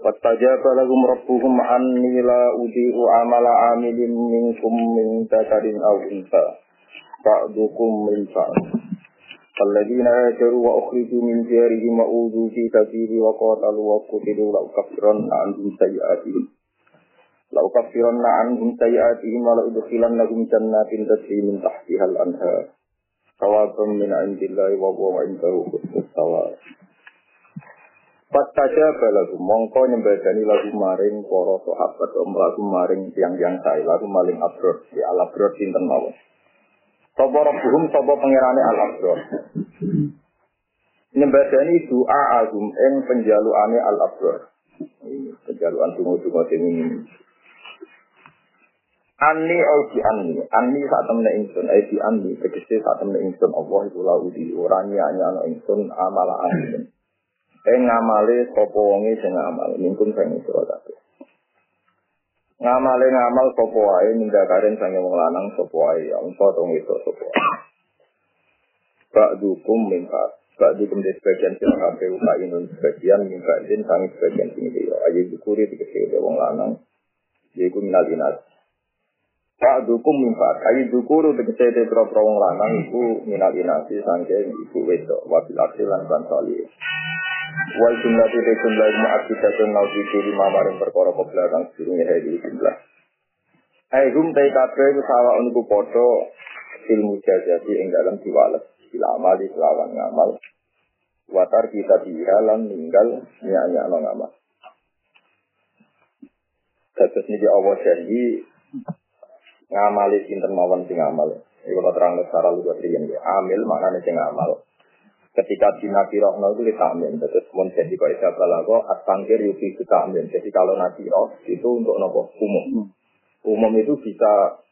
Wastajaba lahum rabbuhum anni la udi'u amala amilin minkum min dzakarin aw unsa. Ba'dukum min ba'd. الذين هاجروا وأخرجوا من ديارهم وأوذوا في سبيلي وقاتلوا وقتلوا لأكفرن عنهم سيئاتهم لأكفرن عنهم سيئاتهم ولأدخلنهم جنات تجري من تحتها الأنهار ثوابا من عند الله وهو عنده حسن الثواب Pastaja balagu mongko nyembadani lagu maring para sahabat om lagu maring tiang-tiang saya lagu maling abrod di al abrod sinten mawon. Sapa rabbuhum sapa pangerane al abrod. Nyembadani doa agum ing penjalukane al abrod. Penjalukan tunggu-tunggu sing ini. Ani au di ani, ani saat temen ingsun, ai di ani, tegese saat temen ingsun Allah iku lau di ora nyanya ingsun amala amin. Ing ngamale sapa wonge sing ngamal, sing sira kabeh. Ngamale ngamal sapa wae ninggakaren sange wong lanang sapa wae, ya unsa to itu sapa wae. Bak dukum mimpa, bak dukum di sebagian sira kabeh uka inun sebagian mimpa din sange sebagian sing dia. Ayo dikuri dikese wong lanang. Yaiku minal inas. Pak dukum mimpat, ayi dukuru tegese te pro wong lanang iku minal inasi sangke ibu wedok wabil aksilan. Wal jumlah tu jumlah mu'akidatun nau di lima maring perkara ke belakang sedurunge hari jumlah. Hai hum tai kabeh sawa uniku padha ilmu jajati ing dalam diwales bila amal di kelawan ngamal. Watar kita dihalan ninggal nyanyi no ngamal. Dados niki Allah janji ngamali sinten mawon sing ngamal. Iku terang secara luwes riyen ya. Amil maknane sing ngamal ketika di Nabi Rohno itu ditamin terus pun jadi kok isa balago asangkir yuki ditamin jadi kalau Nabi Roh itu untuk nopo? Umum. Umum itu bisa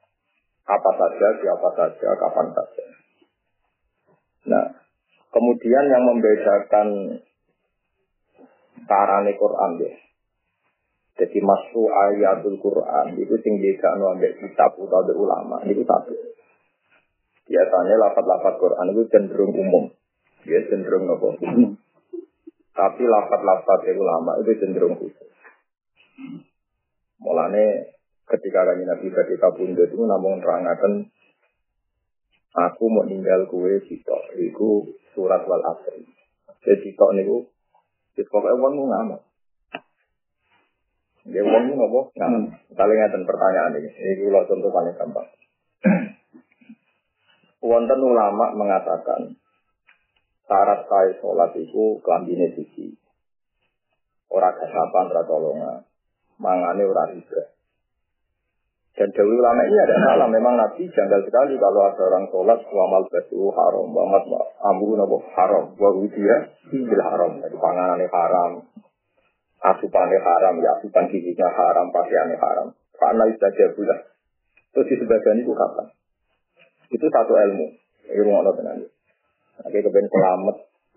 apa saja siapa saja kapan saja. Nah kemudian yang membedakan carane Quran ya. Jadi masuk ayatul Quran itu tinggi kan ambek kitab atau ulama itu satu. Biasanya lafat-lafat Quran itu cenderung umum Ya cenderung nopo. Tapi lapat-lapat itu lama itu cenderung khusus. Mulane ketika kanji Nabi ketika bunda itu namun terangkan aku mau tinggal kue sitok itu surat wal asri. Jadi sitok niku Wis pokoke wong ngamal. Dia wong ngopo ngamal. Kali ngaten pertanyaan ini. Ini kula contoh paling gampang. Wonten ulama mengatakan syarat saya sholat itu kelambine siji. Ora kasapan, ora tolongan. Mangane ora riba. Dan Dewi ulama ini ada salah. Memang Nabi janggal sekali kalau ada orang sholat wamal basu haram, wamat ambu nabo haram, dia bil haram. Jadi panganannya haram, asupannya haram, ya asupan giginya haram, pakaiannya haram. Karena itu saja bulan. Terus di sebagian itu kapan? Itu satu ilmu. Ilmu Allah tenan. Oke, kemudian selamat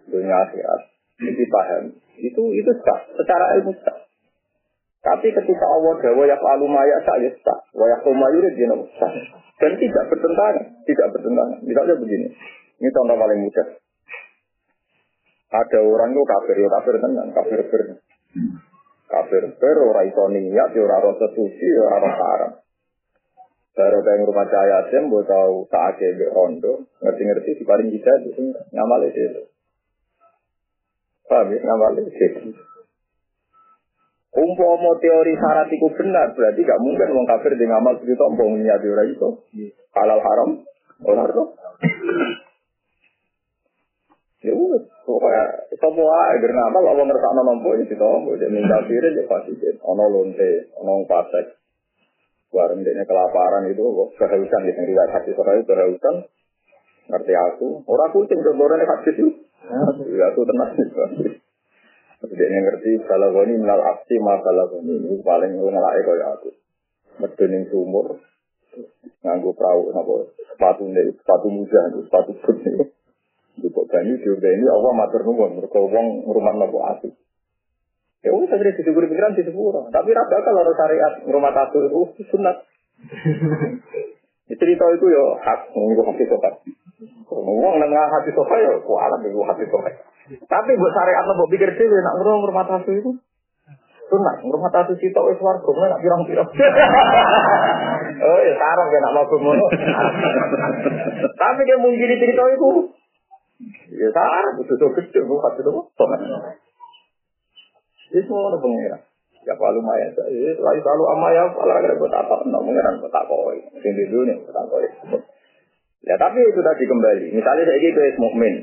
dunia akhirat. Ini paham. Itu itu sah. Secara ilmu sah. Tapi ketika Allah dawa ya lalu maya sah ya sah. Wayak kumayur dia sah. Dan tidak bertentangan. Tidak bertentangan. Misalnya begini. Ini contoh paling mudah. Ada orang itu kafir, ya kafir tenang, kafir ber. Kafir ber, orang iso niat, ya orang ya orang haram. Baru kayak rumah cahaya sem, gue tak ada di rondo, ngerti-ngerti di paling kita itu ngamal itu. Paham ya, ngamal itu. Umpama teori syarat itu benar, berarti gak mungkin orang kafir di ngamal begitu, ompong niat orang itu. Halal haram, orang itu. Ya udah, pokoknya semua agar ngamal, Allah ngerasa nompo ya kita dia minta kiri, dia pasti ono lonte, ono pasek. Bareng dia kelaparan itu, kehausan di negeri hati soal itu kehausan. Ngerti aku, orang kucing ke goreng hati itu. Ya aku tenang itu. Dia ngerti kalau ini minal aksi masalah ini ini paling ngelak kaya aku. Medun sumur, nganggo perahu napa sepatu nih sepatu muda sepatu pun nih. Di banyu juga ini Allah matur nuwun mergo wong ngrumat napa asik. Ya wis akhirnya disyukuri pikiran di sepuro. Tapi rasa kalau harus syariat rumah tato itu sunat. Cerita itu ya hak nganggo hati sopan. Ngomong nengah hati sopan ya kualat itu hati sopan. Tapi buat syariat buat pikir dhewe nak ngurung rumah tato itu sunat. Rumah tato sitok wis warga nak pirang-pirang. Oh ya sarang ya nak mau ngono. Tapi dia mungkin cerita itu Ya sarang betul gede hati itu. Itu orang pengirang. Siapa lumayan? Itu lagi selalu sama ya. Kalau ada buat apa? Nggak mengirang. Nggak tak koi. Oh, Sini dulu nih. Oh, Nggak tak koi. Ya tapi itu tadi kembali. Misalnya saya gitu es mukmin.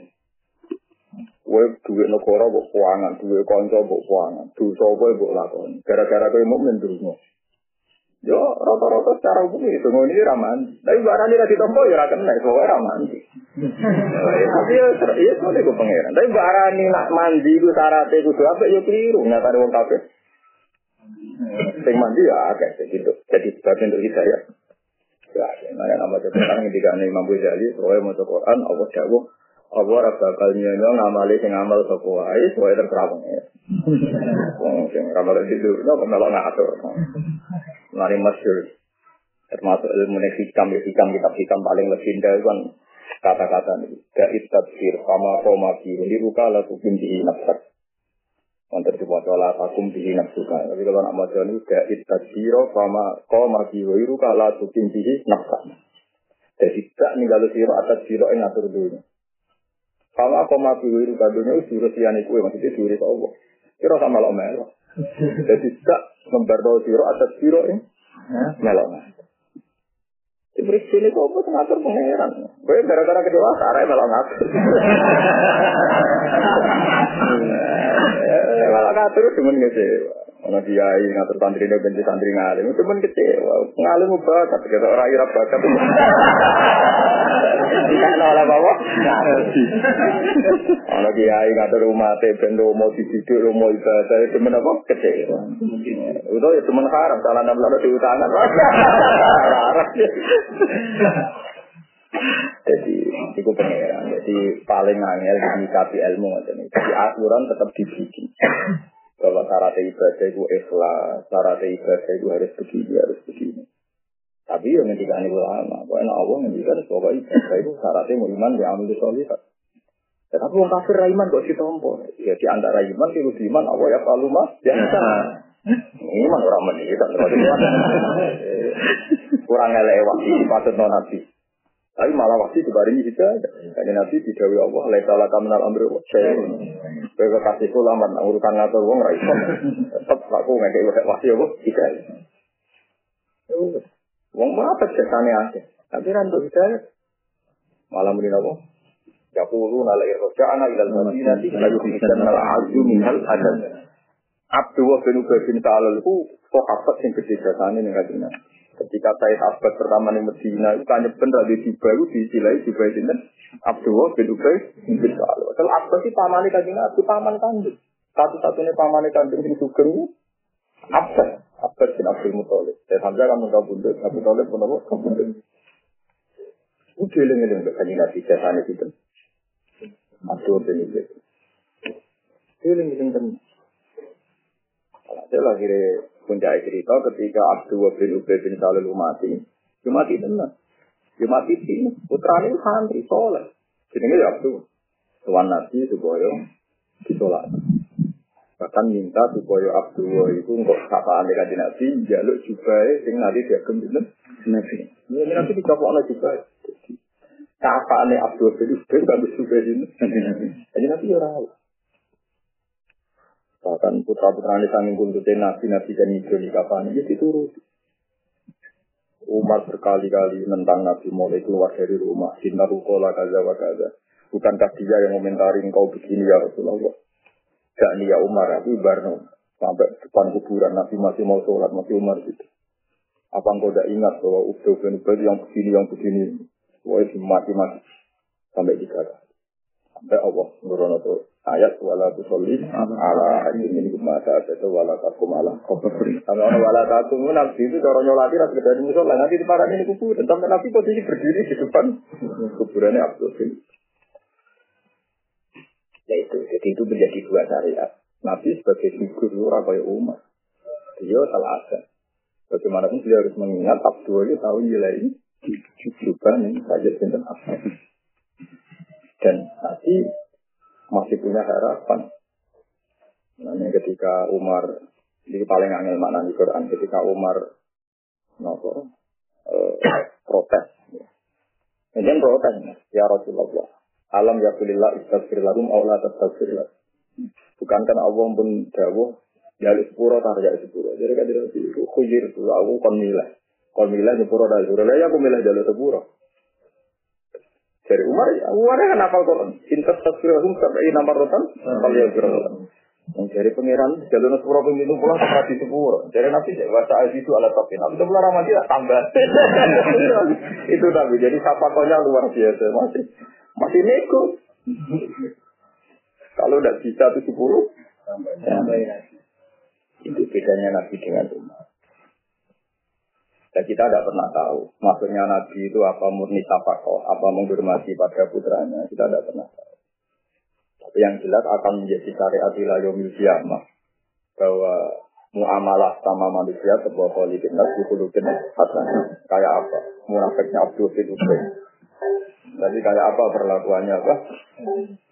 Kue duit negara buat keuangan. Duit konco buat keuangan. Duit sopoy buat lakon. Gara-gara kue mukmin terus. Yo rata-rata secara hukum itu ini raman. Tapi barang ini lagi tombo ya rakan naik, soalnya raman. Tapi ya iya soalnya gue pangeran. Tapi barang ini nak mandi gue syaratnya gue tuh apa ya keliru. Nggak ada uang kafe. Sing mandi ya kayak gitu. Jadi bagian dari saya. Ya, nah nama sekarang ketika Imam Ghazali, soalnya mau Quran, Allah jawab, ora bakal nyono ngamali sing ngamal sapa wae soe terserah pengen. Wong sing ngamal itu kok melok ngatur. Mari masyhur. Termasuk ilmu hikam ya hikam kitab hikam paling legenda itu kan kata-kata ini. Gait tafsir sama koma biru di ruka la tukim di nafsak. Untuk dibaca la takum di nafsuka. Tapi kalau nak baca ini gait tafsir sama koma biru di ruka la tukim di nafsak. Jadi tak ninggalu siro atas siro yang ngatur dunia. Kalau aku mati wiru kadonya itu jurus yang itu maksudnya jurus Allah. Kira sama lo melo. Jadi tidak memberdo siro atas siro ini melo. Diberi sini kok apa ngatur pangeran. Gue gara-gara kedua sarah malah ngatur. Malah ngatur cuma ngecewa. Ono kiai ngatur santri ini benci santri ngalim, pun kecewa. Ngalim bakat, kata orang irap bakat. Tidak oleh bawa. Ono kiai ngatur rumah teh bendo mau dididik, mau ibadah, itu apa? Kecewa. Itu ya cuma haram, salah enam lalu di utangan. Haram. Jadi itu pengeran. Jadi paling angel di ilmu macam ini. Jadi aturan tetap dibikin bahwa syarat ibadah itu ikhlas, syarat ibadah itu harus begini, harus begini. Tapi yang ketika ini ulama, kok enak Allah ngendikan bahwa ibadah itu syaratnya mau iman di amal solihat. Tapi orang kafir iman kok si tompo. Ya di antara iman itu iman Allah ya kalau mah ya Iman orang meninggal, kurang elewat, patut non nabi. Tapi malah waktu dibaringi hidayah. Jadi Nabi didawi Allah, laisa laka minal amri wa. Kowe kasih kula man urusan ngatur wong ra iso. Tetep aku ngeke wasi apa hidayah. Wong apa cetane ake. Tapi ra untuk hidayah. Malah muni napa? Ya qulu nala irja'ana ilal madinati la yuhdikan al azu minal adad. Abdu wa bin Ubay bin Ta'alal itu sahabat yang gede jasane ning kadina. Ketika saya Abbas pertama di Medina, itu tanya bener di Dubai, itu disilai Dubai itu Abdullah bin Ubay bin. Kalau Abbas sih paman kanjeng Nabi, paman kandung. Satu-satunya paman kandung yang sugeng Abbas. Abbas bin Abdul Muthalib. Saya Hamzah kan muka bundut, Abu Talib pun apa? Kabundut. Udah eling-eling kanjeng Nabi, jasanya itu. Abdul bin Ubay. Eling-eling tenan. Saya lagi puncak cerita ketika Abdul bin Ubay bin Salul mati. Dia mati tenang. Dia mati sini. Putra ini santri soleh. Jadi ya Abdul. Tuan Nabi supaya disolat. Bahkan minta supaya Abdul itu untuk sapaan dengan Nabi jaluk juga sing nanti dia kembali Nabi. Ini Nabi dicopok oleh juga. Sapaan Abdul bin Ubay bagus juga ini. Jadi ya rawat. Bahkan putra-putra ini sanging kuntutin nabi, nabi dan hijau di kapan ini dituruti. Umar berkali-kali menentang Nabi mulai keluar dari rumah. Cinta rukola kaza wa kaza. Bukankah dia yang komentari engkau begini ya Rasulullah? Gak ya Umar, aku Barno. Sampai depan kuburan Nabi masih mau sholat, masih Umar gitu. Apa engkau tidak ingat bahwa Ubay bin Ubay yang begini, yang begini. Wah, mati-mati. Sampai tiga Sampai Allah nurono tuh ayat wala tusolli ala ayat ini kumasa itu wala takum ala. Kalau orang wala takum nabi itu cara nyolati ras gede musola nanti di parah ini kubur. Sampai nabi posisi berdiri di depan kuburannya Abdul. Ya itu, jadi itu menjadi dua syariat. Nabi sebagai figur orang kayak umat. Dia telah ada. Bagaimanapun beliau harus mengingat Abdul itu tahu nilai ini juga nih saja tentang apa. Dan nanti masih punya harapan. Nah, ketika Umar di paling angel makna di Quran ketika Umar nopo eh, protes. Kemudian protes ya Rasulullah. Alam ya kulillah istaghfir lahum aw la tastaghfir Bukankah Allah pun dawuh ya sepuro tar ya sepuro. Jadi kan tidak sih khuyir tu aku kon milah. Kon milah sepuro dah sepuro. Ya aku milah jalur sepuro. Dari Umar, ya, Umar kan hafal Quran. Intas tasbirahum sampai rotan, kalau ya Yang dari pangeran jalur sepuro pemilu pulang ke di sepuro. Dari nabi bahasa aziz itu alat tapi nabi itu pulang ramadi tambah. itu nabi. Jadi siapa konya luar biasa masih masih nego. Kalau udah bisa tuh sepuluh, ya. itu bedanya nabi dengan umat. Dan kita tidak pernah tahu. Maksudnya Nabi itu apa murni tapakoh, apa menghormati pada putranya. Kita tidak pernah tahu. Tapi yang jelas akan menjadi syariat ilayomil kiamah. Bahwa muamalah sama manusia sebuah politik nas dikulukin hasan. Kayak apa? Munafiknya Abdul Ubay. Jadi kayak apa perlakuannya apa?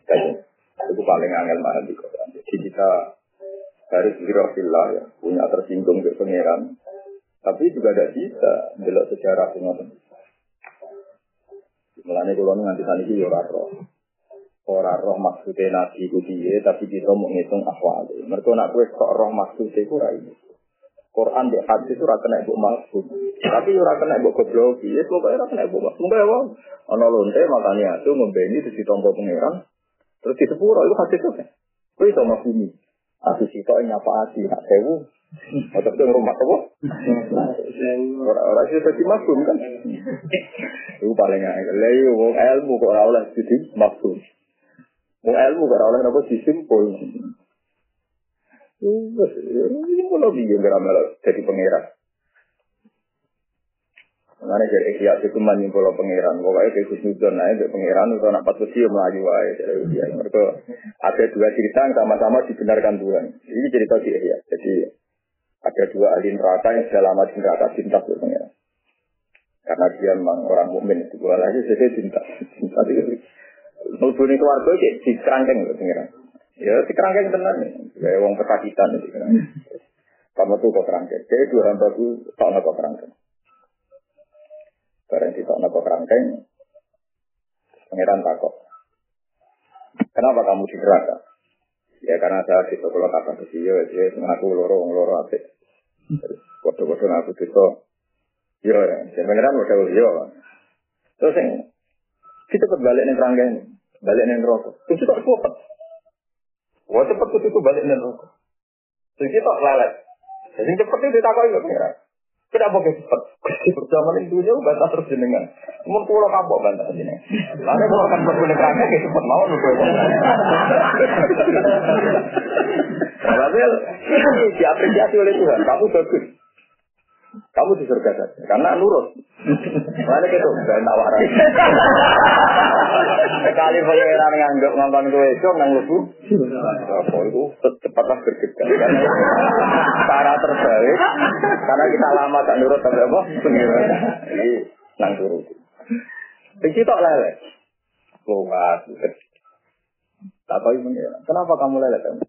Kayak itu paling angel banget di Quran. Jadi kita harus birofillah ya, punya tersinggung ke pangeran, tapi juga tidak bisa belok sejarah semua. Mulanya kalau nanti tadi itu orang Orang roh maksudnya nabi itu dia, tapi kita mau ngitung ahwal. Mereka nak kue kok roh maksudnya itu ini. Quran di hadis itu rakan ibu maksud. Tapi ora kena ibu goblok. Ya pokoknya ora kena ibu maksud. Mbak wong ana lonte makanya itu ngembeni terus ditompo pangeran. Terus di sepuro itu hadis itu. Kuwi iso mafhumi. Aku sitok nyapa ati hak sewu atau itu rumah apa? Orang-orang sih tadi maksud kan? Itu paling angel. Lalu mau ilmu kok oleh jadi maksud. Mau ilmu orang oleh apa disimpul. Ini mau lebih yang beramal jadi pengirat. Mengenai dari ikhya itu menyimpul pengiran. Pokoknya kayak Gus Nudon naik ke pengiran itu anak patuh sih melaju wae. Mereka ada dua cerita yang sama-sama dibenarkan Tuhan. Ini cerita di ikhya. Jadi ada dua ahli neraka yang sudah lama di neraka cinta sebenarnya. Karena dia memang orang mukmin itu lagi saya cinta. Cinta itu nubuni keluarga di kerangkeng loh pengiran. Ya di kerangkeng tenan nih. Kayak uang kesakitan itu kan. Kamu tuh kok kerangkeng. Kayak dua hamba tuh tak kok kerangkeng. Barang di tak kok kerangkeng. Pengiran takut. Kenapa kamu di neraka? Ya karena saya di sekolah kata ke dia, dia mengaku loro loro apa? Kode-kode ngaku itu, yo ya, sebenarnya udah yo. Terus yang kita balik nih kerangkeng, balik nih rokok. Terus kita cepet. Wah cepet tuh itu balik nih rokok. Terus kita lelet. Jadi cepet itu ditakoi gak pengira. Kenapa kayak cepet? Zaman itu jauh bantah terus jenengan. Mun pulau kapok bantah jenengan. Lalu kalau kan berkulit kerangkeng kayak cepet mau lu. Tapi diapresiasi oleh Tuhan. Kamu bagus. Kamu di surga saja. Karena nurut. Mana gitu, gak tawaran. Sekali pangeran ngomong gue itu nang lebu. Apa itu cepatlah bergegas. Karena cara terbaik. Karena kita lama gak nurut tapi apa? Jadi nang turut. Biji tok lele. Kuat. Tak tahu Kenapa kamu lele kamu?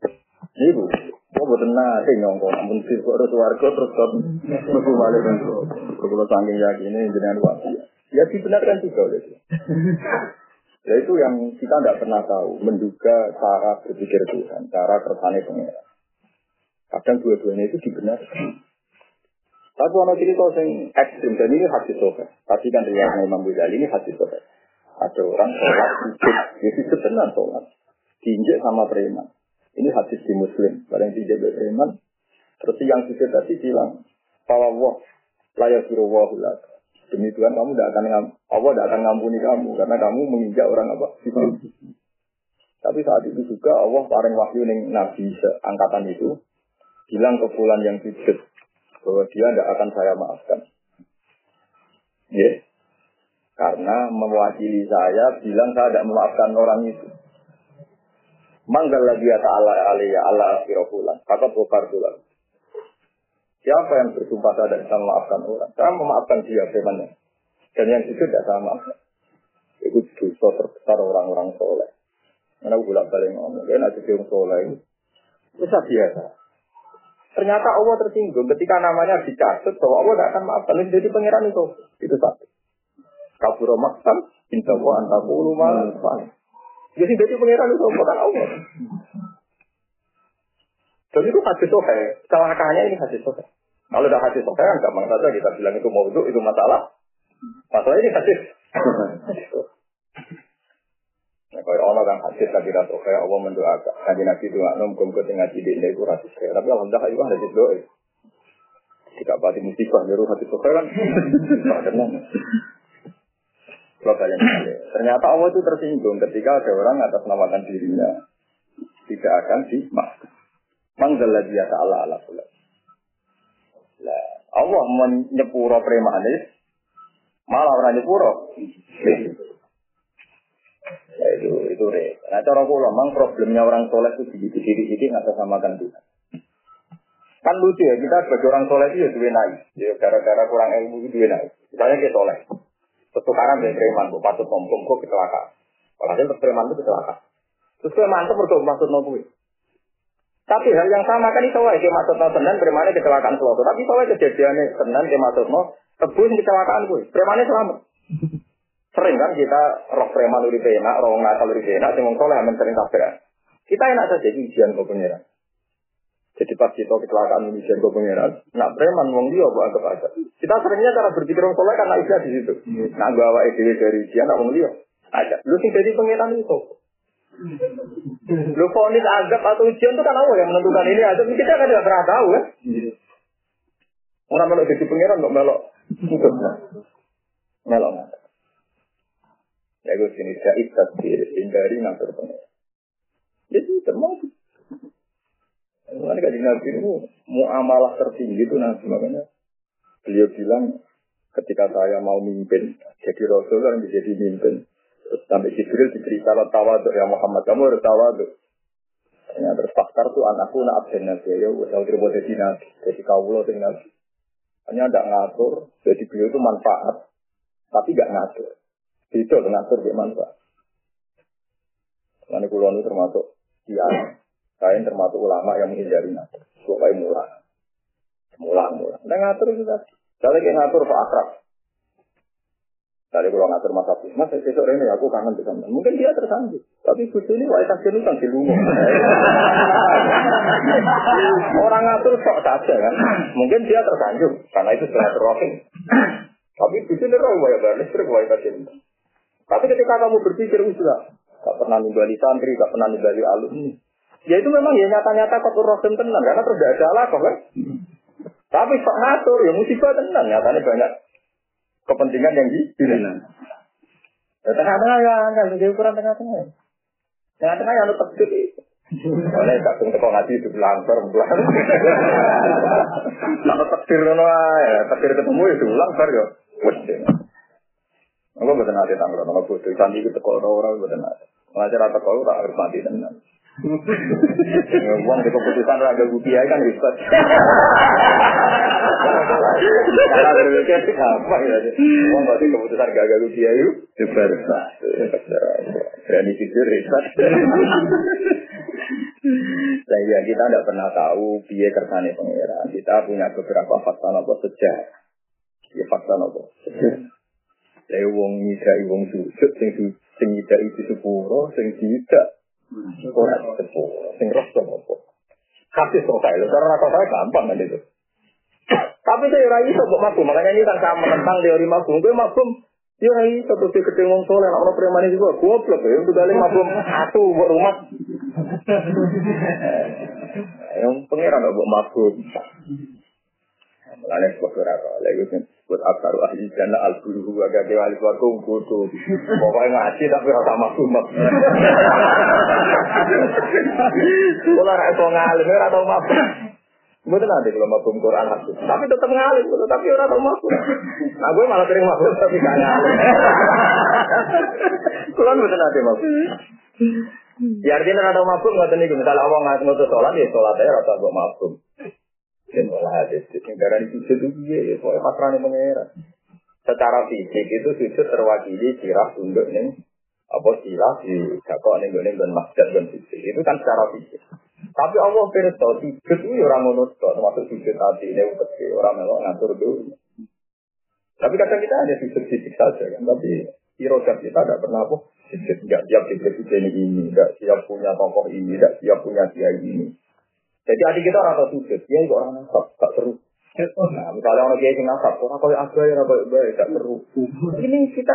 Ibu, kok boten nate nyongko, ampun sir kok terus warga terus kok mlebu malih kan. Kalau saking yakin jenengan wasi. Ya dibenarkan juga oleh dia. Ya itu yang kita tidak pernah tahu, menduga cara berpikir Tuhan, cara kersane pengeran. Kadang dua-duanya itu dibenarkan. Tapi orang cerita yang ekstrim, dan ini hadis sohe. Tapi kan riwayat Imam Ghazali ini hadis sohe. Ada orang sholat, ya itu benar sholat. Diinjek sama preman. Ini hadis di Muslim. Barang tidak beriman. Terus yang sujud tadi bilang, Fawwah, layak suruh wahulat. Demi Tuhan kamu tidak akan Allah tidak akan ngampuni kamu karena kamu menginjak orang apa? Tapi saat itu juga Allah paling wahyu ning Nabi angkatan itu bilang ke bulan yang sujud bahwa dia tidak akan saya maafkan. Ya. Yeah. Karena mewakili saya bilang saya tidak memaafkan orang itu. Manggal lagi ya ta'ala alaiya Allah akhirahulan. Kata bukar bulan. Siapa yang bersumpah saya tidak bisa memaafkan orang? Saya memaafkan dia bagaimana? Dan yang itu tidak sama. Itu dosa terbesar orang-orang soleh. Karena bolak balik ngomong, kan ada yang soleh itu biasa. Ternyata Allah tersinggung ketika namanya dicatat bahwa Allah tidak akan maafkan. Jadi pangeran itu. Itu satu. Kaburo maksan, inta wa antakulu malah. Jadi jadi pangeran itu bukan Allah. Dan itu hadis sohe. Celakanya ini hadis sohe. Kalau udah hadis sohe kan gampang saja kita bilang itu mau itu masalah. Masalah ini hadis. Nah, kalau Allah kan hadis tapi rasa kayak Allah mendoakan. Nanti nabi doa nom kum ketinggal ide ini itu hadis kayak. Tapi alhamdulillah itu hadis doa. Jika pasti musibah nyuruh hadis doa kan. Kalian Ternyata Allah itu tersinggung ketika ada orang atas namakan dirinya tidak akan dimaafkan. Manggal dia ta'ala ala kula. Lah, Allah menyepuro premanis, malah orang nyepuro. Ya, itu itu re. Nah cara kula mang problemnya orang soleh itu sedikit sedikit nggak samakan Tuhan. Kan lucu ya kita sebagai orang soleh itu ya dua naik. Ya gara-gara kurang ilmu itu dua naik. Misalnya kita soleh. Pertukaran dari preman, bu patut ngomong kok kecelakaan. Walhasil preman itu kecelakaan. Terus kita mantep berdoa maksud nopo tapi hal yang sama kan itu wae maksud no tenan premane kecelakaan seloto. Tapi soalnya kejadiannya tenan ke maksud no kebun kecelakaan gue. Premane selamat. Sering kan kita roh preman uri enak, roh nakal uri enak, sing soleh amen sering tabrak. Kita enak saja ujian ke pengiran. Jadi pas kita kecelakaan ujian ke pengiran, nak preman wong dia buat anggap aja. Kita seringnya cara berpikir orang soleh kan naiknya di situ. Nak bawa ide dari ujian, nak wong dia. Aja. Lu sih jadi pengiran itu. Lu fonis azab atau ujian itu kan Allah yang menentukan ini azab. Kita kan tidak pernah tahu kan. Orang melok jadi pengiran kok melok. Melok Ya gue sini saya tasbir hindari ngatur pengiran. Jadi termasuk. Mulai kaji Nabi ini muamalah tertinggi itu nanti makanya beliau bilang ketika saya mau mimpin jadi Rasul kan jadi mimpin Terus sampai Jibril dicerita tawaduk ya Muhammad kamu harus tawaduk. Ternyata terus tuh anakku nak absen nabi ya, udah terima jadi nabi, jadi kaulo jadi nabi. Hanya tidak ngatur, jadi beliau itu manfaat, tapi gak ngatur. Itu ngatur dia manfaat. Mana kulo itu termasuk dia, saya termasuk ulama yang menghindari ngatur. Supaya mulang, mulang, mulang. Dan ngatur itu tadi. Saya lagi ngatur Pak Akrab. Tadi kalau ngatur masa mas besok ini aku kangen sama Mungkin dia tersanggup. Tapi bucu ini wajah kasih utang di. Orang ngatur sok saja kan. Mungkin dia tersanjung karena itu sudah terokin. Tapi bucu ini roh wajah balik terus wajah kasih. Tapi ketika kamu berpikir sudah gak pernah nimbali santri, gak pernah nimbali alumni. Ya itu memang ya nyata-nyata kotor rohim tenang karena terus tidak ada alat kan. Tapi sok ngatur ya musibah tenang nyatanya banyak kepentingan yang dibina. Ya, tengah-tengah ya, kan, jadi ukuran tengah-tengah. Tengah-tengah yang tetap gede. Oleh kadung teko ngaji itu langgar bulan. Kalau takdir ngono ya, takdir ketemu itu langgar ya. Wes. Aku boten ate tanggal, aku bodoh sandi itu teko ora boten ate. Ngajar teko ora harus mati tenan. Uang di keputusan raga rupiah kan ribet. Cara berpikir apa ya? Uang di keputusan raga rupiah itu ribet. Berani jujur ribet. Sehingga kita tidak pernah tahu biaya kersane pangeran. Kita punya beberapa fakta nopo sejarah. Ya fakta nopo. Saya wong nyidai wong sujud, sing sing nyidai itu sepuro, sing tidak Ora sepuluh, sing roh apa? Kasih selesai, lho. Karena saya gampang kan itu. Tapi saya rai iso mbok makanya ini kan saya menentang teori mabum. Gue mabum, ya rai iso terus ketemu wong soleh, nek ono preman juga goblok ya, untuk balik mabum satu buat rumah. Yang pangeran mbok mabum. Mulane sebab ora kok. Lha sebut aksaru ahli jannah al guru agak ke ahli swarga bodoh. Pokoke ngaji tapi ora sama sumet. Kula ngalim ora tau nanti kalau mabuk Quran hadis. Tapi tetap ngalim, tapi ora tau mabuk. Nah gue malah sering mabuk tapi gak ngalim. Kula nanti mabuk. Ya artinya ora tau mabuk ngoten niku. Misale ngotot salat ya salat ae ora mabuk. Dan malah ada negara di sujud itu dia, soalnya pasrahnya pengeran. Secara fisik itu sujud terwakili sirah tunduk nih, apa sirah di jakok nih gue dan masjid dan sujud. Itu kan secara fisik. Tapi Allah firsa sujud itu orang menurut termasuk sujud hati ini umpeti orang melok ngatur dulu. Tapi kadang kita hanya sujud fisik saja kan, tapi irodat kita tidak pernah apa sujud nggak siap di presiden ini, nggak siap punya tokoh ini, nggak siap punya kiai ini. Jadi adik kita orang tahu sujud, dia juga orang nasab, gak seru. Nah, misalnya orang kiai nasab, orang kau yang ya, kau baik, gak seru. Ini kita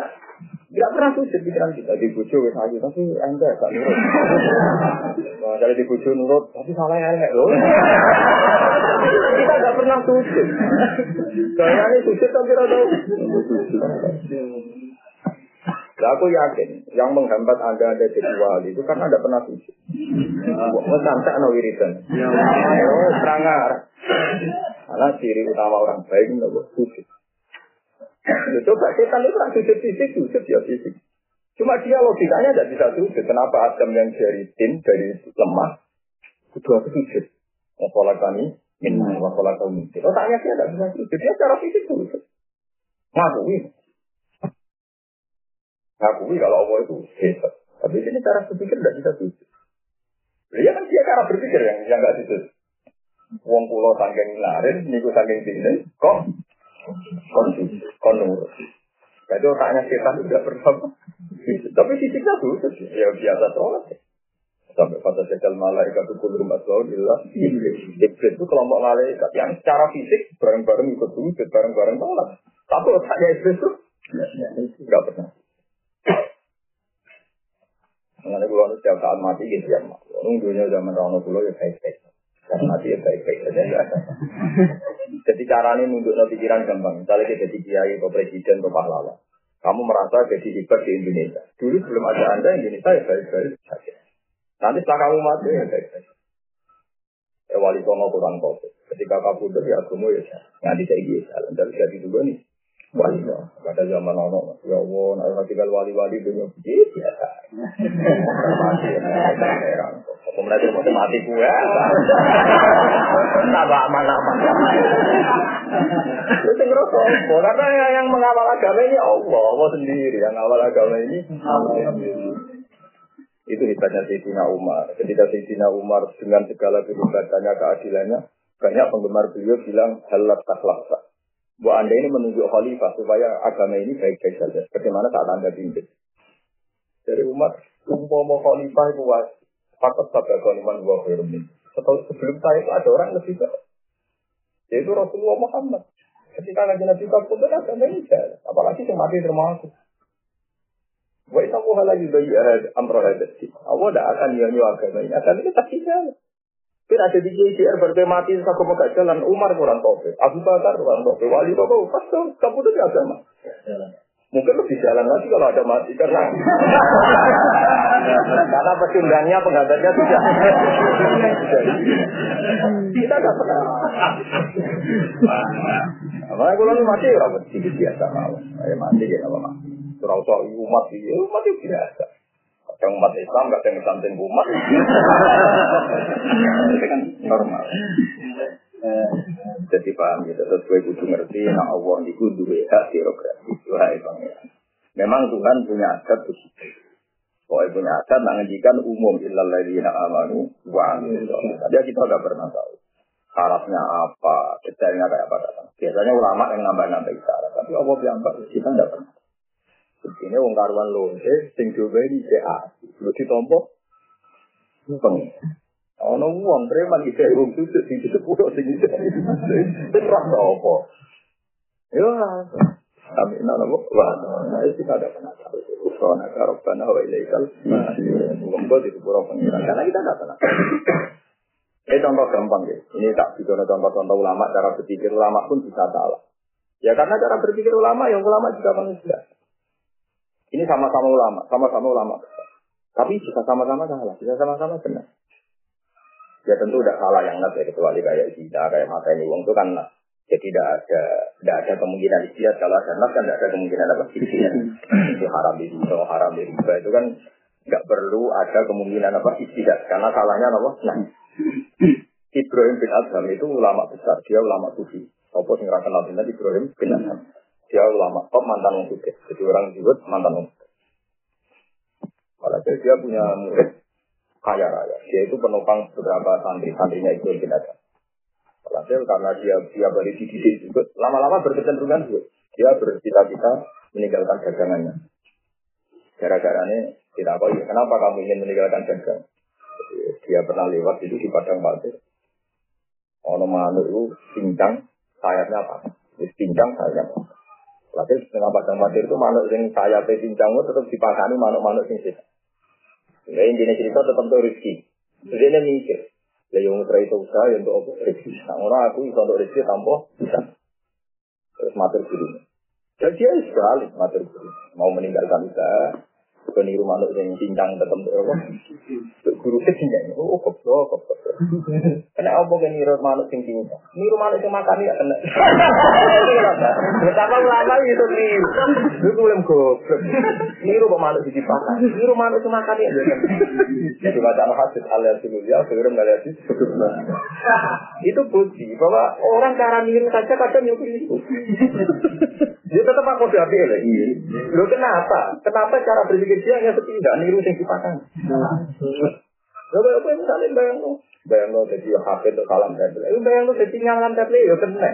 tidak pernah sujud pikiran kita di bujo wis ayu tapi enggak gak nurut. Nah, kalau di bujo nurut tapi salah elek loh. kita gak pernah sujud. Kayaknya sujud tapi tahu. Nah, aku yakin yang menghambat Anda ada jadi wali itu karena Anda pernah sujud. Wes sampai ana wiridan. Oh, serangar. Karena ciri utama orang baik itu sujud. Coba setan itu kan sujud fisik, sujud ya fisik. Cuma dia logikanya tidak bisa sujud. Kenapa Adam yang dari tim, dari lemah, kedua aku sujud. Wasolah kami, minna, wasolah kami. Otaknya dia tidak bisa sujud. Dia secara fisik sujud. Ngakui. Ngakui kalau Allah itu hebat. Tapi ini cara berpikir tidak bisa sujud. Ya kan dia cara berpikir yang yang nggak sujud. Wong pulau sanggeng larin, niku sanggeng tinggi, kok kon kon. Jadi otaknya setan tidak pernah. Tapi fisiknya sujud, ya biasa sholat. Sampai pada jajal malaikat itu kulur masalah illa iblis. Iblis itu kelompok malaikat yang secara fisik bareng-bareng ikut sujud, bareng-bareng sholat. Tapi otaknya iblis itu nggak pernah. Mengenai itu setiap saat mati gitu ya, orang dunia zaman Rano pulau ya baik-baik. Dan mati ya baik-baik saja ya. Jadi caranya nunduk pikiran gampang. Misalnya kita jadi kiai atau presiden atau pahlawan. Kamu merasa jadi hebat di Indonesia. Dulu sebelum ada anda Indonesia ya baik-baik saja. Nanti setelah kamu mati ya baik-baik. Ya wali kurang kopi. Ketika kabudut ya agama ya Nanti saya gitu. Dan jadi juga nih wali no. Pada zaman ono, ya Allah, nah tinggal wali-wali dunia begitu biasa. Mati ya, Aku mulai mau mati gue. Nambah aman-aman. Itu ngerasa Karena yang mengawal agama ini Allah, Allah sendiri. Yang mengawal agama ini Itu hebatnya Sayyidina Umar. Ketika Sayyidina Umar dengan segala kehebatannya, keadilannya, banyak penggemar beliau bilang halat takhlaksa. Bu Anda ini menunjuk khalifah supaya agama ini baik-baik saja. Bagaimana saat Anda pimpin? Dari umat, umpama khalifah itu was, pakat sabda kaliman wa khairumin. Sebelum saya itu ada orang lebih baik. Yaitu Rasulullah Muhammad. Ketika Nabi Nabi agama ini jalan. Apalagi yang mati termasuk. Wa itu aku halal juga amroh hadati. Allah tidak akan nyanyi agama ini. Agama ini pasti jalan. Tapi ada di JCR berarti mati aku mau jalan Umar kurang tahu, Abu Bakar kurang tahu, Wali Bapak pas tuh kamu tuh agama. Mungkin lebih jalan lagi kalau ada mati karena karena pecundangnya penggantinya sudah. Kita nggak pernah. Apa kalau mati orang sedikit biasa mau, mati ya apa mati. Surau umat itu umat itu biasa. Yang umat Islam, kadang ngesantin umat. Itu kan normal. Jadi paham gitu, terus gue kudu ngerti, nah Allah itu dua hak birokrasi. Wahai pangeran. Memang Tuhan punya adat. Pokoknya punya adat, nah ngendikan umum illal ladina amanu wa Jadi kita nggak pernah tahu. Syaratnya apa, detailnya kayak apa datang. Biasanya ulama yang nambah-nambah syarat, tapi Allah bilang kita nggak pernah. Ini wong karuan lonte, sing coba ini CA. Lu ditompo, peng. Ono wong preman iki wong sujud sing disepuro sing iki. Rasa apa? Ya tapi nana wah, nah itu ada pernah tahu. Usona karobana wa ilaikal. Monggo di sepuro pengiran. Karena kita tidak pernah. Ini contoh gampang ya. Ini tak bicara contoh-contoh ulama, cara berpikir ulama pun bisa salah. Ya karena cara berpikir ulama, yang ulama juga manusia. Ini sama-sama ulama, sama-sama ulama. Tapi bisa sama-sama salah, bisa sama-sama benar. Ya tentu tidak salah yang nanti ya, kecuali kayak kita, kayak mata ini uang itu kan ya tidak ada tidak ada kemungkinan istiadat kalau ada nas kan tidak ada kemungkinan apa istiadat itu haram di atau haram di riba itu kan nggak perlu ada kemungkinan apa istiadat karena salahnya apa nah Ibrahim bin Adham itu ulama besar dia ulama sufi apa ra kenal Ibrahim bin Adham. Dia ulama top mantan wong sugih. Jadi orang disebut mantan wong Malah dia punya murid kaya raya. Dia itu penopang beberapa santri-santrinya Ibrahim bin Adham. Walhasil karena dia dia baru dididik juga, lama-lama berkecenderungan juga. Dia bercita-cita meninggalkan dagangannya. Gara-gara ini tidak apa ya, kenapa kamu ingin meninggalkan dagang? Dia pernah lewat itu di padang pasir. Ono manuk itu pincang, sayapnya apa? Pincang sayapnya? Berarti setengah padang pasir itu manuk yang sayapnya pincang itu tetap dipakani manuk-manuk yang sih. Ya intinya cerita tetap tuh rezeki. Jadi dia mikir, ya yang usaha itu usaha ya untuk apa? Rezeki. Nah aku bisa untuk rezeki tanpa bisa. Terus matur guru. Dan dia sekali matur guru. Mau meninggalkan usaha, Kau rumah manuk yang cincang tetap apa? Guru ke cincang. Oh, goblok, goblok. Kena apa kan niru manuk sing cincang? Niru manuk sing makan ya kena. Betapa lama itu nih. Lu belum goblok. Niru kok manuk sing pakan. Niru manuk sing makan ya kena. Jadi baca hadis alias ya, sebelum hadis. Itu bukti bahwa orang cara niru saja kadang nyukur itu. Dia tetap aku diambil lagi. Lo kenapa? Kenapa cara berpikir dia hanya seperti niru yang dipasang? Lo apa yang misalnya bayang lo? Bayang lo jadi hafid atau salam tablet. Lo bayang lo jadi nyalam tablet ya kena.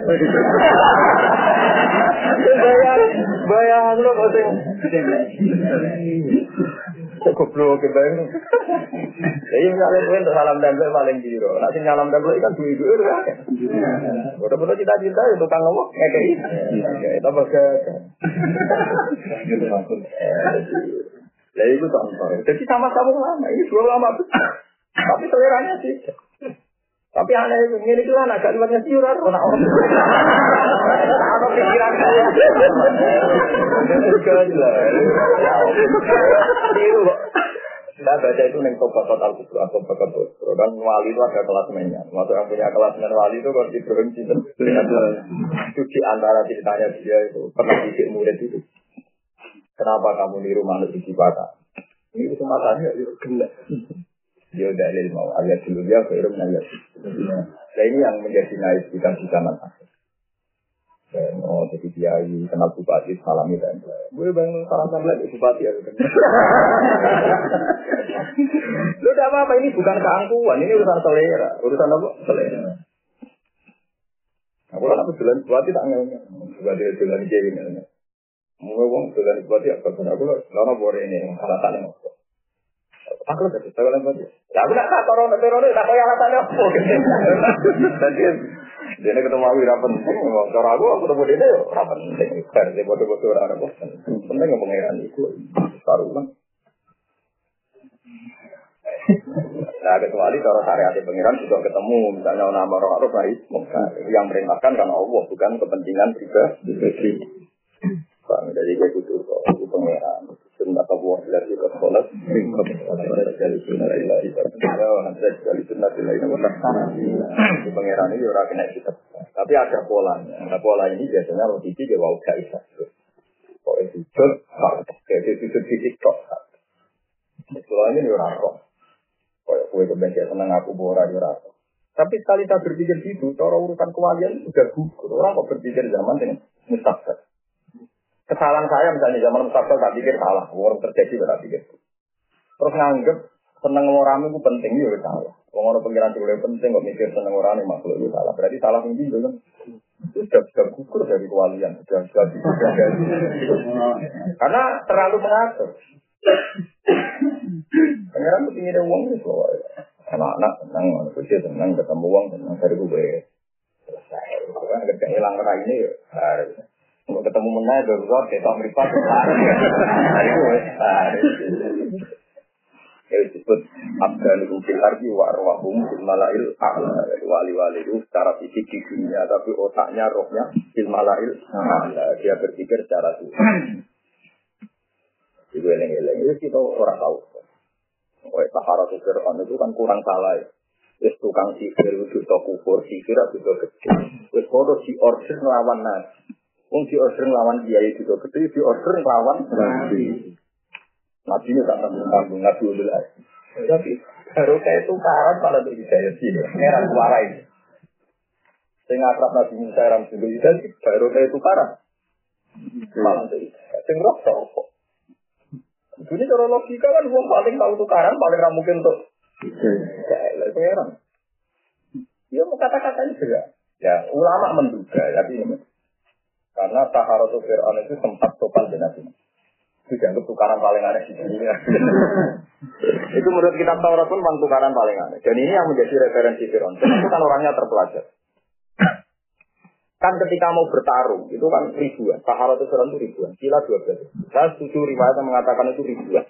Bayang, bayang lo kok sing. Goblok ke bayang lo. Jadi misalnya gue untuk salam tablet paling biru. Nanti nyalam tablet kan duit duit kan. Bodoh-bodoh cita-cita itu tukang ngomong ngekei. Itu bagus. Lah itu contoh. Jadi sama-sama lama. Ini dua lama Tapi seleranya sih. Tapi aneh itu, ini itu kan agak luarnya sih, orang orang. Apa pikiran saya? Itu. Saya baca itu neng tobat total atau tobat kubur. Dan wali itu ada kelas mainnya. Maksud yang punya kelas main wali itu kalau di provinsi itu. Itu antara ceritanya dia itu pernah didik murid itu. Kenapa kamu niru manusia di? Ini kesempatannya ya kena. Dia dalil mau ayat dulu dia ke ilmu ayat. Nah ini yang menjadi naik kita di zaman akhir. Oh, jadi kiai kenal bupati salam itu. Gue bang salam lagi bupati ya. Lu udah apa apa ini bukan keangkuhan, ini urusan selera, urusan apa? Selera. Aku kan aku jalan bupati tak ngelnya, bupati jalan kiai ngelnya. Mau ngomong jalan bupati apa? Aku lama bore ini, alasannya apa? Aku udah bisa kalau nak tak orang teror tak kaya alasannya apa? Jadi dia ketemu aku tidak penting, cara aku aku ketemu dia ya tidak penting. Kan dia bodoh-bodoh orang apa? Penting yang pengeran itu, taruhan. Nah kecuali cara syariat pengiran juga ketemu misalnya nama orang Arab baik yang merintahkan karena Allah bukan kepentingan pribadi. Bang dari gue itu pengiran. Dari kita. Tapi ada polanya. Nah pola ini biasanya. Kok itu itu di. Tapi sekali tak berpikir gitu, cara urusan kewalian udah gugur. Orang kok berpikir zaman dengan mustaqbal. Kesalahan saya misalnya zaman mustaqbal tak pikir salah, orang terjadi tak pikir. Terus nganggep seneng orang itu penting ya salah. Wong orang pengiran boleh penting kok mikir seneng orang itu makhluk itu salah. Berarti salah tinggi kan? Itu sudah gugur dari kewalian, sudah sudah. Karena terlalu mengatur. Pengiran tuh ingin uang itu loh. Anak-anak senang, kucing senang, ketemu uang senang dari gue. Selesai. Hilang kena ini ya. Kalau ketemu menang, darurat, kita meripat. Hari gue. Ya disebut abdanuhum fil ardi wa arwahum fil malail a'la. Wali-wali itu secara fisik di dunia, tapi otaknya, rohnya fil malail a'la. Dia berpikir secara Tuhan. Itu eleng-eleng. Itu kita orang tahu. Kayak Sahara Fir'aun itu kan kurang salah ya. Wis tukang sihir itu kufur sihir itu gede. Wis foto di order nglawan nabi. Wong di order nglawan kiai itu gede, di order nglawan nabi. Nabi ini tak tanggung tanggung nabi ulul Tapi baru kayak itu karan pada di hidayah sih, merah suara ini. Sing akrab Nabi Musa ram sing hidayah baru kayak itu karan. Malah itu. Sing roh kok. Ini cara logika kan wong paling tahu tukaran paling ra mungkin untuk Kayak pengeran. Dia mau kata-kata ini juga. Ya, ulama menduga, tapi ini. Karena Taharatu Fir'aun itu sempat sopan dengan ini. Itu dianggap tukaran paling aneh di dunia. itu menurut kitab Taurat pun memang tukaran paling aneh. Dan ini yang menjadi referensi Fir'aun. Itu kan orangnya terpelajar. Kan ketika mau bertarung, itu kan ribuan. Taharatu Fir'aun itu ribuan. Sila 12. Saya setuju riwayat yang mengatakan itu ribuan.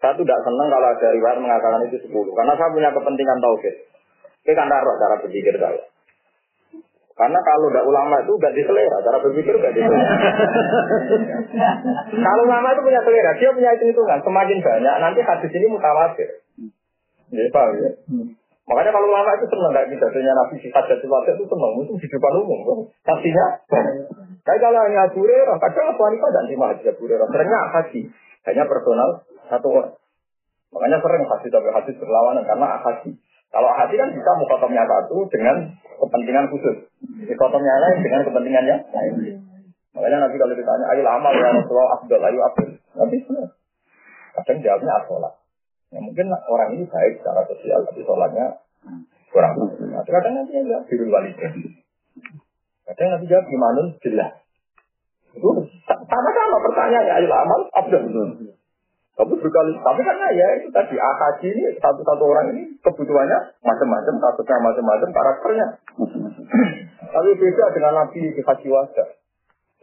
Saya tidak senang kalau ada riwayat mengatakan itu sepuluh. Karena saya punya kepentingan tauhid. Kita kan taruh cara berpikir saya. Karena kalau tidak ulama itu tidak diselera, cara berpikir tidak diselera. kalau ulama itu punya selera, dia punya hitung-hitungan. Semakin banyak, nanti hadis ini mutawatir. Ya, paham ya? Makanya kalau ulama itu senang kayak pidatonya Nabi sifat dan sifat itu senang, itu di depan umum. Pastinya. Tapi kalau hanya Abu kadang Abu Hanifah dan Imam Haji Abu seringnya haji. Hanya personal, satu orang. Makanya sering hadis sampai hadis berlawanan karena ahadi. Kalau ahadi kan bisa mukotomnya satu dengan kepentingan khusus. Mukotomnya lain dengan kepentingannya lain. Makanya nanti kalau ditanya, ayo lama ya Rasulullah Abdul, ayo Abdul. Nanti kadang jawabnya asolat. Ya mungkin orang ini baik secara sosial, tapi sholatnya kurang. Nah, kadang nanti ya birul walid. Kadang nanti jawab gimana jelas. Itu sama-sama pertanyaannya, ayo amal Abdul. Tapi berkali, tapi karena ya itu tadi AKJ ini satu-satu orang ini kebutuhannya macam-macam, kasusnya macam-macam, karakternya. tapi beda dengan Nabi di haji wajah.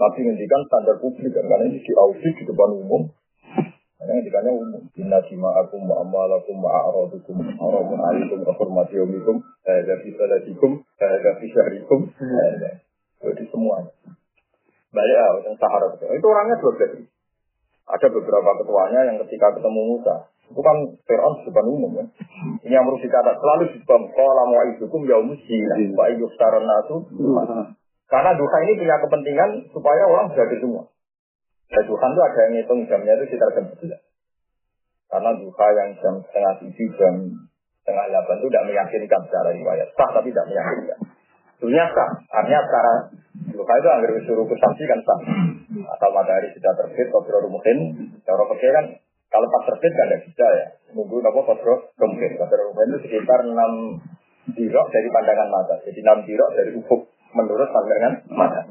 Nabi ngendikan standar publik kan, karena ini diaudit di depan umum. Karena ngendikannya umum. Inna dima'akum ma'amalakum ma'aradukum haramun alikum rahmati yomikum ada fi salatikum ada fi syahrikum Jadi semuanya. Balik ah, yang Sahara. Itu orangnya dua belas ada beberapa ketuanya yang ketika ketemu Musa, itu kan Fir'aun di depan umum ya. Ini yang harus dikata selalu di depan kolam wa idukum ya musina wa iyuk nasu. Karena duha ini punya kepentingan supaya orang jadi semua. Dan Tuhan itu ada yang ngitung jamnya itu sekitar jam 11. Karena duha yang jam setengah tujuh, jam setengah delapan itu tidak meyakinkan secara riwayat. Sah tapi tidak meyakinkan. Dunia sah. Artinya secara duha itu agar disuruh kusansi kan sah atau matahari sudah terbit, kodro mungkin, cara pikir kan kalau pas terbit kan tidak bisa ya, nunggu apa kodro mungkin, kodro mungkin itu sekitar 6 dirok dari pandangan mata, jadi 6 dirok dari ufuk menurut pandangan mata.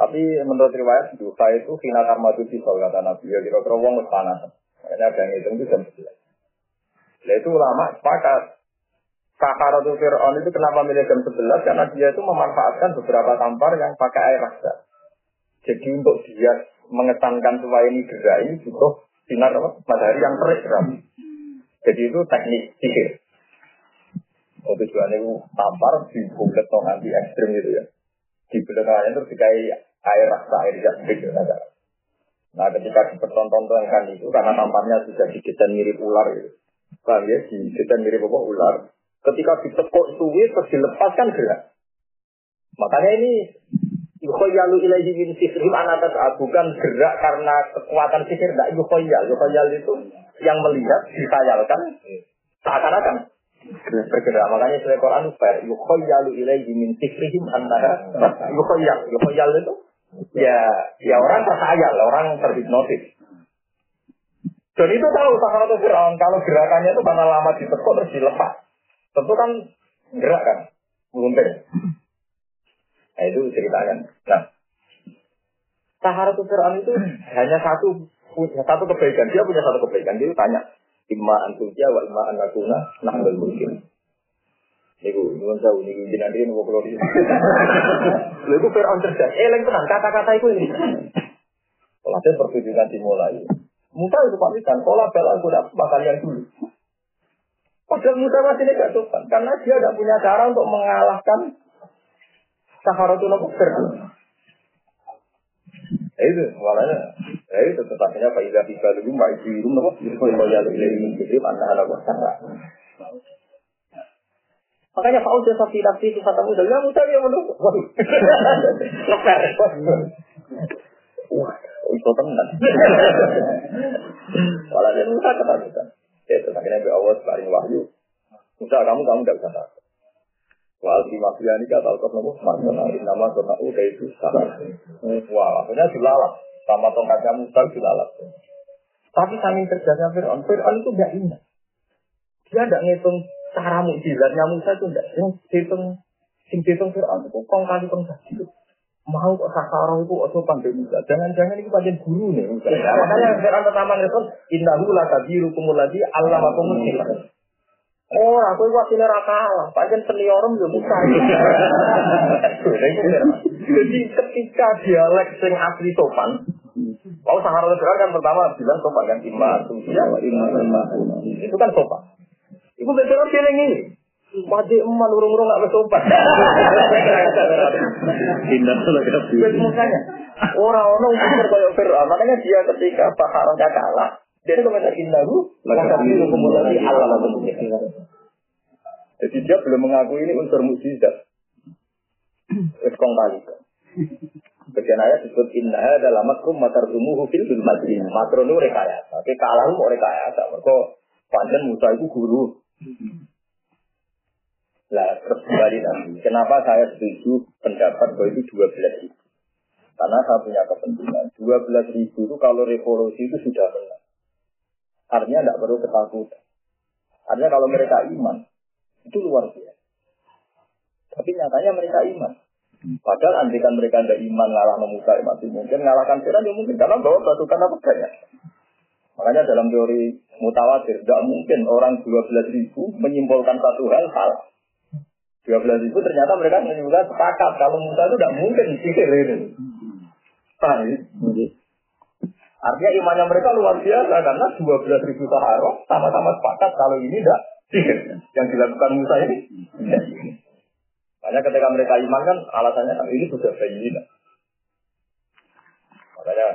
Tapi menurut riwayat duha itu kina karma itu pisau kata Nabi ya kira-kira wong panas. Makanya ada yang hitung itu jam 11. Nah itu ulama sepakat. Sakaratul Fir'aun itu kenapa milih jam 11? Karena dia itu memanfaatkan beberapa tampar yang pakai air rasa. Jadi untuk dia mengesankan supaya ini gerak ini butuh sinar apa? matahari yang terik Jadi itu teknik sihir. Oh, tujuannya itu tampar di bulat atau nanti ekstrim gitu ya. Di bulat terus dikai air rasa air jasmik gitu. Nah ketika dipertontonkan itu karena tamparnya sudah didesain mirip ular gitu. Paham ya? Didesain mirip apa? Ular. Ketika ditekuk suwi terus dilepaskan gerak. Makanya ini Yukhoyalu ilaihi min sihrihim anatas bukan gerak karena kekuatan sihir. Tidak yukhoyal. Yukhoyal itu yang melihat, disayalkan, seakan-akan bergerak. Makanya surat Quran fair. Yukhoyalu ilaihi min sihrihim antara yukhoyal. Yukhoyal itu ya ya orang tersayal, orang terhipnotis. Dan itu tahu Sahara Fir'aun kalau gerakannya itu karena lama ditekuk terus dilepas. Tentu kan gerak kan, meluntir. Nah itu ceritakan. Nah, Sahara Fir'aun itu hanya satu punya satu kebaikan. Dia punya satu kebaikan. Dia tanya, Imma antuja wa imma anakuna nahdal mungkin. Niku, nyuwun sewu niku jenengan iki nopo kula iki. Lha iku Firaun cerdas. Eleng tenan kata-kata iku ini. Setelah pertunjukan dimulai. Musa itu pamitan, pola bala aku dapat kalian dulu. Padahal Musa masih tidak sopan, karena dia tidak punya cara untuk mengalahkan Saharatul Fir'aun. Ya itu, makanya, ya itu tetapnya Pak Ida Tiba dulu, Mbak Ibu Ibu, apa? Kalau ya lebih jadi mana ada cara. Makanya Pak Udah sapi nafsi itu kata muda, ya muda dia menunggu. Leper. Wah, itu teman. Walau dia Musa kata Musa. Ya, itu akhirnya Allah paling wahyu. Musa kamu kamu gak bisa takut. Wal di mafia ini kata kau nopo masalah nama kota udah itu salah. Wah, akhirnya dilalap sama tongkatnya Musa dilalap. Tapi saking kerjanya Fir'aun, Fir'aun itu gak ingat. Dia tidak ngitung cara mujizatnya Musa itu tidak. Yang hitung, sing hitung Fir'aun itu kong kali kong itu mau kok sakara itu atau pandai Musa. Jangan-jangan ini pada guru nih Musa. Ya, makanya Fir'aun pertama ngerti, innahu lakabiru kumuladi Allah makumul Oh, aku itu wakilnya rakalah. Pancen seniorem ya buka. Jadi ketika dialek sing asli sopan, Mau Sahara Lebaran kan pertama bilang sopan kan iman, ya, itu kan sopan. Ibu betul feeling ini. Mati eman urung-urung gak. Indah sudah kita Makanya orang-orang umur kayak Fir'aun, makanya dia ketika Sahara kalah, dia komentar indahu, maka itu kemudian Allah Jadi dia belum mengakui ini unsur mukjizat. Wes kong kali. Bagian ayat disebut inna adalah makrum matar tumuhu fil bil madin. Makro nu rekayasa. Tapi kalah mau rekayasa. Mereka panjang Musa itu guru. Terus kembali nanti. Kenapa saya setuju pendapat bahwa itu 12 ribu? Karena saya punya kepentingan. 12 ribu itu kalau revolusi itu sudah menang. Artinya tidak perlu ketakutan. Artinya kalau mereka iman, itu luar biasa. Tapi nyatanya mereka iman. Padahal andikan mereka ada iman ngalah ya masih mungkin ngalahkan Fir'aun ya mungkin karena bawa pasukan apa banyak. Makanya dalam teori mutawatir tidak mungkin orang 12 ribu menyimpulkan satu hal salah. 12 ribu ternyata mereka menyimpulkan sepakat kalau Musa itu tidak mungkin sihir ini. Paham Artinya imannya mereka luar biasa karena 12 ribu sahara sama-sama sepakat kalau ini tidak sihir. Yang dilakukan Musa ini tidak sihir. Makanya ketika mereka iman kan alasannya kan ini sudah bayyinah. Makanya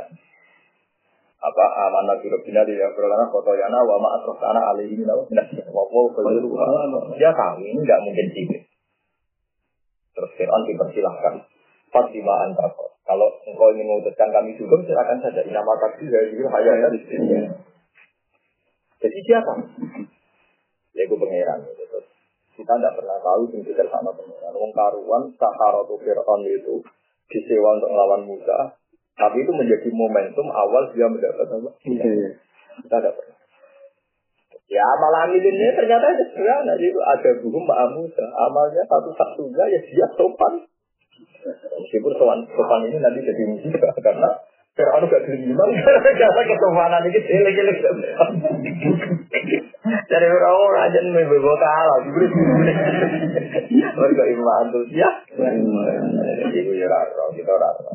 apa amanah di Rabbina di Rabbina foto yana wa ma asrofana alaihi min wa dia tahu ini nggak mungkin sihir. Fir'aun dipersilahkan Fatima antakot. Kalau engkau ingin memutuskan kami juga, silakan saja. Nama taksi dari di sini. Jadi siapa? Ya gue pangeran. Gitu. Kita tidak pernah tahu sing sama pangeran. Wong karuan Saharatu Fir'aun itu disewa untuk melawan Musa. Tapi itu menjadi momentum awal dia mendapat apa? Iya. Kita tidak pernah. Ya amal ini ternyata sederhana. Jadi ada guru Mbak Musa. Amalnya satu-satunya ya dia sopan. Meskipun sopan, sopan ini nanti jadi musibah karena Fir'aun gak iman karena kesopanan ini jelek-jelek. Dari orang aja nih bebo kalah, Mereka iman tuh ya. Jadi gue ya raro, kita raro.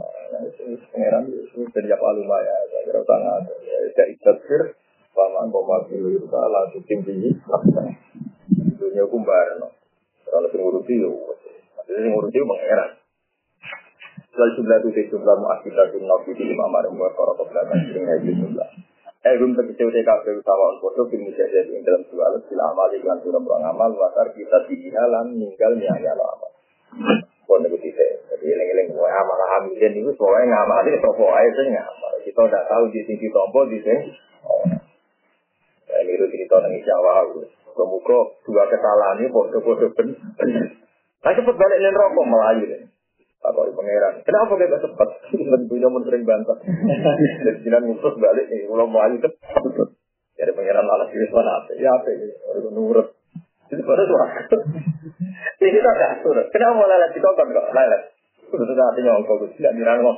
Pangeran itu sejak alumah ya, saya kira sangat. Ya ikhtir, paman koma bilu itu kalah, tuh tinggi. Dunia kumbar, no. Kalau ngurusi, maksudnya ngurusi pangeran. Wal jumlah itu jumlah mu'akidah bin nabi di lima marim wa para ke belakang sering haji jumlah. Eh belum kafe utawa on foto bin mujahid ing dalam dua alat sila amal iklan surah perang amal wasar kita dihalan ninggal nyaya lo amal. Pun itu tidak. Jadi eling-eling wa amal hamilin itu soalnya ngamal itu sopo aja sih ngamal. Kita udah tahu di sini tompo di sini. Saya niru cerita nang Jawa. Semoga dua kesalahan ini bodoh-bodoh bener. Nah cepet balik nih rokok melayu deh. Takoi pangeran. Kenapa kita gak cepat? Tentunya mun sering bantah. Jadi jinan ngurus balik nih. Kalau mau aja cepat. Jadi pangeran malah kiri mana apa? Ya apa? Orang nurut. Jadi pada suara. Ini kita gak surat. Kenapa mau lalat di kokon kok? Lalat. Sudah hatinya ongkol. Tidak dirangkok.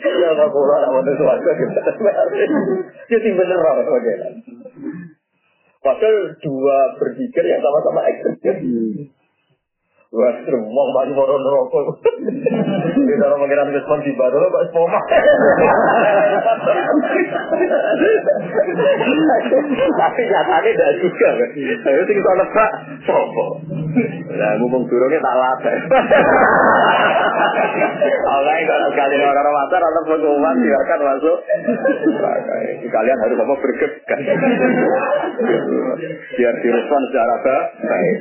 Ya nggak boleh. Mau sesuatu. Jadi bener banget pangeran. Padahal dua berpikir yang sama-sama ekstrim. Wah, semua banyak orang rokok. Di dalam pengiran respon di baru, Pak Spoma. Tapi nyatanya tidak juga. Sih kita nebak, sopo. Nah, ngomong turunnya tak latih. Oke, kalau sekali orang pasar atau pengumuman silakan masuk. Kalian harus apa bergegas. Biar direspon secara baik.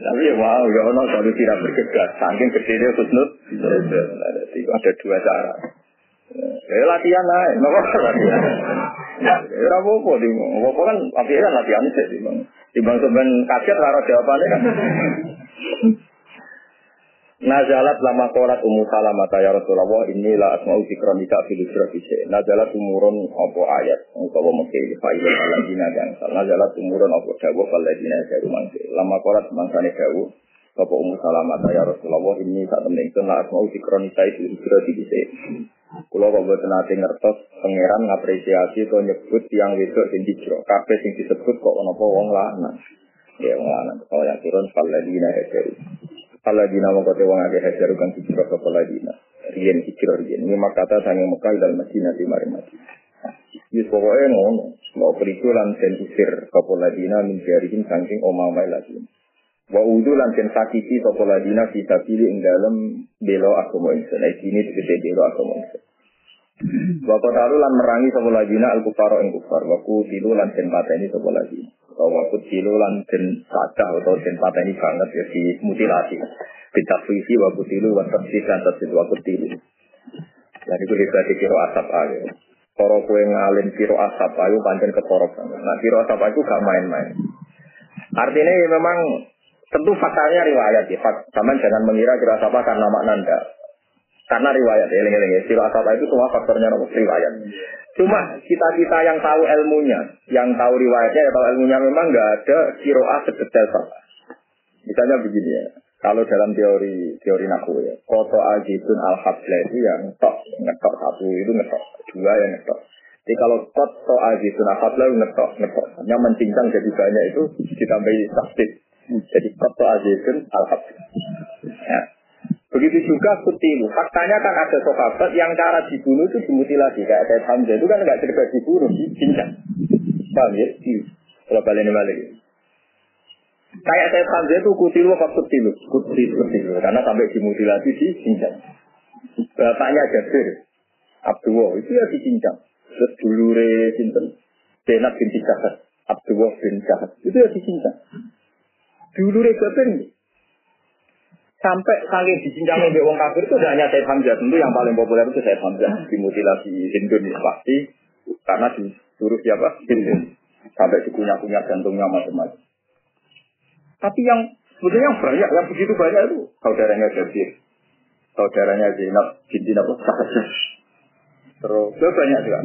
Tapi ya wow, ya ono kalau tidak bergegas, saking kecilnya khusnud. Jadi ada dua cara. Eh latihan lah, nopo latihan. Ya apa-apa, apa kan, tapi kan latihan sih. Timbang sebenarnya kaget, rara jawabannya kan. Nazalat lama kolat umu salamata ya Rasulullah inilah asma'u zikronika fil isra Nazalat umurun apa ayat utawa mesti fa'ilun aladina yang sal. Nazalat umurun apa dawuh faladina jaru mangke. Lama kolat mangsane dawuh apa umu salamata ya Rasulullah ini sak temen ingsun la asma'u zikronika fil isra dise. Kula kok nate ngertos pangeran ngapresiasi to nyebut yang wedok sing dicro. Kabeh sing disebut kok ana apa wong lanang. Ya wong lanang. Kalau yang turun faladina jaru. Kalau di nama kota wong agak hajar kan hijrah ke Paladina. Rien hijrah rien. Ini kata sange Mekah dan Madinah di mari mati. Yus pokoknya ngono. Mau periku lansen usir ke Paladina min jarihin saking omamai lagi. Wa udu lansen sakiti ke Paladina kita pilih ing dalam belo agama insun. Nah ini tegese belo agama insun. Bapak tahu lan merangi sapa ladina al kufaro ing kufar. Wa kutilu lan den pateni sapa ladina atau kutilu lan den sadah atau den pateni banget ya di mutilasi. Bitafwisi wa kutilu wa tafsir dan tafsir wa kutilu. Dan itu dikasih kiro asap ayo. Koro kue ngalin kiro asap ayo pancen ketorok. Nah kiro asap ayo gak main-main. Artinya ya memang tentu faktanya riwayat ya. Sama jangan mengira kiro asap karena makna ndak. Karena riwayat, eling-eling, siro asap itu semua faktornya riwayat. Cuma kita-kita yang tahu ilmunya, yang tahu riwayatnya, yang tahu ilmunya memang nggak ada kiroah sedetail sama. Misalnya begini ya, kalau dalam teori teori naku ya, koto ajibun al itu yang ngetok, ngetok satu itu ngetok, dua yang ngetok. Jadi kalau koto ajibun al itu ngetok, ngetok. Hanya mencincang jadi banyak itu ditambahi tasbih. Jadi koto ajibun al Ya. Begitu juga kutilu. Faktanya kan ada sahabat yang cara dibunuh itu dimutilasi. Kayak Said Hamzah itu kan nggak cerita dibunuh, dicincang. Paham ya? Kalau balik ini balik. Kayak Said Hamzah itu kutilu apa kutilu? Kutilu, kutilu. Karena sampai dimutilasi dicincang. Bapaknya Jabir, Abdullah, itu ya dicincang. Terus dulure Sinten, Zainab bin Jahat, Abdullah bin Jahat, itu ya dicincang. Dulure Jabir Sampai saking dicincang oleh wong kafir itu hanya Said Hamzah. Tentu yang paling populer itu Said Hamzah. Dimutilasi Hindun pasti. Karena disuruh siapa? Hindun. Sampai dikunyah-kunyah jantungnya macam-macam. Tapi yang sebetulnya yang banyak, yang begitu banyak itu saudaranya Jabir. Saudaranya Zainab binti apa? Terus itu banyak juga.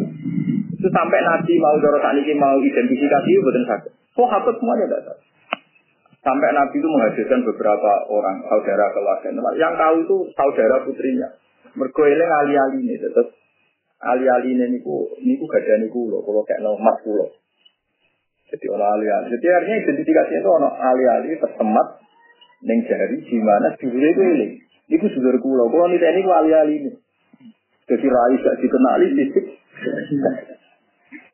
Itu sampai Nabi mau dorong ini mau identifikasi itu betul. Oh, hafal semuanya tidak. Sampai Nabi itu menghadirkan beberapa orang saudara keluarga. Yang tahu itu saudara putrinya. Mergoeling ali-ali ini. Terus ali-ali ini niku niku gak ada niku loh. Kalau kayak nomor pulau. Jadi orang ali-ali. Jadi artinya identifikasinya itu orang ali-ali tersemat neng jari di mana dulure itu ini. Niku saudara kulo. Kalau nih ini ali-ali ini. Jadi rai gak dikenali fisik.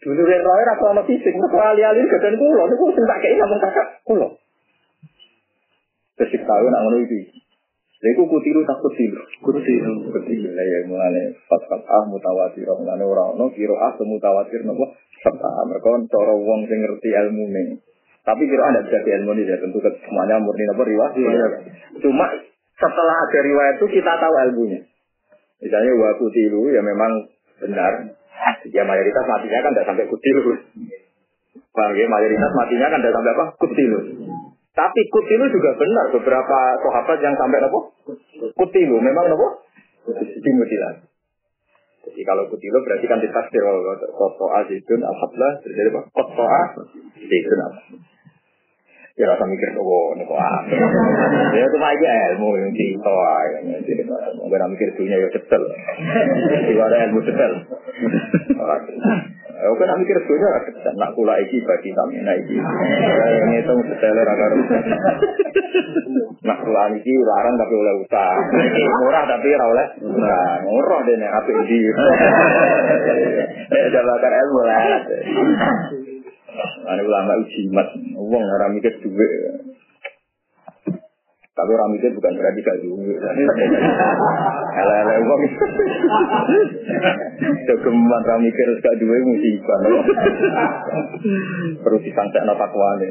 Dulu rai rasa sama fisik. Mereka ali-ali gak ada kulo. Niku sing tak kayak ngomong kakak kulo. Terus tahu nak ngono iki. Lha iku kutilu tak kutilu. Kutilu, kutilu. Lah ya mulane fat fat ah mutawatir mulane ora ono kira ah mutawatir nopo serta mereka cara wong sing ngerti ilmu ning. Tapi kira ada bisa ilmu ini ya tentu semuanya murni nopo riwayat. Iya. Cuma setelah ada riwayat itu kita tahu ilmunya. Misalnya wa kutilu ya memang benar. Ya mayoritas matinya kan tidak sampai kutilu. Bang, ya mayoritas matinya kan tidak sampai apa? Kutilu. Tapi kutilu juga benar beberapa sahabat yang sampai apa? Kutilu memang apa? Dimutilasi. Jadi kalau kutilu berarti kan ditafsir kalau koto azidun alhamdulillah terjadi apa? Koto azidun alhamdulillah. Ya rasa mikir oh ini kok Ya itu aja ilmu yang toa yang jadi nggak mikir dunia ya cetel. Jadi ada ilmu cetel. Ya oke nak mikir ora kesan. Nak kula iki bagi sami nak iki. Ini itu seteler ra karo. Nak kula iki larang tapi oleh utang. Murah tapi ora oleh. Nah, murah dene apik iki. Eh jabatan ilmu lah. Ane ulama ujimat, wong ora mikir duit. Tapi orang mikir bukan berarti gak duit. Ele-ele wong. Jogeman orang mikir gak duit musibah. Perlu disangkakno takwane.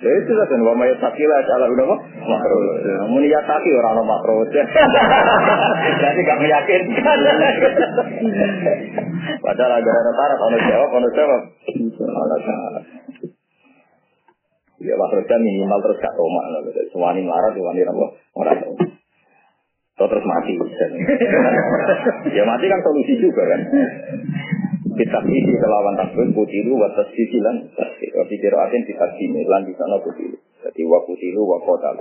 Ya itu lah kan wa may sakila ala udah apa? Makro. Mun ya taki ora ono makro. Jadi gak meyakinkan. Padahal agar ada taraf, ono jawab, ono jawab. Ono jawab. Ya makroja minimal terus gak. Semua marah, semua ini apa? Orang tahu. Atau terus mati. ya mati kan solusi juga kan. Kita isi kelawan takbir putilu wa tasdisi lan tasdisi. Wa pikiratin kita sini lan di sana putilu. Jadi wa putilu wa kota.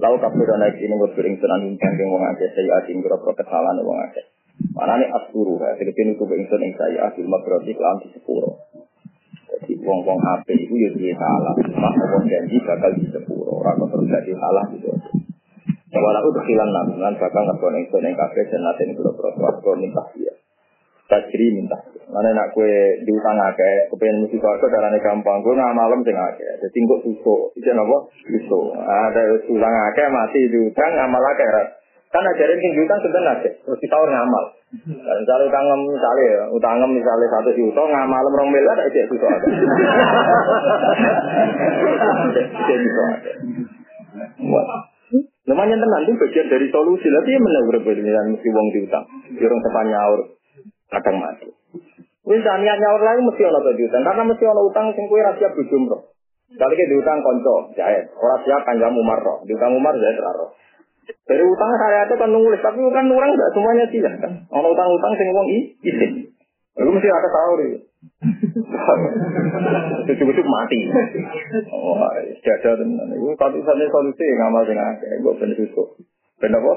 Lalu kabir dan naik ini berpiring senan ingkang yang wong akeh saya asin berapa kesalahan wong akeh. Mana nih asuru ya, jadi itu beingsun yang saya asil makroti kelam di sepuro. Jadi wong-wong HP itu ya dia salah. Mak wong janji bakal di sepuro. Orang terus jadi salah gitu. Walau itu hilang namungan bakal ngebon ingsun yang kafe dan ini berapa suarga minta dia. Tajri minta. Mana nak kue diutang akeh, kepengen mesti suarga darahnya gampang. Gue nggak malam sing akeh. Jadi gue susuk. Itu apa? Susuk. Ada utang akeh mati diutang ngamal akeh. Kan ajarin sing diutang sebenarnya Terus kita orang ngamal. Dan misalnya utang misalnya ya, utang misalnya satu juta ngamal rong miliar ada cek susuk ada. Cek susuk ada. Lumayan tenang itu bagian dari solusi. Tapi ya mana berbeda mesti uang diutang. Jurung sepan nyaur, kadang mati. Wis niat nyaur lagi mesti ono diutang karena mesti ono utang sing kowe ra siap dijumroh. Kali ke diutang konco, jahit. Orang siap kanjam Umar roh. Diutang Umar jahit roh. Dari utang saya itu kan nulis, tapi kan orang nggak semuanya siap kan. Ono utang-utang sing wong i, isin. Itu mesti ada tahu deh. Cukup-cukup mati. Oh, jaga tenan. Itu satu satunya solusi ngamal sing akeh. Gue bener susuk. Bener apa?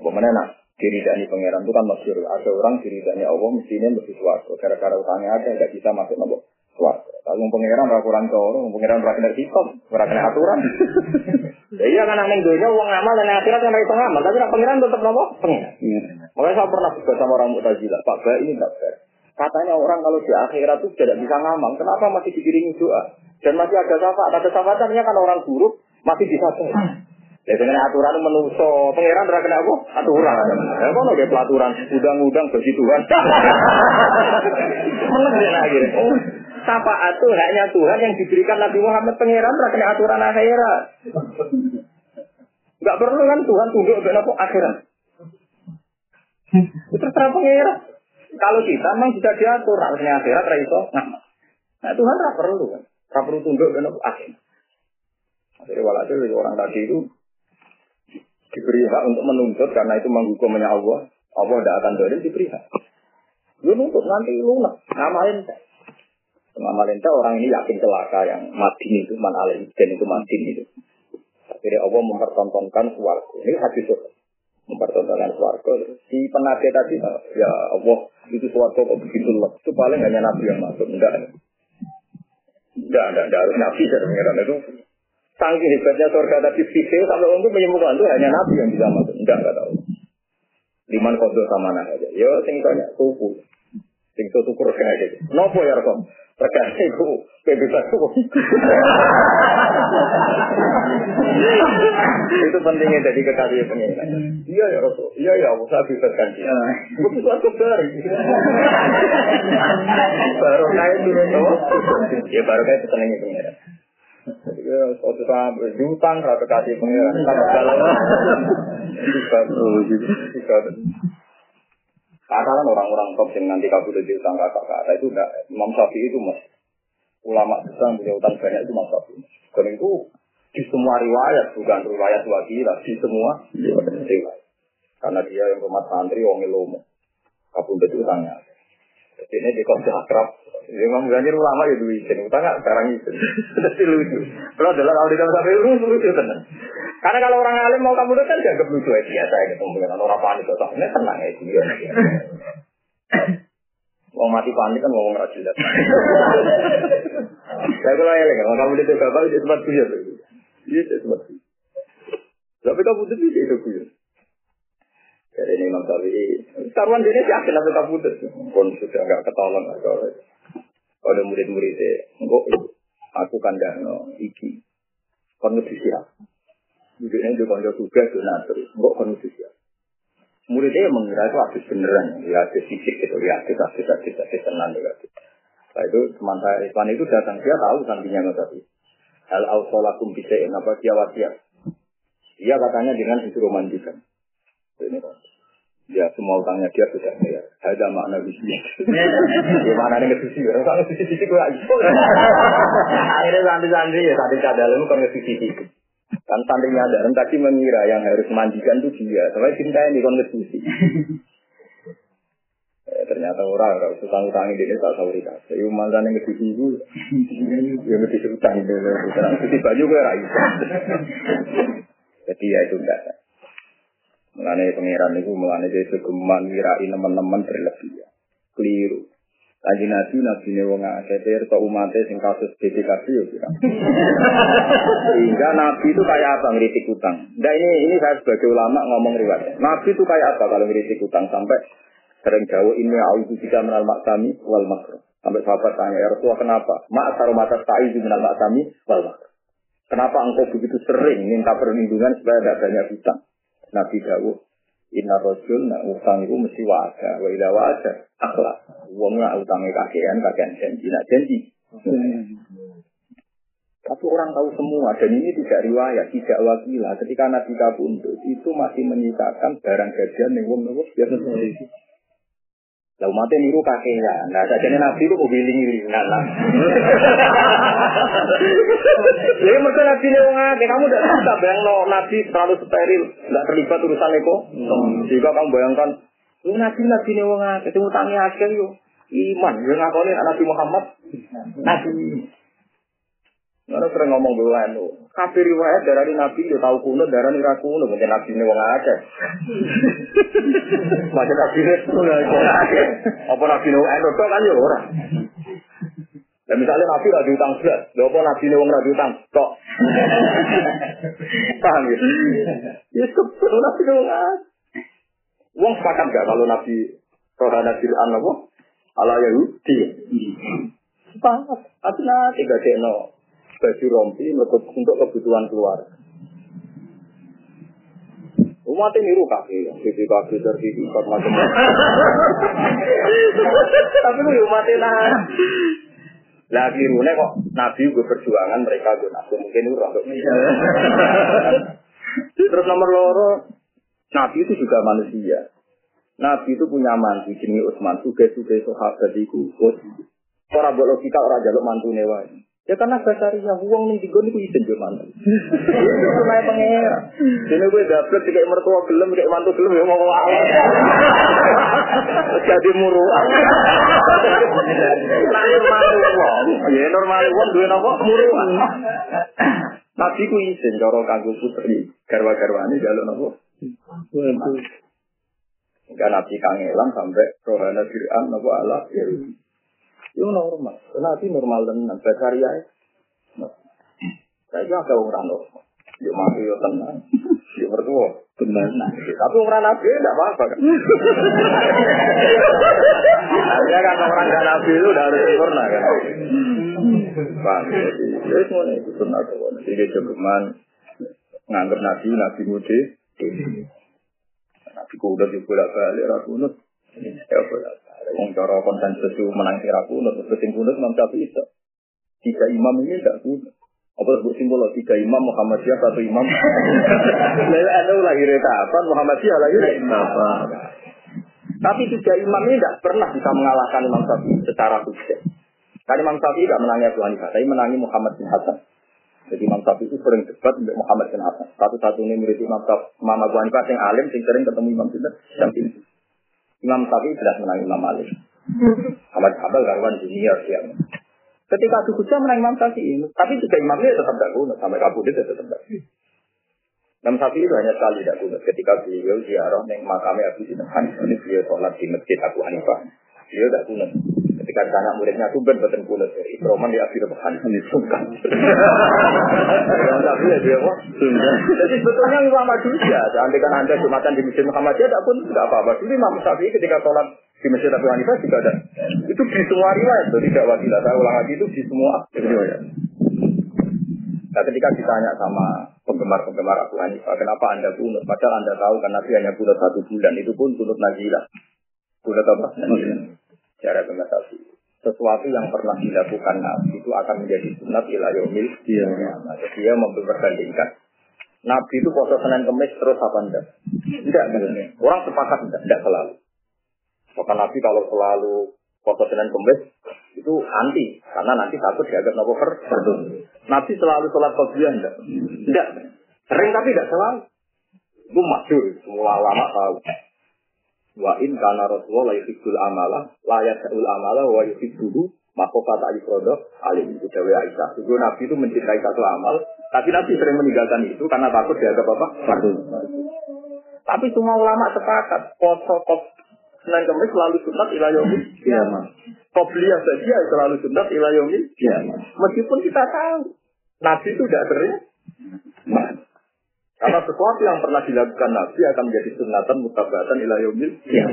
Apa mana nak? Diridani pangeran itu kan masyur. Ada orang diridani Allah mestinya mesti suatu. Gara-gara utangnya ada, nggak bisa masuk nopo suatu. Kalau pangeran ora kurang coro, pangeran ora kena hitam, ora kena aturan. Ya iya kan aneh dunia uang ngamal dan akhirat kan itu ngamal, tapi pangeran tetap nopo pengen. Makanya saya pernah juga sama orang Mu'tazilah, Pak Ba ini tak fair. Katanya orang kalau di akhirat itu tidak bisa ngamal, kenapa masih dikiringi doa? Dan masih ada syafaat, ada syafaatannya kan orang buruk masih bisa Ya dengan aturan menuso, pangeran ora kena apa? Aturan. Ya kono ge pelaturan, udang-udang bagi Tuhan. Meneng ya akhirnya. Syafaat itu haknya Tuhan yang diberikan Nabi Muhammad pangeran kena aturan akhirat. Enggak perlu kan Tuhan tunduk ke apa akhirat. Itu terserah pangeran. Kalau kita memang sudah diatur, harusnya akhirat ra iso Nah Tuhan ora perlu kan. Ora perlu tunduk ke apa akhirat. Akhirnya walhasil orang tadi itu diberi hak untuk menuntut karena itu menghukumnya Allah. Allah tidak akan dolim diberi hak. Lu nuntut nanti lunak, ngamalin Ngamalin teh orang ini yakin celaka yang mati itu, man alih itu mati itu. Akhirnya Allah mempertontonkan suarga. Ini hadis itu. Mempertontonkan suarga. Si penada tadi, ya Allah, itu suarga kok begitu loh. Itu paling hanya Nabi yang masuk. Enggak. Enggak, enggak, enggak harus Nabi. Saya mengira itu Saking hebatnya surga tadi fikir sampai untuk menyembuhkan itu hanya Nabi yang bisa masuk. Enggak, enggak tahu. Liman kodok sama aja. Yo, sing tanya tuku. Sing tuku tukur kayak gitu. Nopo ya rekom. Terkait itu bisa tuku. itu pentingnya jadi kekasih pengiran. Iya ya Rasul. Iya ya saya bisa ganti. Bukan suatu baru. baru kayak turun Ya baru kayak senengnya pengiran. Ya, suatu saat rata kasih Karena kan orang-orang top yang nanti kabur di utang kakak kakak itu enggak. Imam Syafi'i itu mas. Ulama besar punya utang banyak itu Imam Syafi'i. Dan itu di semua riwayat, bukan riwayat wakilah, di semua riwayat. Karena dia yang rumah santri, wong ilomo. Kabur itu utangnya. Jadi ini di kota akrab. Imam Ganjar ulama ya dulu izin, utang sekarang izin. Jadi lucu. Kalau dalam audit sampai lucu lucu tenang. Karena kalau orang alim mau kamu kan dianggap lucu ya biasa ya ketemu dengan orang panik atau ini tenang ya dia. Wong mati panik kan ngomong ra jelas. Saya kalau ya kan, kamu itu bapak itu tempat kuliah. Iya, itu tempat kuliah. Tapi kamu itu itu kuliah. Jadi ini Imam Syafi'i, karuan dia yakin apa kamu itu. Pun sudah nggak ketolong kalau ada murid-muridnya, enggak, aku kandang iki, kon siap. Judulnya itu konco tugas donatur, enggak kon siap. Muridnya mengira itu habis beneran, ya habis fisik gitu, ya habis habis habis habis tenang juga. Nah itu teman saya Ikhwan itu datang, dia tahu santinya nggak tadi. Hal ausolakum bisa apa dia wasiat. Dia katanya dengan instrumentikan. Ini. Ya semua utangnya dia sudah bayar. Ada makna bisnis. Gimana nih ngesusi? Kalau ngesusi sisi gue Akhirnya santri-santri ya tadi kadal kan ngesusi sisi. Kan santrinya ada tadi mengira yang harus mandikan itu dia. Sampai cinta ini kan ngesusi. Eh, ternyata orang kalau utang utang ini dia tak tahu dikasih. Saya mantan yang ngesusi itu, yang ngesusi utang itu. Ngesusi baju gue raih. Jadi ya itu enggak. Mengenai pangeran itu mengenai dia segeman wirai teman-teman berlebihan. Keliru. Lagi nabi nabi ini wong akeh to umatnya sing kasus BPKB ya kira. Sehingga nabi itu kayak apa ngeritik utang. Nah ini ini saya sebagai ulama ngomong riwayat. Nabi itu kayak apa kalau ngeritik utang sampai sering jauh ini auzu bisa menal maksami wal makro. Sampai sahabat tanya, ya Rasulullah kenapa? Mak taruh mata ta'i menal maksami wal makro. Kenapa engkau begitu sering minta perlindungan supaya tidak banyak utang? Nabi Dawud, Inna rojul nak utang itu mesti wajah, wa ila wajah, akhlak. Nak utangnya kakean, kakean janji, nak janji. Tapi orang tahu semua, dan ini tidak riwayat, tidak wakilah. Ketika Nabi kabundut, itu masih menyisakan barang gajian yang wong seperti lah umatnya niru kakeknya. Nah, saja nabi itu ini. Nah, nah. Jadi mereka nabi ini orang kamu tidak bisa bayang no, nabi terlalu steril, tidak terlibat urusan itu. Jika kamu bayangkan, lu nabi nabi ini orang ketemu tangi akhir yo. Iman, yang ngakoni Nabi Muhammad. Nabi. Mana sering ngomong bahwa itu, kafir riwayat dari Nabi ya tahu kuno, darah nira kuno, mungkin Nabi ini wong akeh. Macam Nabi ini Apa Nabi ini wong akeh kan ya orang. Dan misalnya Nabi lagi utang belas, lho apa Nabi ini wong lagi utang kok. Paham ya? Ya sebetulnya Nabi ini wong akeh. Wong sepakat gak kalau Nabi Rohana Fir'an apa? Ala Yahudi. Sepakat. Artinya tiga dekno baju rompi untuk kebutuhan keluarga. Umat ini niru kaki, sisi kaki sertifikat macam-macam. Tapi lu umat ini nah. Lagi rune kok Nabi gue perjuangan mereka gue nabi mungkin itu untuk Terus nomor loro, Nabi itu juga manusia. Nabi itu punya mantu jenis Utsman, tugas-tugas sahabat itu. Orang buat logika orang jaluk mantu wae. Ya karena basaria uang nih digon itu izin mantan. Itu naik pengera. Jadi gue dapet kayak mertua gelem kayak mantu gelem ya mau awal. Jadi muruan. Nah normal uang, ya normal uang dua nopo muruan. Tapi ku izin cara kanggo putri garwa-garwane jaluk nopo. Enggak nabi kangelan sampai rohana Fir'an nopo Allah. Itu normal. Nanti normal tenan. Bakaria Saya juga agak orang normal. Yuk mati yuk tenang. Yuk mertua. Tenang. Tapi orang nabi tidak apa-apa kan. Artinya kan orang gak nabi itu harus sempurna kan. Bang, jadi semuanya itu pernah kawan. Jadi cukuman nganggap nabi, nabi mudi. Nabi kuda juga balik, rakunut. Ya boleh. Wong cara konsensus itu menang kira kuno, terus sing kuno Imam Syafi'i itu. Tiga imam ini tidak kuno. Apa sebut simbol tiga imam Muhammadiyah satu imam. Lalu ada lahir kapan Muhammadiyah lahir apa? Tapi tiga imam ini tidak pernah bisa mengalahkan Imam Syafi'i secara sukses. Karena Imam Syafi'i tidak menangi Abu Hanifah, tapi menangi Muhammad bin Hasan. Jadi Imam Syafi'i itu sering debat dengan Muhammad bin Hasan. Satu-satunya murid Imam Syafi'i, Imam Abu Hanifah yang alim, yang sering ketemu Imam Syafi'i. Imam Syafi'i jelas menang Imam Malik. Ahmad Hambal karuan junior dia. Ketika Abu Hujah menang Imam Syafi'i, tapi juga imamnya tetap tidak guna sampai kabudut tetap tidak. Imam Syafi'i itu hanya sekali tidak guna ketika beliau ziarah yang makamnya Abu Hanifah ini beliau sholat di masjid Abu Hanifah. Beliau tidak guna. Ketika ditanya muridnya tuh ben beten kulit dari Roman di akhir pekan ini sungkan. Tapi ya dia kok. Jadi sebetulnya ulama juga. Andaikan anda jumatan di masjid Muhammadiyah, tidak pun tidak apa-apa. Dulu Imam Syafi'i ketika sholat di masjid Abu Hanifah juga ada. Itu di semua riwayat, tidak wasilah. Saya ulang lagi itu di semua riwayat. Nah ketika ditanya sama penggemar-penggemar Abu Hanifah, kenapa anda kunut? Padahal anda tahu kan Nabi hanya kunut satu bulan, itu pun kunut nazilah. Kunut apa? Nazilah. Cara pengatasi. Sesuatu yang pernah dilakukan Nabi itu akan menjadi sunat ila yaumil Iya. Nah, dia memperbandingkan. Nabi itu puasa Senin Kemis terus apa enggak? Enggak, enggak. Orang sepakat enggak, enggak selalu. Maka Nabi kalau selalu puasa Senin Kemis itu anti karena nanti takut dianggap nopo per Nabi selalu sholat qobliyah enggak? Enggak. Sering tapi enggak selalu. Itu masyhur, semua ulama tahu. Wa in kana Rasulullah la yuhibbul amala, la yas'ul amala wa yuhibbuhu, maka kata Ifrodo, alim itu Dewi Aisyah. Itu Nabi itu mencintai satu amal, tapi Nabi sering meninggalkan itu karena takut dianggap apa? Fardu. Tapi semua ulama sepakat, poso kop Senin Kemis selalu sunat ila yaumil Iya, Mas. Qobliyah saja selalu sunat ila yaumil Iya, Mas. Meskipun kita tahu Nabi itu tidak sering karena sesuatu yang pernah dilakukan Nabi akan menjadi sunatan mutabatan ila yaumil Iya.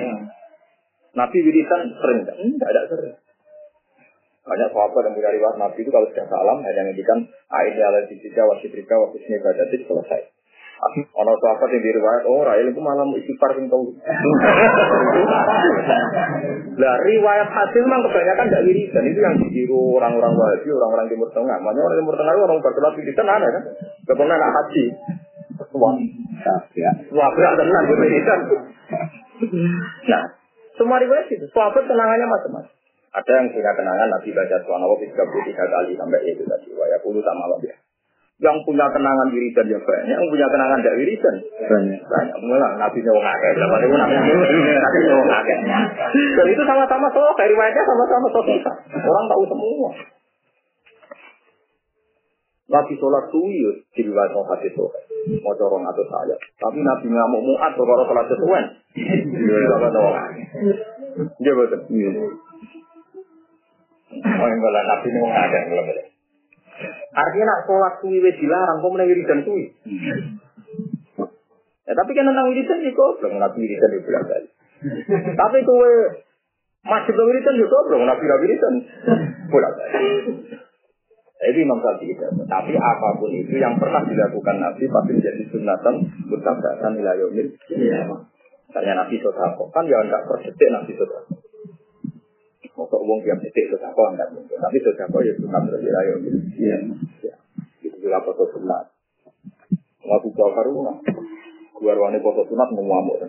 Nabi wiridan sering enggak? Enggak ada sering. Banyak sahabat yang punya riwayat Nabi itu kalau sudah salam hanya ngendikan aini ala sisika wa sitrika wa husni ibadatik selesai. Ono sahabat yang diriwayat, oh Rail itu malam istighfar yang tahu. Lah riwayat hasil memang kebanyakan tidak wiridan itu yang ditiru orang-orang Wahabi, orang-orang Timur Tengah. Makanya orang Timur Tengah itu orang berkelas wiridan aneh kan? Kebanyakan anak haji. Wah, Ya. wah berat tenan wiridan. Nah, semua riwayat itu, sahabat kenangannya macam-macam. Ada yang punya kenangan Nabi baca Subhanallah 33 kali sampai itu tadi. Wah, ya puluh sama Allah ya. Yang punya kenangan wiridan ya banyak, yang punya kenangan tidak wiridan Banyak. banyak. Mulai Nabi nyawang akeh, Nabi nyawang akeh. Dan itu sama-sama dari riwayatnya sama-sama kita. Orang tahu semua. Nabi sholat suwi ya, di riwayat mau hadis soal. Mau corong atau saya. Tapi Nabi ngamuk muat kalau sholat sesuai. Berapa nyawang akeh. Iya betul. Oh, yang kalau Nabi nyawang akeh, belum ada. Artinya nak sholat suwi wis dilarang, kok mulai wiridan suwi. Ya, tapi kan tentang wiridan ya goblok, nabi wiridan ya bilang kali. tapi kowe masih belum wiridan ya goblok, nabi nabi wiridan bolak balik. Jadi Imam Syafi'i itu. Tapi apa pun itu yang pernah dilakukan Nabi pasti menjadi sunatan mutabatan ila yaumil. Misalnya Nabi Sodako, kan ya enggak per detik Nabi Sodako. Masuk uang tiap detik Sodako enggak mungkin. Tapi Sodako ya sunat ila yaumil. Iya. Ya, itu juga foto sunat. Ngaku bakar rumah. Gua ruangnya foto sunat mau ngamuk.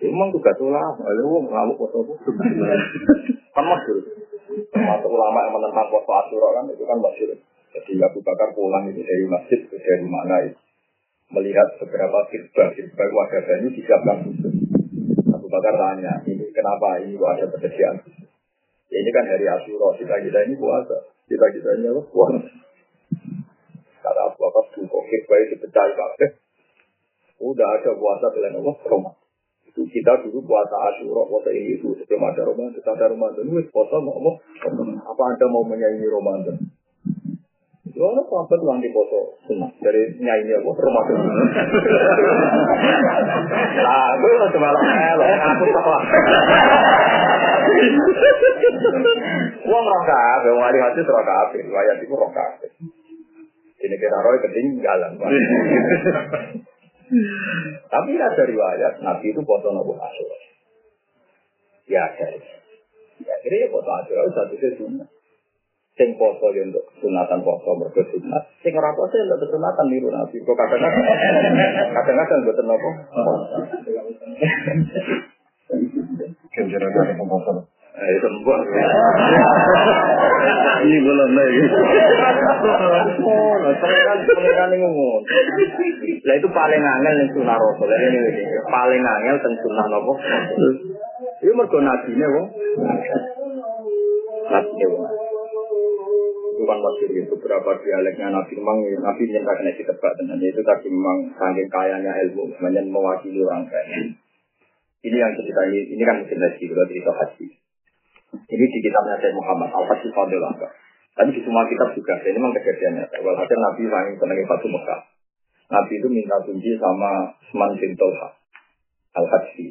Emang tugas ulama, lalu ngamuk foto sunat. Kan masyur. Termasuk ulama yang menentang foto asyura kan itu kan masyur. Jadi Abu Bakar pulang itu dari masjid itu dari mana itu. Melihat beberapa kirba, kirba wajah ini disiapkan. Abu Bakar tanya, ini kenapa ini kok ada khusus? Ya, ini kan hari Asyura, kita kita ini puasa, kita kita ini apa? Puasa. Kata Abu Bakar, kok kirba itu pecah. Udah ada puasa dengan Allah, Ramadan. Itu kita dulu puasa Asyura, puasa ini itu sebelum ada Ramadan, kita ada Ramadan, wis puasa mau Ramadan. Apa anda mau menyanyi Ramadan? Ya, ono sahabat yang diposo sunnah dari nyanyi apa Ramadan. Nah, gue lah cuma lah, aku salah. Wong roh kabeh, wong hari roh kabeh, riwayat itu roh kabeh. Ini kira roh ketinggalan. Tapi ada riwayat Nabi itu foto nopo Asyura. Ya ada. Ya kira ya foto Asyura itu satu sunnah. Sing foto ya untuk sunatan foto mergo sunat. Sing ora foto ya untuk sunatan niru Nabi. Kok kadang-kadang kadang-kadang boten nopo. Pembahasan. Eh sembah. Ini belum lagi. Pengiran pengiran ini ngomong. Lah itu paling angel yang sunah rasul. Ini ini paling angel tentang sunah nopo. Ini mergo nabi nih wong. Nabi nih wong. Bukan maksud itu beberapa dialeknya Nabi memang Nabi yang tak kena ditebak dengan itu tadi memang saking kayanya ilmu, semuanya mewakili orang kaya. Ini yang cerita ini, ini kan mungkin lagi cerita haji. Ini di kitabnya Syekh Muhammad Al-Fatih Fadil Tapi di semua kitab juga, ini memang kejadiannya. Walhasil Nabi paling senangi Fatu Mekah. Nabi itu minta kunci sama Usman bin Al-Hadsi.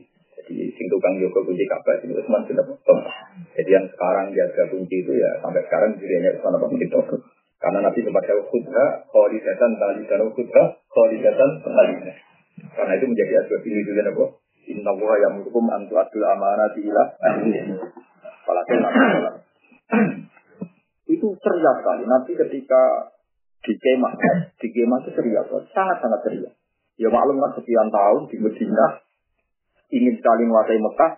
Jadi sing tukang Yoko kunci Ka'bah itu Usman bin Tolha. Jadi yang sekarang jaga kunci itu ya sampai sekarang dirinya Usman bin Tolha. Karena Nabi sempat jauh khutbah, khalidatan, talidatan, khutbah, khalidatan, talidatan. Karena itu menjadi asbab ini juga apa? Inna wa yang hukum antu adul amanati ila Apalagi Itu ceria sekali. Nanti ketika di kemah, di kemah itu ceria, sangat-sangat ceria. Ya maklum kan sekian tahun di Medina ingin sekali menguasai Mekah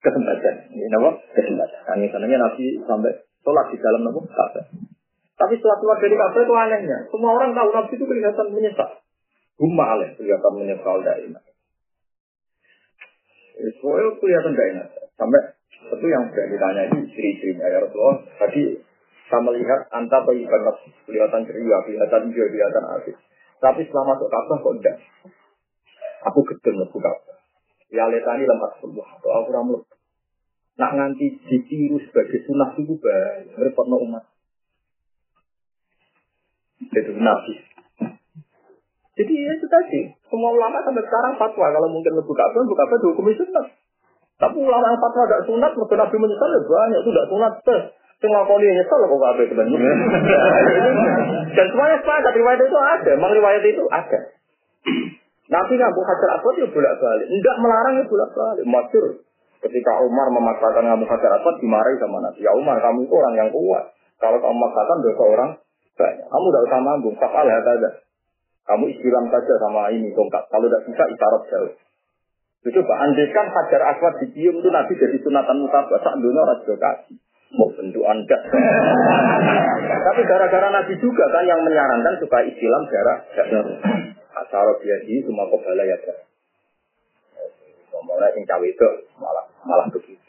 kesempatan. Ini apa? Kesempatan. Kami sananya Nabi sampai sholat di dalam apa? Ka'bah. Tapi setelah keluar dari Ka'bah itu anehnya. Semua orang tahu Nabi itu kelihatan menyesal. Humma aleh kelihatan menyesal dari Soalnya kelihatan gak enak. Sampai itu yang sudah ditanya itu istri-istrinya ya Rasulullah. Tadi saya melihat anta bayikan kelihatan ceria, kelihatan hijau, kelihatan asik. Tapi setelah masuk Ka'bah kok enggak. Aku gedeng masuk Ka'bah. Ya letani lemah sebuah atau aku ramlut. Nak nganti ditiru sebagai sunnah itu baik. Merepotno umat. Itu nabi. Jadi ya itu tadi. Semua ulama sampai sekarang fatwa. Kalau mungkin lebih Ka'bah, lebih Ka'bah dihukumi sunnah. Tapi ulama yang fatwa gak sunat, mereka nabi menyesal ya banyak. Itu gak sunat. Sing ngakoni nyesal kok kabeh sebenarnya. Dan semuanya sepakat riwayat itu ada, memang riwayat itu ada. Nabi ngambung hajar aswad ya bolak balik, tidak melarang ya bolak balik. Masyur ketika Umar memaksakan ngambung hajar aswad dimarahi sama Nabi. Ya Umar kamu itu orang yang kuat. Kalau kamu memaksakan dosa orang banyak. Kamu tidak usah ngambung, kapal ya ada. Kamu istilah saja sama ini tongkat. Kalau tidak bisa isyarat jauh. Itu coba andaikan hajar aswad dicium itu Nabi jadi sunatan mutabak. Sak dunia orang kasih. Mau bentuk anda. Tapi gara-gara Nabi juga kan yang menyarankan supaya Islam jarak. Asal biasa semua kebala ya. Ngomongnya yang cawe itu malah malah begitu.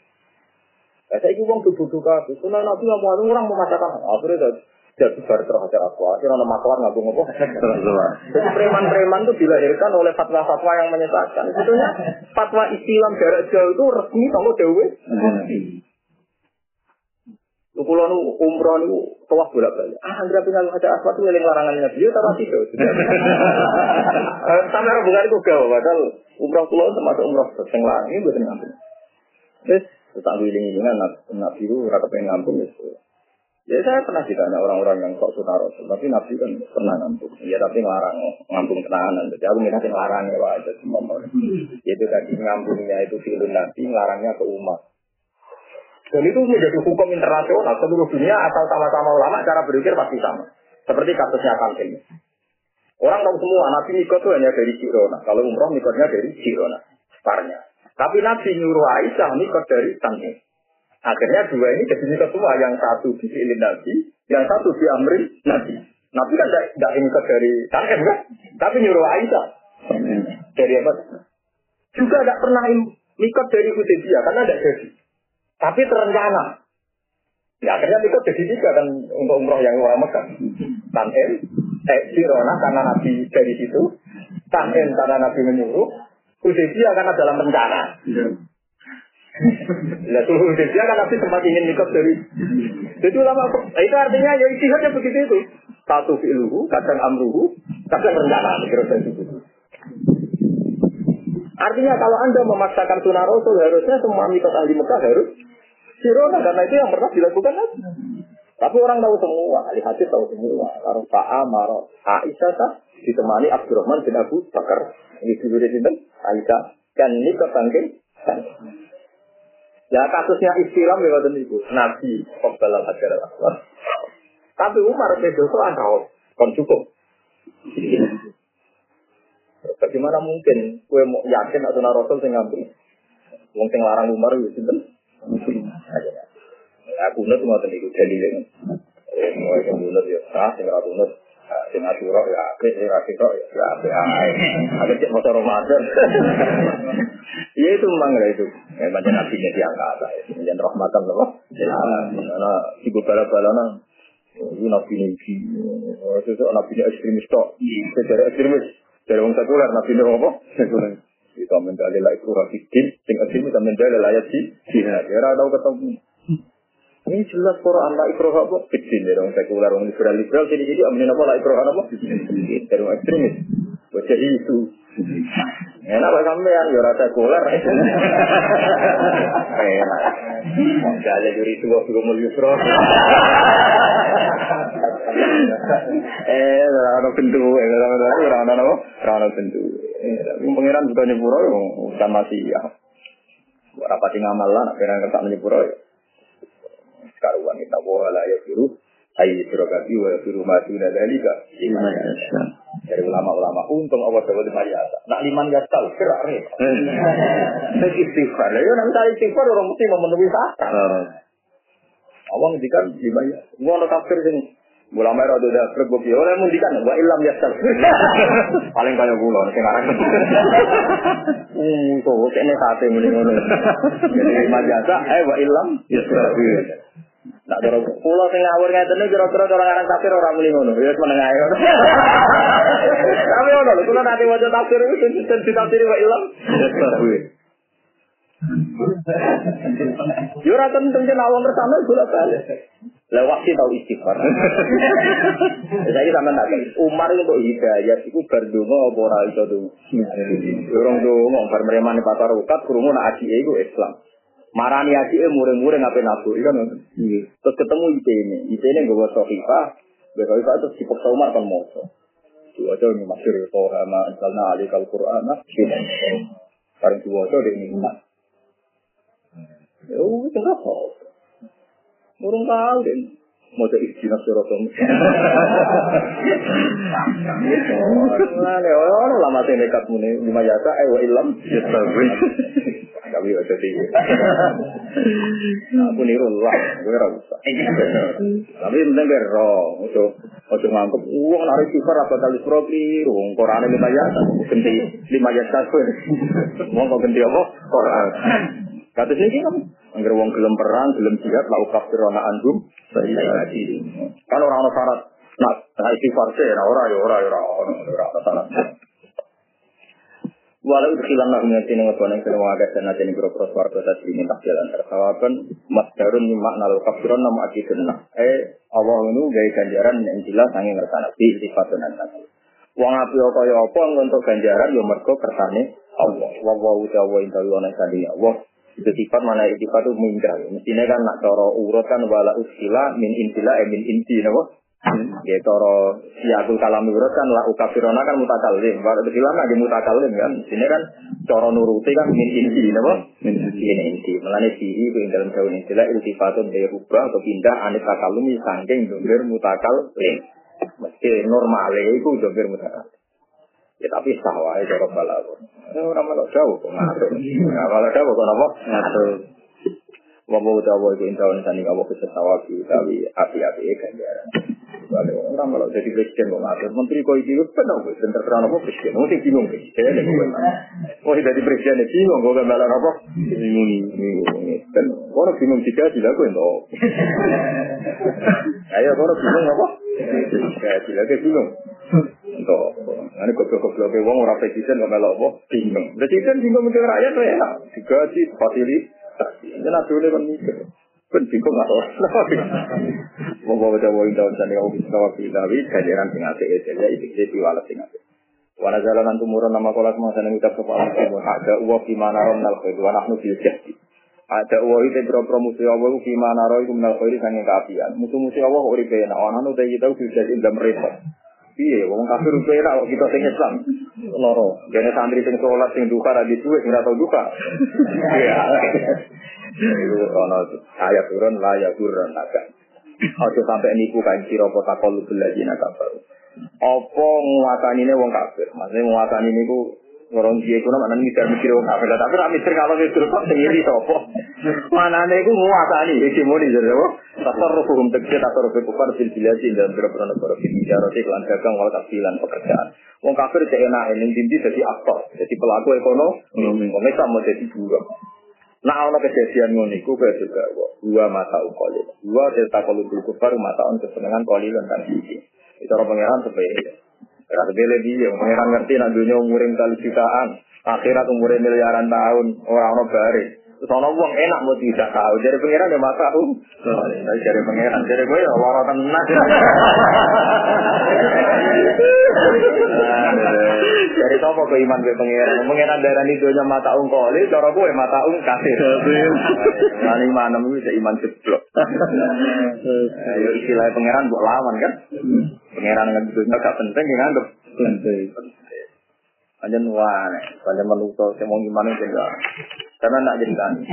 saya ini uang tubuh duka, sunnah Nabi nggak mau orang memaksakan. Akhirnya jadi bar terhajar aku. Akhirnya nama maklar ngabung apa? Jadi preman-preman itu dilahirkan oleh fatwa-fatwa yang menyesatkan. Sebetulnya fatwa Islam jarak jauh itu resmi kalau dewe. Kulo nu umroh nu tawaf bolak balik. Ah, anggere pingal hajar aswad itu eling larangan Nabi ya tapi itu. Sampai hubungan itu gawe padahal umroh kulo termasuk umroh sing larang ini mboten ngampung. Wis tak wiling-wilingan Nabi itu ora kepengen ngampung ya. Ya saya pernah ditanya orang-orang yang sok sunnah rasul, tapi Nabi kan pernah ngampung. Ya tapi ngelarang ngampung tenanan. Jadi aku minta ngelarang ya aja semua. Itu tadi ngampungnya itu filun Nabi, ngelarangnya ke umat. Dan itu menjadi hukum internasional seluruh dunia asal sama-sama ulama cara berpikir pasti sama. Seperti kasusnya Kantin. Orang tahu semua Nabi nikah itu hanya dari Jirona. Kalau umroh nikahnya dari Jirona. Separnya. Tapi Nabi nyuruh Aisyah nikah dari Kantin. Akhirnya dua ini jadi nikah semua. Yang satu di ilin Nabi, yang satu di Amri Nabi. Nabi kan tidak nikah dari Tanken kan? Tapi nyuruh Aisyah. Dari apa? Juga tidak pernah nikah dari Hudaybiyah karena tidak jadi. Tapi terencana. Ya akhirnya nikah jadi tiga kan untuk umroh yang orang Mekah. Tanken, eh Sirona karena Nabi dari situ. Tanken karena Nabi menyuruh. Hudaybiyah karena dalam rencana. Ya seluruh Indonesia kan Nabi sempat ingin nikah dari Jadi ulama itu artinya ya istihadnya begitu itu. Satu fi'luhu, kadang amruhu, kadang rencana. Kira itu. Artinya kalau anda memaksakan sunnah Rasul harusnya semua mitos ahli Mekah harus sirona karena itu yang pernah dilakukan Nabi. Tapi orang tahu semua, ahli hadis tahu semua. Kalau Pak Amar, Aisyah ditemani Abdurrahman bin Abu Bakar. Ini dulu di sini, Aisyah. Dan ini ketangking. Ya kasusnya istilah ya waktu itu. Nabi pembalap hajar aswad. Tapi Umar itu ada kon cukup. Bagaimana mungkin kue mau yakin atau Rasul sing ngambil? Wong sing larang Umar itu sinten? Aku nut mau tadi dalile. Eh, mau yang nut ya sah, sing ora nut sing asura ya apik sing asura ya apik ae. Ada cek motor Ramadan. Ya itu memang itu. Ya macam nabi nya diangkat ya. Menjadi rahmatan loh. Karena ibu bala-balana ini nabi ini sesuatu nabi ini ekstremis tok. Sejarah ekstremis. Dari orang sekuler nabi ini apa? Sekuler. Kita menjadi lah itu rafikin, sing ekstremis kita menjadi layak sih. Ya, tahu ketemu. Ini jelas Quran la ikroh apa? Kecil ya dong sekuler orang liberal liberal jadi jadi amin apa la ikroh apa? Dari orang ekstremis. Baca itu. Enak lah sampean ya rasa sekuler. Enak. Jadi juri tua juga mau yusro. Eh, orang bentuk, orang orang orang apa? Orang bentuk. Pengiran bukan nyepuro, bukan masih ya. Rapati ngamal lah, nak pengen nyepuro karuan kita wala ya biru ayi suragati wa biru mati nadalika dari ulama-ulama untung Allah dapat mayasa nak liman tahu gerak nih. Istighfar. Ya nanti cari istighfar orang mesti memenuhi syarat. Allah ngendikan lima ya ngono tafsir sini. Ulama itu udah berbukti, oleh mundikan, wa ilam ya Paling kaya gula, sekarang. Hmm, tuh, ini sate muni ngono. Jadi lima jasa, eh wa ilam ya Nak cara pulau sing ngawur ngeten iki kira-kira cara ngarang tafsir ora muni ngono. Ya wis meneng ae. Tapi ono lho, kula nanti waca tafsir itu sing ditafsir wa ilam. Yo ora tentu jen awam bersama bolak balik. Lewat sih tahu istighfar. Saya sama nak Umar untuk hidayat itu berdungo apa ora iso tuh. Dorong dongo bar mereman pasar ukat krungu nak aji itu Islam. Marani aji eh muring-muring apa nabu, kan? Terus ketemu IP ini, IP ini gue bawa sohifah, gue sohifah terus dipaksa Umar kan. Dua aja ini masih Toha ma misalnya alik al Quran, nah, Sekarang dua aja dia ini iman. Ya, itu nggak tahu. Urung tahu deh. Mau jadi istilah surotom. Nah, ne orang lama sih nekat muni lima jasa, eh wa Kami udah jadi. Aku niru lah, gue ora. Tapi penting gue roh, ojo ojo uang narik sifar apa kali uang Quran lima jasa, ganti lima jasa gue. Mau kau ganti apa? Quran. Kata sih kan, angger wong gelem perang, gelem jihad, lau kafirona anhum, saya Kan orang-orang syarat, nah, nah istighfar sih, nah ora ya ora ya ora ora ora syarat. Walau khilang lah mengerti tuan yang sedang agak dan nanti biro pros warga tadi ini tak jalan terkawakan mas darun ni makna lo kafiron nama aki kena. Eh Allah ini gaya ganjaran yang jelas angin ngersana di sifatun nanti Wong api apa ya apa untuk ganjaran yo mergo kersane Allah. Wa wa utawa inta wona sandi Allah itu sifat mana sifat itu mingkral mestinya kan nak cara urut kan wala usila min intila eh min inti napa Ya toro siakul kalam urut kan la ukafirona kan mutakalim. Kalau lama lagi mutakalim kan. Sini kan toro nuruti kan min inti, napa? Min inti. Melane sihi ku dalam daun istilah iltifatun dari rubah atau pindah anit takalumi sangking dombir mutakal lim. Meski normale itu dombir mutakal. Ya tapi sah wae cara balapun. Ya ora melok jauh kok ngatur. Nah, kalau jauh kok napa? Ngatur. Wabu utawa itu intawan sani kamu kesesawabi tapi api-api ganjaran. Kalau orang kalau jadi presiden kok ngatur, menteri kok iki penuh wis ben terserah apa presiden. Mesti bingung presiden. Oh jadi presiden bingung kok gambaran apa? Bingung bingung. Dan orang bingung juga dilakukan toh. Ayo orang bingung apa? Kayak dilakukan bingung. Toh, ini goblok-goblok wong orang presiden kok melok apa? Bingung. Presiden bingung untuk rakyat ya. Digaji, fasilitas. Ini nasional kan mikir. Kan bingung atau Mau bawa jawa tahun sana yang bisa waktu tapi kajian sing asik ya jadi itu jadi diwalas sing asik. Wana jalan tumurun nama kolas mau sana ngucap kepala semua ada uang di mana rom nal khairu anak nu jadi. Ada uang itu berapa musuh Allah di mana roh itu menal khairu sange keapian. Musuh-musuh Allah uri bena anak nu teh kita udah jadi dalam repot. Iya, wong kafir udah enak kita sing Islam. Loro, jane santri sing sholat sing duka ra disuwe sing ora tau duka. Iya. Itu ono ayat turun la ya turun naga. Ojo sampai niku kan sira apa takol belaji nak kabar. Apa ne wong kafir? Maksudnya nguasani niku orang dia kuno mana mikir mikir wong kafir. Tapi ra mikir kalau terus kok sendiri sapa. Manane iku nguasani hegemoni jadi apa? Tasarruf hukum tegese tasarruf kufar fil biladi dalam beberapa negara fil tijarati lan dagang wal kasbilan pekerjaan. Wong kafir cek enak ning dindi dadi aktor, jadi pelaku ekonomi. Wong Islam mau jadi buruh. Nah, ono kejadian ngono iku kaya juga. Dua mata ukoli. Dua cerita kalau dulu kufar mata on kesenangan koli dan kan sisi. Itu orang pangeran sepele. Rata bela dia, pangeran ngerti nak dunia umurin kali jutaan. Akhirat umurin miliaran tahun. Orang-orang bare. Sono wong enak mau tidak tahu. Jadi pangeran ya mata tahu. Tapi jadi pangeran, jadi gue ya lara tenan. Jadi apa ke iman gue pangeran? Pangeran darah itu nya mata ung koli, cara gue mata ung kasir. Lani mana bisa iman jeblok. Ya istilah pangeran buat lawan kan? Pangeran nggak itu nggak penting, ya nganggep penting. Panjen wah, panjen manusia, saya mau gimana juga. Karena nak jadi tani.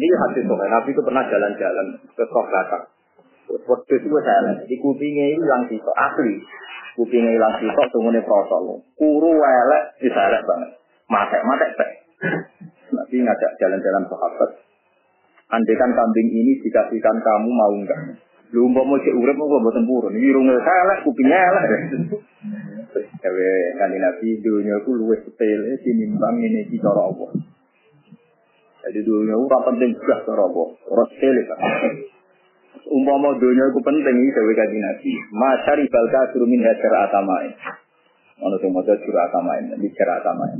Ini hati soalnya, Nabi itu pernah jalan-jalan ke Kokata. Waktu itu saya lihat, di kupingnya itu hilang sito, asli. Kupingnya hilang sito, tunggunya protol. Kuru welek, bisa elek banget. Matek, matek, teh. Nabi ngajak jalan-jalan sahabat. Andaikan kambing ini dikasihkan kamu mau enggak? Lu mau cek urip mau buat tempurun. Ini saya elek, kupingnya elek. Kawe kanthi Nabi dunia ku luwes sepele tinimbang ini iki cara. Jadi dunia ora penting juga cara Allah, ora. Umpama dunia ku penting iki kawe kanthi Nabi. Masyari bal kafir min hajar atamain. Ono sing maca atamain, bicara atamain.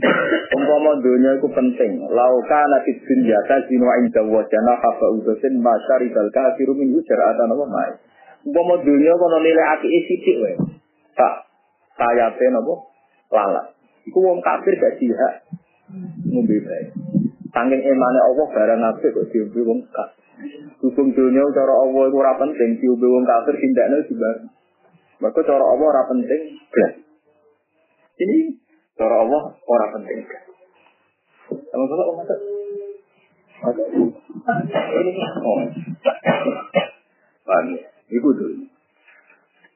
Umpama dunia ku penting, lau kana fid dunya kazinu inda wa jana hafa udatin masyari bal kafir min hajar atamain. Umpama dunia kono nilai ati sithik wae. Tak sayate napa lalat. Iku wong kafir gak jihad. Ngombe bae. Saking emane Allah barang apik kok diombe wong kafir. Hukum dunia cara Allah itu ora penting, diombe wong kafir tindaknya juga. Maka cara Allah ora penting, blas. Ini cara Allah ora penting. Sama sama orang mata. Ini oh. Paham ya? Iku dulu.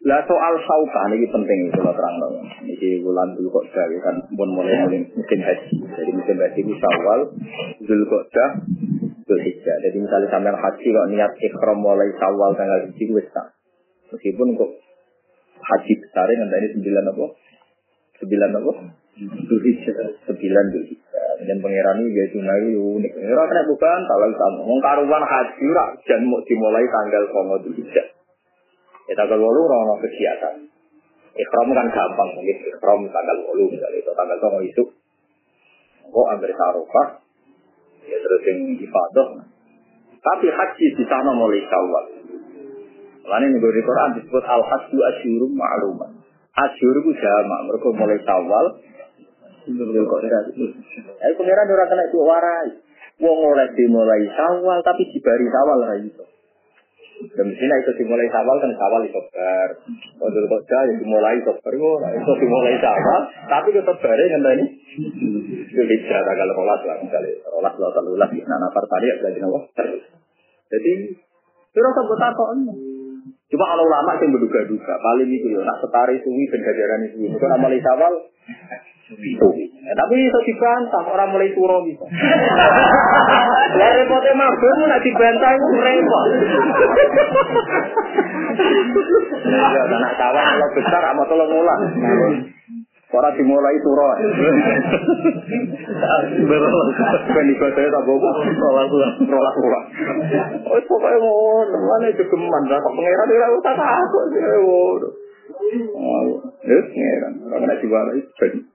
Lah soal sauka ini penting lah terang dong. Ini bulan dulu kok gawe kan pun mulai mulai musim haji. Jadi musim haji itu awal dulu kok dah hijjah. Jadi misalnya sampai haji kok niat ikhram mulai sawal tanggal tujuh wis tak. Meskipun kok haji besar nanti ini sembilan apa? Sembilan apa? Zulhijjah, sembilan Zulhijjah. Dan pangeran ini gaya tunai unik. Ora kena bukan kalau sama. Mengkaruan haji rak dan mau dimulai tanggal komo Zulhijjah. Ya tanggal walu orang kegiatan. Ikhram kan gampang mungkin ikhram tanggal walu misalnya itu tanggal mau itu. Kok ambil sarufah, ya terus yang ibadah. Tapi haji di sana mulai syawal. Lain yang di Quran disebut al hajju asyurum ma'lumat. Asyur itu jama, mereka mulai syawal. Eh pengiran orang kena itu warai. Wong oleh dimulai syawal tapi dibari syawal lah itu. Sini itu dimulai sawal kan sawal itu ber. Untuk kota ya dimulai itu ber. Itu dimulai sawal, tapi tetap bare yang tadi. Itu bisa tanggal rolas lah misalnya. Rolas lah kalau ulas di nana partari ya jadi nawa terus. Jadi rasa buat apa Cuma kalau ulama yang berduga-duga, paling itu ya, nak setari suwi dan gajaran itu. Itu nama sawal, Ya, tapi itu dibantah, orang mulai turo bisa. Ya repotnya mabuk, nak dibantah itu repot. Ya, anak kalau besar, sama tolong ulang. Orang dimulai turo. Ben iku saya tak bobo, rolas ulang, rolas ulang. Oh, pokoknya mau, mana itu geman, kok pengeran dia tak takut. Oh, ya, pengeran. Orang diwarai, ben.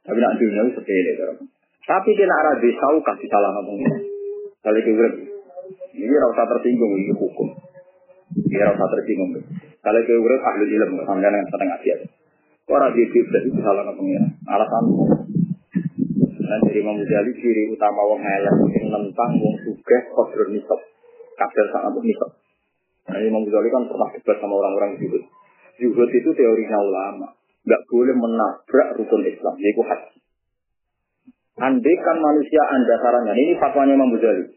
Tapi nak dunia itu sepele kan. Tapi kena arah desa kasih salah ngomong ini. Kalau itu ini rasa tersinggung ini hukum. Ini rasa tersinggung. Kalau itu urut ahli ilmu sampai dengan setengah siap. Orang di itu itu salah ngomong ini. Alasan dan dari Imam Ghazali ciri utama wong elek yang tentang wong sugih kodron nisab. Kabel sangat nisab. Nah, Imam Ghazali kan pernah debat sama orang-orang zuhud. Zuhud itu teorinya ulama nggak boleh menabrak rukun Islam, yaitu haji. Andai kan manusia anda sarankan, ini fatwanya Imam Ghazali.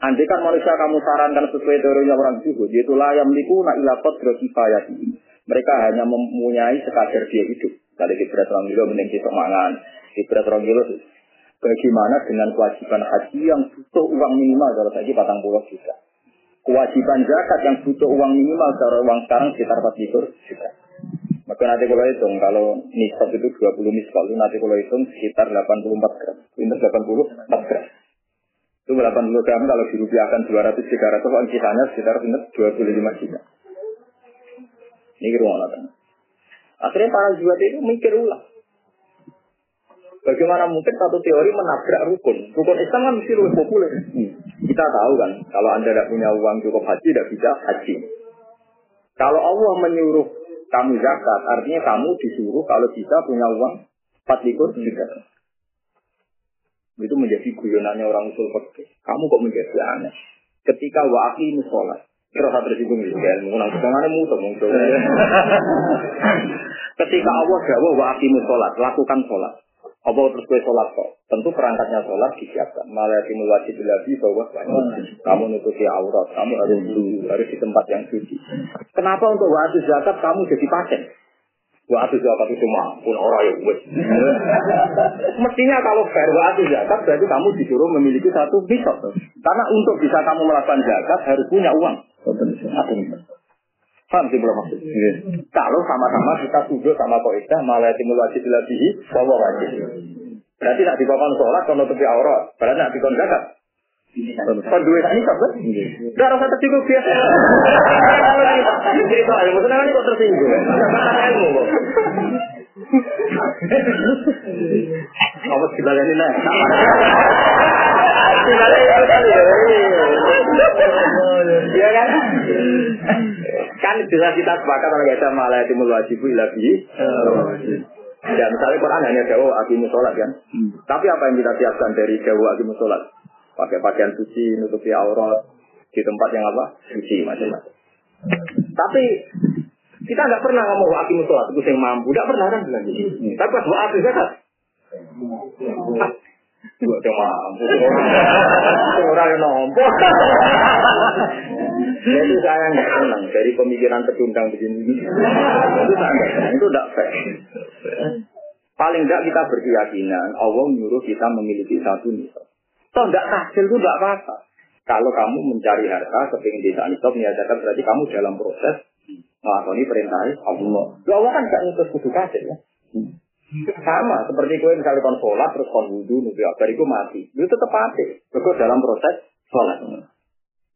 Andai kan manusia kamu sarankan sesuai teorinya orang zuhud, yaitu layam liku na ilakot ini. Mereka hanya mempunyai sekadar dia hidup. Kali berat orang gila mending kita mangan. berat orang bagaimana dengan kewajiban haji yang butuh uang minimal kalau tadi patang pulau juta. Kewajiban zakat yang butuh uang minimal kalau uang sekarang sekitar 4 juta. Maka nanti kalau hitung, kalau nisab itu 20 nisab, itu nanti kalau hitung sekitar 84 gram. Ini 84 gram. Itu 80 gram kalau dirupiahkan 200 300 kalau kisahnya sekitar 25 juta. Ini kan. Akhirnya para juat itu mikir ulang. Bagaimana mungkin satu teori menabrak rukun? Rukun Islam kan mesti lebih populer. Kita tahu kan, kalau Anda tidak punya uang cukup haji, tidak bisa haji. Kalau Allah menyuruh kamu zakat, artinya kamu disuruh kalau bisa punya uang 4 likur juga. Itu menjadi guyonannya orang usul fikih. Kamu kok menjadi aneh? Ketika wa'aki sholat, Terus saya tersinggung di ya, mengulang kesangannya musuh muncul. Ketika Allah jawab wa aqimus sholat, lakukan sholat. Apa terus gue sholat kok? Tentu perangkatnya sholat disiapkan. Malah timul wajib lagi bahwa kamu nutupi aurat, kamu harus harus di tempat yang suci. Kenapa untuk wajib zakat kamu jadi pasien? Waktu zakat itu pun orang ya wes. Mestinya kalau fair waktu zakat berarti kamu disuruh memiliki satu bisok. Karena untuk bisa kamu melakukan zakat harus punya uang. Satu Paham sih belum maksud? Iya. Kalau sama-sama kita tujuh sama koidah malah timul wajib dilabihi bahwa wajib. Berarti nak dikongkon sholat kalau tepi aurat. Berarti nak dikon zakat. Kan duit ini kan? Gak rasa tersinggung biasa. Cerita maksudnya kan kok tersinggung. Ilmu kok. Apa dibalik lah? Dibalik itu kali ya. Iya kan? Kan jelas kita sepakat kalau kita malah itu wajibu ilabi. Ya misalnya Quran hanya jauh akimu sholat kan. Tapi apa yang kita siapkan dari jauh akimu sholat? Pakai pakaian suci, nutupi aurat, di tempat yang apa? Suci macam-macam. Tapi kita nggak pernah ngomong akimu sholat itu yang mampu, nggak pernah kan bilang gitu. Tapi pas buat itu zakat, Dua yang mampu. Orang yang nompo. Jadi saya nggak senang dari pemikiran pecundang begini. Itu saya nggak senang. Itu tidak fair. Paling tidak kita berkeyakinan Allah menyuruh kita memiliki satu nisab. Toh tidak hasil itu tidak apa-apa. Kalau kamu mencari harta, kepingin desa nisab, niadakan berarti kamu dalam proses melakoni perintah Allah. Allah kan tidak ngutus kudu kasih ya. Sama seperti kue misalnya kon sholat terus kon wudhu nubi abar itu mati. Itu tetap mati. Itu dalam proses sholat.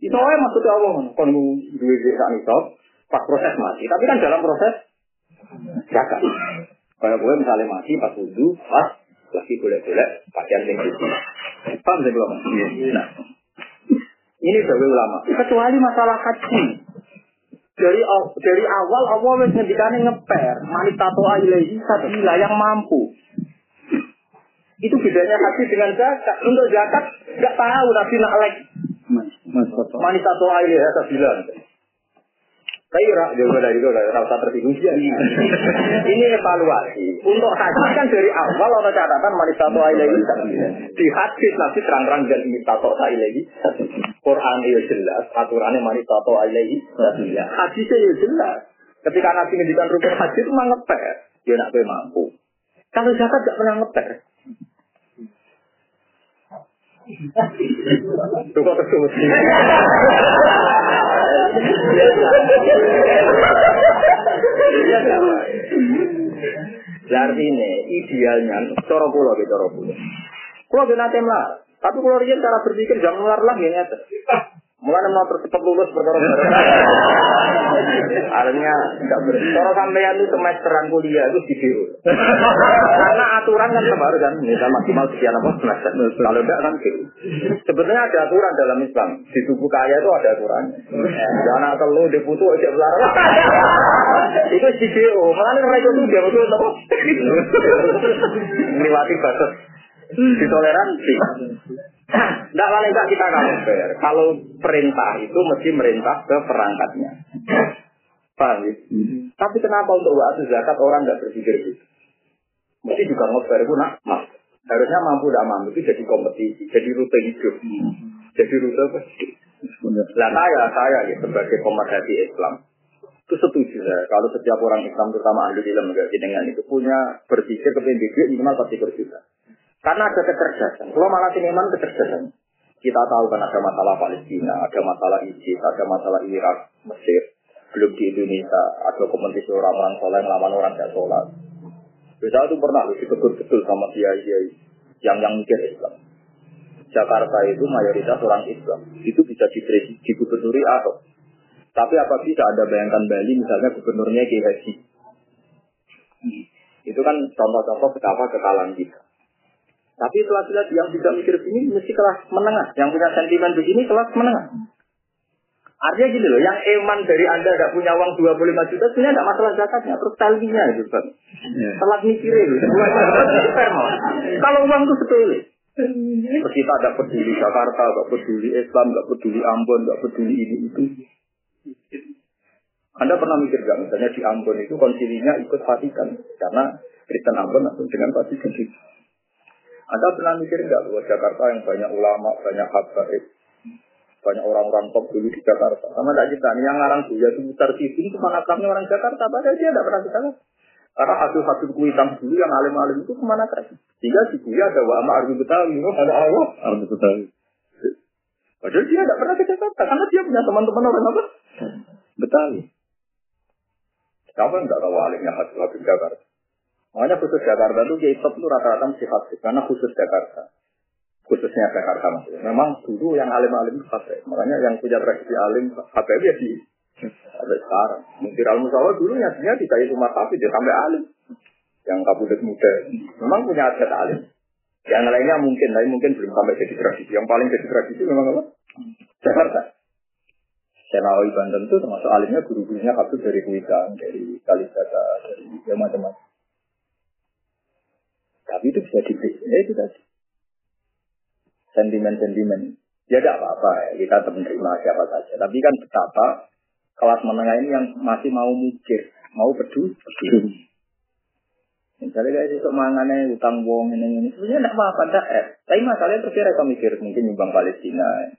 Itu aja maksudnya Allah kon duwe desa nisab pas proses mati. Tapi kan dalam proses jaga. Kalau gue misalnya mati pas wudhu, pas lagi boleh-boleh pakaian yang suci. Paham saya belum? Nah, ini sebagai ulama. Kecuali masalah haji dari dari awal Allah wis ngendikane ngeper manitato ilaihi sabila yang mampu. Itu bedanya haji dengan zakat. Untuk zakat nggak tahu nabi nak like. Manitato ilaihi sabila. Tapi rak juga dari itu rasa tersinggung sih. Ini evaluasi. Untuk haji kan dari awal ada catatan manitato ilaihi sabila. Di hadis nanti terang-terang dan manitato ilaihi Quran itu jelas, aturannya manitato ilaihi sabila. Hadisnya ya jelas. Ketika Nabi ngendikan rukun haji itu mah ngeper, dia nak mampu. Kalau zakat gak pernah ngeper. Artinya idealnya, cara kula ke cara kula. Kula ge nate mlar, tapi kula riyen cara berpikir jangan mlar lah ngene ya. Mulai mau cepat lulus perkara Artinya tidak ber. Kalau sampean itu semesteran kuliah itu di biru. Karena aturan kan baru kan, misal maksimal sekian apa semester. Kalau tidak kan biru. Sebetulnya ada aturan dalam Islam. Di tubuh kaya itu ada aturan. Jangan telu diputu aja belar. itu di biru. Malah mereka itu dia betul apa? Melewati batas ditoleransi. Tidak paling tidak kita fair. Kalau perintah itu mesti merintah ke perangkatnya. Paham ya? Tapi kenapa untuk waktu zakat orang tidak berpikir gitu? Mesti juga ngobrol itu nak mas. Harusnya mampu tidak mampu itu jadi kompetisi, jadi rute hidup, jadi rute apa? Lah saya, saya ya sebagai pemerhati Islam itu setuju ya. Kalau setiap orang Islam terutama ahli ilmu dengan itu punya berpikir kepentingan minimal pasti berjuta. Karena ada kecerdasan. Kalau malah siniman kecerdasan. Kita tahu kan ada masalah Palestina, ada masalah ISIS, ada masalah Irak, Mesir. Belum di Indonesia, ada kompetisi orang-orang soleh melawan orang tidak sholat. Bisa itu pernah lu betul-betul sama dia dia yang yang mikir Islam. Jakarta itu mayoritas orang Islam. Itu bisa di, di gubernuri atau tapi apa bisa ada bayangkan Bali misalnya gubernurnya Haji. Itu kan contoh-contoh betapa kekalahan kita. Tapi laki-laki yang bisa mikir begini mesti kelas menengah. Yang punya sentimen begini kelas menengah. Artinya gini loh, yang eman dari Anda tidak punya uang 25 juta, sebenarnya tidak masalah zakatnya, terus talinya itu kan. Telat mikirnya gitu. Kalau uang itu sepele. Terus kita tidak peduli Jakarta, tidak peduli Islam, tidak peduli Ambon, tidak peduli ini itu. Anda pernah mikir gak misalnya di Ambon itu konsilinya ikut Vatikan karena Kristen Ambon langsung dengan Vatikan. Anda pernah mikir nggak bahwa Jakarta yang banyak ulama, banyak habaib, banyak orang-orang top dulu di Jakarta. Sama tidak kita, yang ngarang Buya itu Mutar Sidin itu manakamnya orang Jakarta, padahal dia tidak pernah kita Karena hasil-hasil kuitam dulu yang alim-alim itu ke mana kan? Sehingga di Buya ada wa ama arbi betawi, ada Allah arbi betawi. Padahal dia tidak pernah ke Jakarta, karena dia punya teman-teman orang apa? Betawi. Siapa yang tidak tahu alimnya hasil hasil Jakarta? Makanya khusus Jakarta itu kiai top itu rata-rata mesti hasil, karena khusus Jakarta. Khususnya Jakarta maksudnya. Memang dulu yang alim-alim itu hasil. Makanya yang punya tradisi alim hasil ya di sampai sekarang. Mungkin al musawah dulu ya dia tidak itu tapi dia sampai alim. Yang kabudet muda. Memang punya adat alim. Yang lainnya mungkin, tapi mungkin belum sampai jadi tradisi. Yang paling jadi tradisi memang apa? Jakarta. Senawi Banten itu termasuk alimnya guru-gurunya kabut dari Kuitang, dari Kalisata, dari ya macam-macam. Tapi itu bisa dibeli. Ya itu tadi. Sentimen-sentimen. Ya tidak apa-apa ya. Kita menerima siapa saja. Tapi kan betapa kelas menengah ini yang masih mau mikir. Mau peduli. peduli. Misalnya kayak itu mangannya utang wong ini ini. Sebenarnya tidak apa-apa. Tidak eh. Tapi masalahnya terus mereka mikir. Mungkin nyumbang Palestina.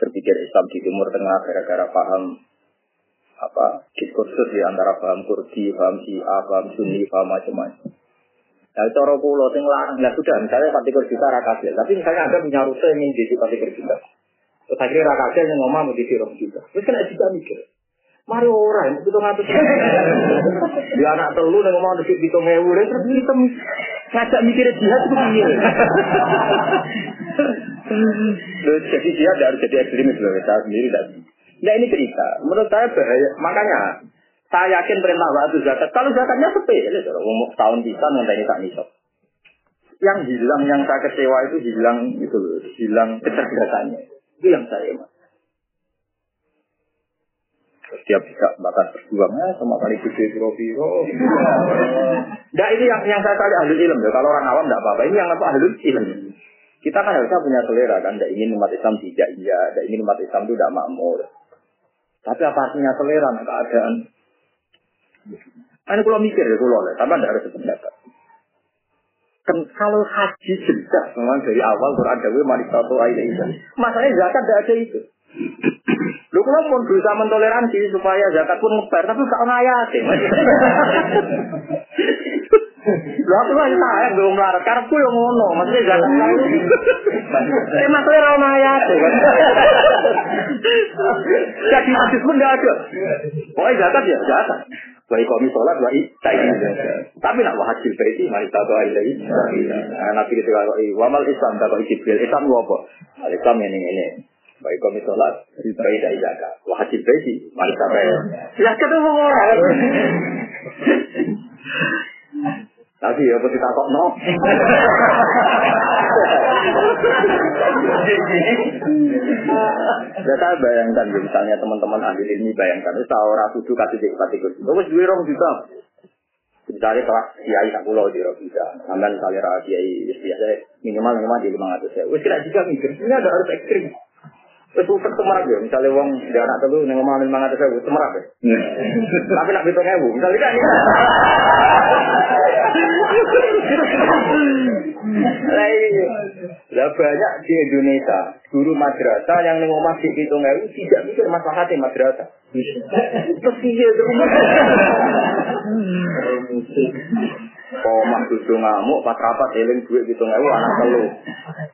Berpikir Islam di Timur Tengah gara-gara paham apa diskursus di antara paham Kurdi, paham Syiah, paham Sunni, paham macam-macam. Nah, cara pulau sing larang, nah sudah, misalnya partikel juta rakasil, tapi misalnya Anda punya rute yang ingin jadi partikel juta. Terus akhirnya rakasil yang ngomong mau jadi rong juta. Terus kena juga mikir. Mari orang, itu ngatur. Di anak telu yang ngomong di hitung ewu, terus kita ngajak mikir jihad itu piye. Jadi jihad harus jadi ekstremis loh, saya sendiri tidak. Nah ini cerita, menurut saya bahaya. Makanya saya yakin perintah waktu zakat. Kalau zakatnya sepele, umur tahun bisa ini tak nisab. Yang hilang, yang saya kecewa itu hilang itu hilang kecerdasannya. Itu yang saya mas. Dia bisa bahkan berjuang ya, sama kali gede biro-biro. Nah ini yang yang saya kali ahli ilm ya. Kalau orang awam tidak apa-apa. Ini yang apa ahli ilm. Kita kan harusnya punya selera kan. Tidak ingin umat Islam tidak iya. Tidak ingin umat Islam itu tidak makmur. Tapi apa artinya selera nah, keadaan? Ini kalau mikir ya kalau lah, tapi tidak ada sependapat. Kan kalau haji jelas memang dari awal Quran mari satu ayat itu. Masalahnya zakat tidak ada itu. Lu kalau pun berusaha mentoleransi supaya zakat pun ngeper, tapi gak ngayat. Lu aku lah saya belum melarat, karepku yang ngono, maksudnya zakat lalu. Eh maksudnya ra ngayat. Jadi hadis pun tidak ada. Pokoknya zakat ya zakat. Wa iqami sholat wa iqaimi Tapi nak wahajil baiti mari tato ilai. Nah, Nabi ketika kok wamal Islam kok Jibril Islam apa? Islam ini ini. Wa iqami sholat wa iqaimi zakat. Wahajil baiti mari tato. Ya ketemu orang. Tapi ya pasti takut no. Ya saya bayangkan misalnya teman-teman ahli ini bayangkan itu orang tujuh kasih di empat ikut. Dua orang juga. Misalnya kelas kiai tak pulau di juga. Sampai misalnya kiai biasa minimal minimal di lima ratus ya. Wes kira juga mikir. Ini ada harus ekstrim. Utek semerak ya. Misalnya uang di anak telu neng omah lima ratus ya. Semerak ya. Tapi nak hitung ewu. Misalnya kan. Lah banyak di Indonesia guru madrasah yang neng omah sik hitung tidak mikir masalah hati madrasah. Terus iya terus. Omah kudu ngamuk pas rapat eling duit hitung ewu anak telu.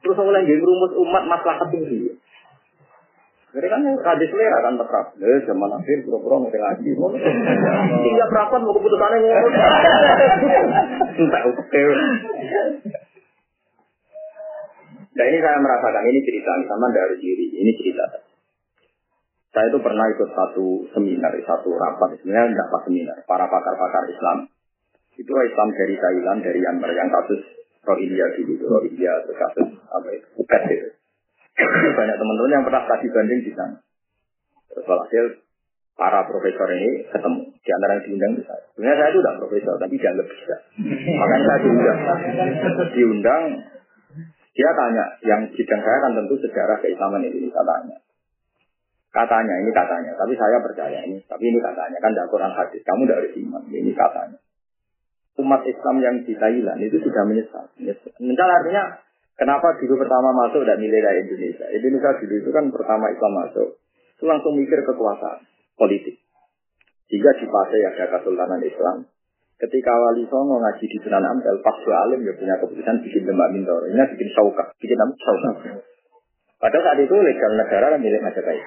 Terus oleh nggih rumus umat maslahat tinggi. Jadi kan radis selera kan tetap. Eh zaman akhir pura-pura mau ngaji. Tiga perapat mau keputusannya ngono. Entah oke. Nah ini saya merasakan ini cerita sama dari diri. Ini cerita. Saya itu pernah ikut satu seminar, satu rapat. Sebenarnya tidak pas seminar. Para pakar-pakar Islam. Itu Islam dari Thailand, dari Myanmar yang kasus Rohingya dulu, Rohingya kasus apa itu, Ukat itu. Banyak teman-teman yang pernah studi banding di sana. Terus hasil para profesor ini ketemu. Di antara yang diundang itu saya. Sebenarnya saya itu tidak profesor, tapi dianggap bisa. Makanya saya diundang. Diundang, dia tanya, yang bidang saya kan tentu sejarah keislaman Indonesia tanya. Katanya, ini katanya. Tapi saya percaya ini. Tapi ini katanya. Kan tidak Quran hadis. Kamu tidak harus iman. Ini katanya. Umat Islam yang di Thailand itu sudah menyesal. Menyesal artinya, kenapa dulu pertama masuk dan nilai dari Indonesia. Indonesia dulu itu kan pertama Islam masuk. Itu langsung mikir kekuasaan politik. Jika di fase ada Kesultanan Islam, ketika Wali Songo ngaji di Sunan Ampel, pas alim ya punya keputusan bikin demak mintor. Ini bikin saukah, bikin apa? Saukah. Padahal saat itu legal negara kan milik Majapahit.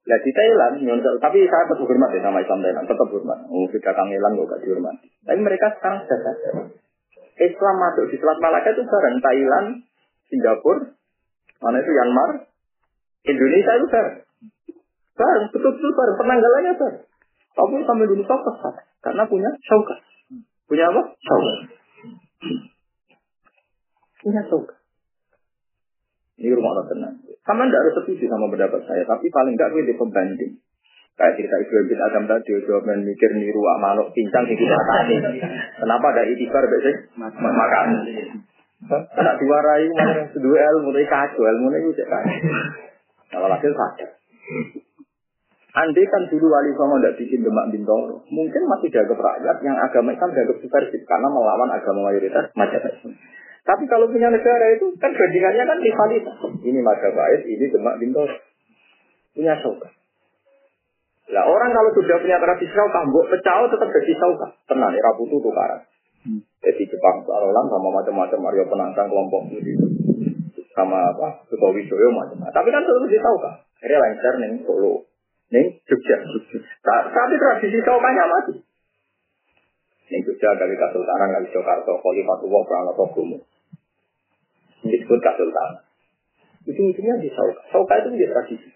Nah di Thailand, tapi saya tetap hormat ya sama Islam Thailand, tetap hormat. Oh, kita kangelan kok gak dihormati. Tapi mereka sekarang sudah sadar. Islam masuk di Selat Malaka itu bareng Thailand, Singapura, mana itu Myanmar, Indonesia itu bareng. Bareng, betul-betul bareng, penanggalannya bareng. Tapi sampai dulu kesal, karena punya syaukat. Punya apa? Syaukat. Punya syaukat. Ini rumah Allah tenang. Sama tidak harus setuju sama pendapat saya, tapi paling tidak gue pembanding. Kayak cerita Ibrahim bin Adam tadi, jawab mikir niru manuk pincang yang kita tadi. Kenapa ada itibar biasanya? Makan. Tidak diwarai, mana kedua ilmu, ini kacau, ilmu ini kan. Kalau hasil sadar. Andai kan dulu wali songo tidak bikin demak bintoro, mungkin masih jaga rakyat yang agama Islam jaga subversif karena melawan agama mayoritas Majapahit. Tapi kalau punya negara itu kan bandingannya kan rivalitas. Ini Majapahit, ini Demak Bintoro. Punya sauka. Lah orang kalau sudah punya tradisi sauka, mbok pecah tetap jadi sauka. Tenang, ya raputu tukaran. Hmm. Jadi Jepang Sarolan sama macam-macam Mario penantang kelompok itu sama apa Sutowi Joyo macam-macam. Tapi kan tetap jadi sauka. Akhirnya lancar nih Solo, nih Jogja. Tapi tradisi saukanya masih. Ning Jogja kali Kasultanan kali Jakarta Khalifatullah Pranoto Disebut Kasultanan. Itu ujungnya di Sauka. Sauka itu menjadi tradisi.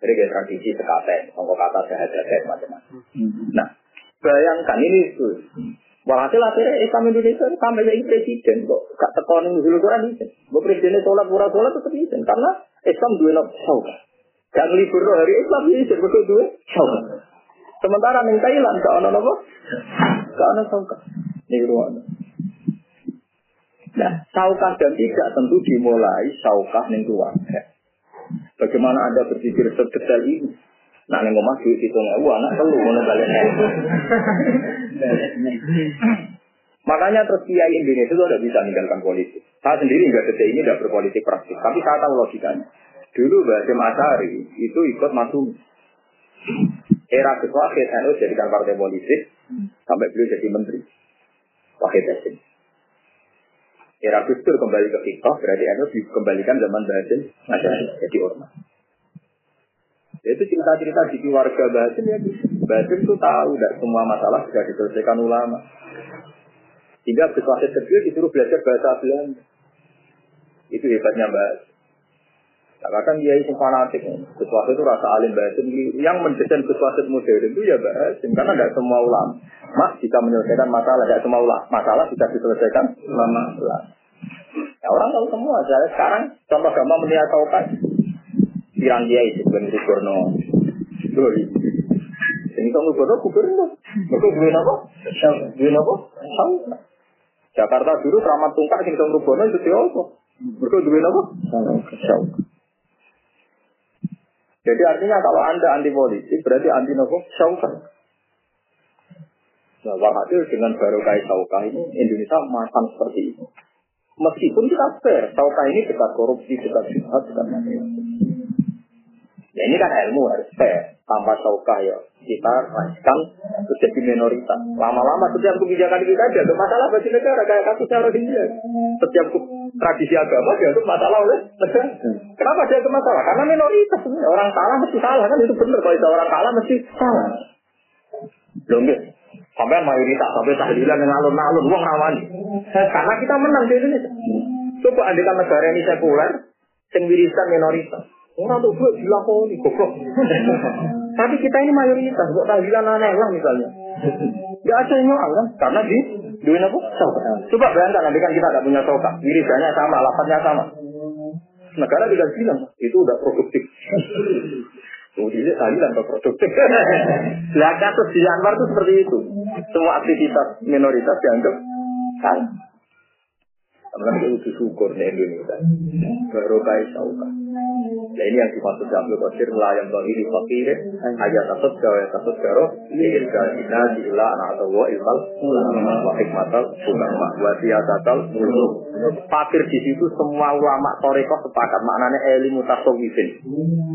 Jadi kayak tradisi sekaten, songkok kata sehat-sehat macam-macam. Nah, bayangkan ini itu. Walhasil akhirnya Islam Indonesia sampai jadi presiden kok. Gak tekonin dulu Quran itu. Bahwa presidennya sholat, pura sholat tetap izin. Karena Islam dua nok sauka. Gak ngelibur hari Islam izin. Betul dua sauka. Sementara di Thailand gak ada apa? Gak ada sauka. Ini ruang. Nah, saukah dan tidak tentu dimulai saukah ning keluarga. Bagaimana Anda berpikir sedetail ini? Nah, ning omah duit itu nggak anak perlu ngono kalian. Makanya terus kiai Indonesia itu tidak bisa meninggalkan politik. Saya sendiri nggak detik ini tidak berpolitik praktis, tapi saya tahu logikanya. Dulu Basim Asari itu ikut masuk era Wahid, NU jadikan partai politik sampai beliau jadi menteri. Wahid Hasim. Era Gus Dur kembali ke Fikoh, berarti NU dikembalikan zaman Basim jadi ormas. Itu cerita-cerita di keluarga Basim ya. Basim itu tahu tidak semua masalah sudah diselesaikan ulama. Sehingga Gus Wahid kecil disuruh belajar bahasa Belanda. Itu hebatnya Basim. Katakan dia itu fanatik. Sesuatu itu rasa alim batin. Yang mendesain sesuatu modern itu ya batin. Karena tidak semua ulama. Mak bisa menyelesaikan masalah. Tidak semua ulama. Masalah bisa diselesaikan ulama. Ya, orang tahu semua. Saya sekarang contoh gampang melihat kan. Pirang dia itu. Ben Ruborno. Doi. Ini kamu gubernur, gubernur. Mereka duit apa? Duit apa? Jakarta dulu keramat tungkar sing kamu Ruborno itu siapa? Mereka duit apa? Syauka. Jadi artinya kalau Anda anti politik, berarti anti nopo saukah. Nah, walhasil dengan baru kait saukah ini, Indonesia makan seperti itu. Meskipun kita fair, saukah ini dekat korupsi, dekat jihad, dekat macam Ya ini kan ilmu harus fair. Tanpa saukah ya kita rasakan jadi minoritas. Lama-lama setiap kebijakan kita ada masalah bagi negara kayak kasusnya Rohingya. Setiap tradisi agama dianggap masalah oleh negara. Kenapa dia itu masalah? Karena minoritas. Orang salah mesti salah kan itu benar. Kalau itu orang salah mesti salah. Belum. Sampai mayoritas, sampai tahlilan yang alun-alun, uang rawani. Karena kita menang di Indonesia. Coba andikan negara ini sekuler, yang wirisan minoritas. Orang tuh gue dilakoni, goblok. Tapi kita ini mayoritas, kok tahlilan aneh lah misalnya. Gak ada yang nyoal kan? Karena di duit? Soka. Coba bayangkan nanti kan kita tidak punya soka. Wiridannya sama, lapatnya sama. Negara tidak bilang, itu udah produktif. Tuh, ini tahlilan atau produktif. Lah kasus di Anwar itu seperti itu. Semua aktivitas minoritas dianggap salah. Karena itu syukur di Indonesia. Baru kaya sauka. Nah ini yang dimaksud Abdul Qadir lah yang di fakir ayat takut gawe takut garo ingin gajina diilah anak atau wa ilfal wa hikmatal ulama wa siyasatal fakir di situ semua ulama toriko sepakat maknanya ilmu tasawufin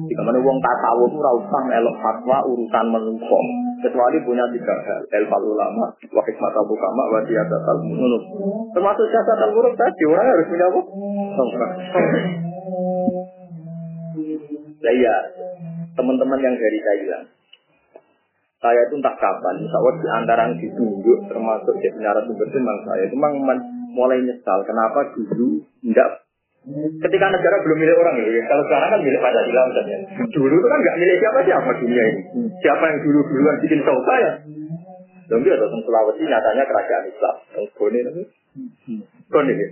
jika mana wong tasawuf ora usah elok fatwa urusan menungso kecuali punya tiga hal. Ilfal ulama wa hikmatal ulama wa siyasatal muluk. Termasuk siyasatal muluk tadi orang harus punya apa? Nah iya, teman-teman yang dari Thailand, saya itu entah kapan, insya di antara yang ditunjuk termasuk jadi narasumber memang saya. Itu memang mulai nyesal kenapa dulu enggak ketika negara belum milik orang ya kalau sekarang kan milik Pancasila misalnya dulu itu kan nggak milik siapa siapa dunia ini. Siapa yang dulu duluan bikin sauta ya? Lalu dia datang Sulawesi nyatanya kerajaan Islam. Yang Bone itu Bone ya?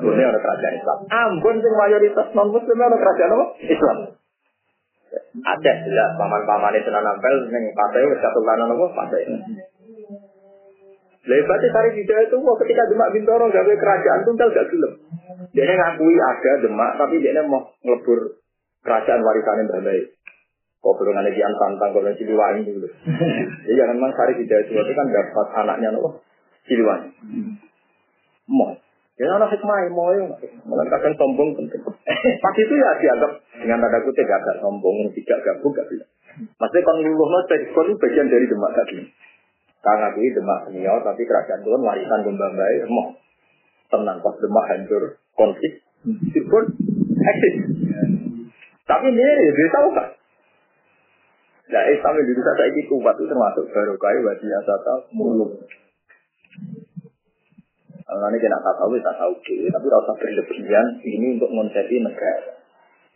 Bone ada kerajaan Islam. Ambon yang mayoritas non Muslim ada kerajaan apa? Islam. Ada jelas paman-paman itu nampel yang partai wis satu lanan apa? Partai Lebatnya Sari Hidayah itu wah ketika Demak Bintoro gawe kerajaan tunggal gak gelem. Dia ngakui ada Demak tapi dia mau ngelebur kerajaan warisan yang terbaik. Kok belum ada Jian Santang kalau Siliwangi dulu. Jadi jangan memang Sari Hidayah itu kan dapat anaknya nopo Siliwangi. Mau Ya anak hikmah mau ya, malah kadang sombong penting. Pas itu ya dianggap dengan tanda kutip agak sombong, tidak gabung gak bisa. Maksudnya kalau luluh no bagian dari demak tadi. Karena aku demak senior, tapi kerajaan itu kan warisan gembambai, mau tenang pas demak hancur konflik, pun eksis. Tapi ini ya dia tahu kan. Nah, Islam Indonesia saya ini kuat itu termasuk baru kaya wajib asata muluk. Kalau ini kita tak tahu, kita tahu tapi rasa berlebihan ini untuk menjadi negara.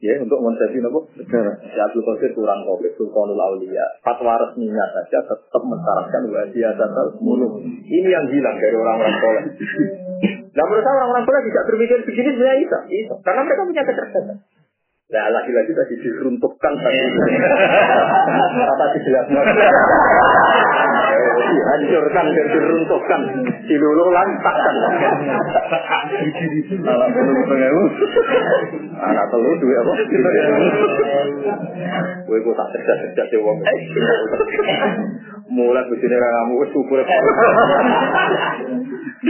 Ya, untuk menjadi apa? Negara. Si Abdul Qadir kurang komplit, Sultanul Aulia. Fatwa resminya saja tetap mensyaratkan wajib asata muluk. Ini yang hilang dari orang-orang soleh. Nah menurut saya orang-orang soleh tidak berpikir begini sebenarnya bisa. bisa. Karena mereka punya kecerdasan. Nah, lagi-lagi tadi diruntuhkan tadi. Kata dijelaskan. Dihancurkan dan diruntuhkan. Dilulu lantakkan. Anak telur pengewu. Anak telur duit apa? Gue kok tak cerdas-cerdas ya wong. Mulai begini kamu syukur.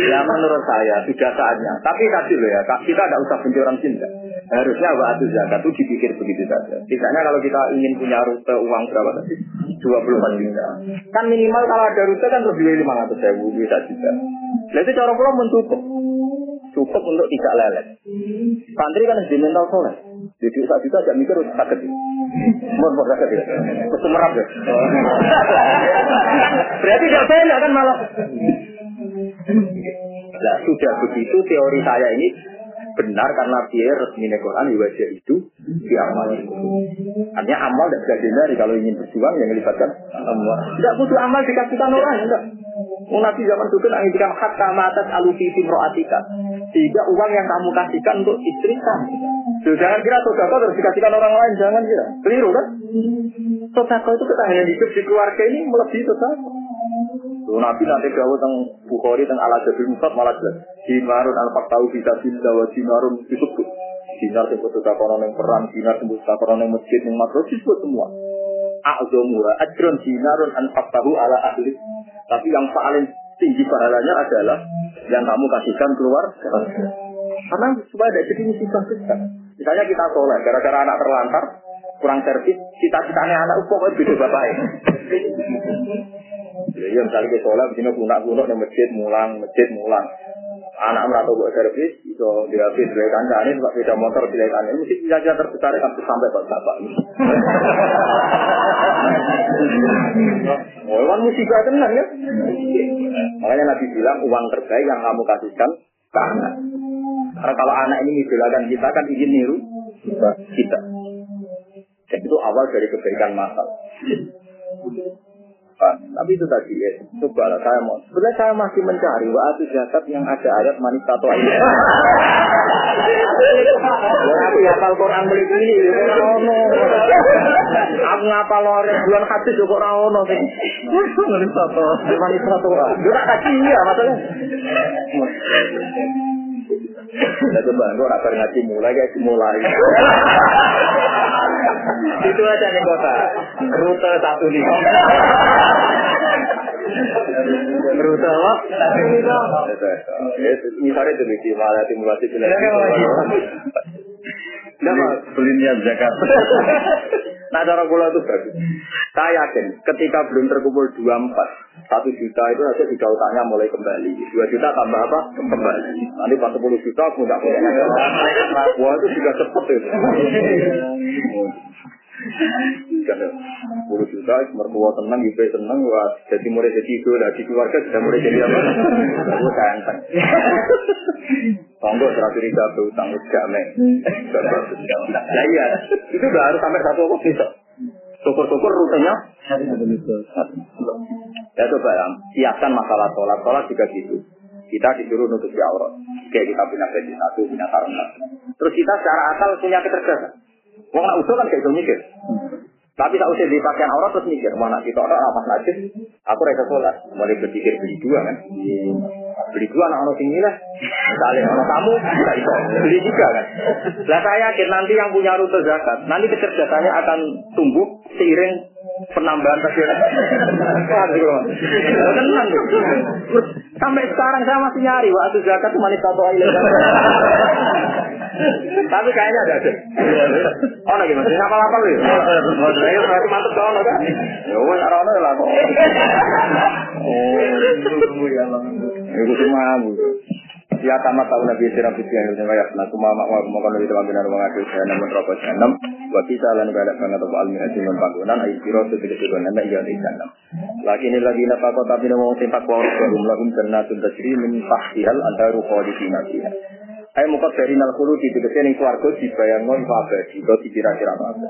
Ya menurut saya sudah saatnya. Tapi tadi loh ya, kita tidak usah benci orang cinta. Harusnya waktu zakat itu dipikir begitu saja. Misalnya kalau kita ingin punya rute uang berapa tadi? 24 juta. Kan minimal kalau ada rute kan terus duit 500 ribu, bisa juga. Nah itu cara pulau mencukup. Cukup untuk tidak lelet. Santri kan harus mental soleh. Jadi saat juta tidak mikir harus sakit. Mau mau sakit ya? Terus merap ya? Berarti tidak banyak kan malah. Nah sudah begitu teori saya ini benar karena dia resmi Quran di wajah itu diamal. Artinya amal tidak bisa dihindari kalau ingin berjuang yang melibatkan amal. Tidak butuh amal dikasihkan orang, enggak. Nabi zaman dulu menginginkan hatta matat alufi roatika. Sehingga uang yang kamu kasihkan untuk istri kamu. Jangan kira sodako terus dikasihkan orang lain, jangan kira. Keliru kan? Sodako itu ketahanan hidup di keluarga ini melebihi sodako. Nabi nanti gawe tentang Bukhari tentang ala jadi musab malah jelas. Dinarun al tahu bisa bisa wa dinarun disebut. Dinar yang betul kono yang perang, dinar yang betul kono yang masjid yang makro disebut semua. A'zomura ajron dinarun tahu ala ahli. Tapi yang paling tinggi pahalanya adalah yang kamu kasihkan keluar. Karena supaya ada jadi misi besar. Misalnya kita sholat, gara-gara anak terlantar, kurang servis, cita-citanya anak pokoknya beda bapak Ya misalnya kita sholat, begini guna-guna di masjid mulang, masjid mulang. Anak merata buat servis, itu dirapin dari kancane, sebab beda motor dari kancane, mesti bisa aja terbesar kan sampai buat bapak. Oh, kan musibah tenang ya. Makanya Nabi bilang uang terbaik yang kamu kasihkan ke. Karena kalau anak ini mengidolakan kita kan ingin niru kita. Dan itu awal dari kebaikan masal. Pak, Tapi itu tadi ya, coba lah saya mau. Sebenarnya saya masih mencari waktu zakat yang ada ayat manis atau ayat. Aku hafal Quran beli ini, ono. Aku ngapal lore bulan hadis kok ora ono. Manis atau manis atau. Yo tak kaji ya masalah. Nah coba, gue rapat ngaji mulai, kayak mulai. Itu aja nih kota. Rute satu lima. Rute apa? Satu lima. Misalnya itu di malah simulasi pilihan. Nah, beli niat zakat. Nah cara bola itu bagus. Saya yakin ketika belum terkumpul 24, satu juta itu nanti tiga utangnya mulai kembali. Dua juta tambah apa? Kembali. Nanti pas 10 juta aku nggak punya. Wah itu juga cepet itu. Kan, 10 juta, mertua tenang, ibu tenang, wah jadi mulai jadi itu, di keluarga sudah mulai jadi apa? Aku ganteng. Tonggo seratus ribu berutang gak men. Ya iya, itu udah harus sampai satu apa bisa. Syukur-syukur rutenya. Ya coba ya, kiaskan masalah sholat. Sholat juga gitu. Kita disuruh nutup di aurat. Kayak kita punya gaji satu, punya sarung Terus kita secara asal punya kecerdasan. Wong nak usul kan kayak gitu mikir. Tapi tak usah dipakai aurat terus mikir, mana kita orang apa najis, aku rasa sholat. Mulai berpikir beli dua kan. Beli dua anak orang tinggi lah. Misalnya orang kamu, bisa itu. Beli juga kan. Lah saya yakin nanti yang punya rute zakat, nanti kecerdasannya akan tumbuh seiring penambahan tasbih. Tenang Sampai sekarang saya masih nyari waktu zakat itu manis satu aja. Tapi kayaknya ada ada. Oh, lagi masih apa apa lu? Ayo berarti mantep kau kan? Ya wes ora ono lah kok. Oh, ya Allah. Itu cuma Ya tamat tahu Nabi Sirah Fitri yang hirusnya kayak Nah kuma mak mak mak nabi teman binar mengaku saya namun rokok enam Wa kita lan balak banget atau almi haji non panggunan Ayo siro sebagai sebuah nanda iya di enam Lagi ini lagi napa kau tapi mau tempat kau Rum lahum jannatun tasri min fahtihal Antara rukhwa di sinatiha Ayo muka dari nalkulu di tegese ning swarga dibayangno iku abadi kok dikira-kira apa.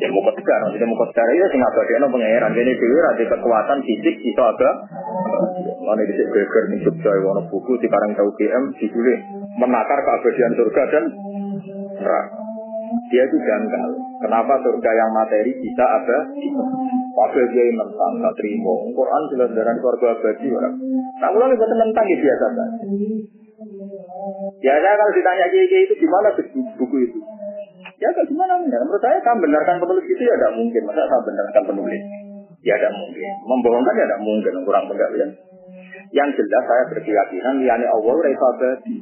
Ya muka tegar, nanti muka tegar ya sing abadi ana pangeran dene ra ada kekuatan fisik iso aga. Ana dhisik geger ning Jogja ana buku di Karang Tau GM ditulis menakar keabadian surga dan neraka. Dia itu janggal. Kenapa surga yang materi bisa ada? Wakil dia yang menentang, tak terima. Quran jelas dari surga abadi. Nah, mulai buat tentang ya biasa saja. Ya saya kalau ditanya kiai itu gimana buku itu? Ya gak gimana benar. Menurut saya kan benarkan penulis itu ya tidak mungkin. Masa saya benarkan penulis? Ya tidak mungkin. Membohongkan ya tidak mungkin. Kurang penggalian. Yang jelas saya berkeyakinan liane Allah rasa abadi.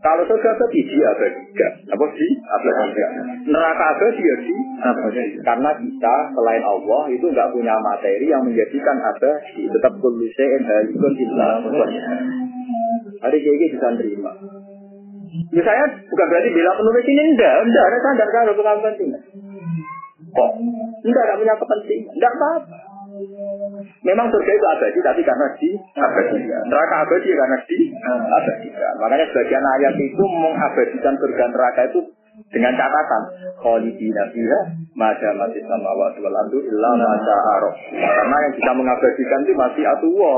Kalau surga abadi dia abadi. Apa sih? Abadi. Neraka abadi ya sih. Karena kita selain Allah itu nggak punya materi yang menjadikan abadi. Tetap kuluse halikun illa Hari kayak bisa terima. Misalnya bukan berarti bila penulis ini enggak, enggak ada standar kalau bukan kepentingan. Kok? Enggak, enggak punya kepentingan. Enggak apa-apa. Memang surga itu abadi, tapi karena di abadi. Neraka abadi karena di abadi. Makanya sebagian ayat itu mengabadikan surga neraka itu dengan catatan khalidina fiha mada mati sama wa wal ardu illa ma Karena yang bisa mengabadikan itu masih atuwa.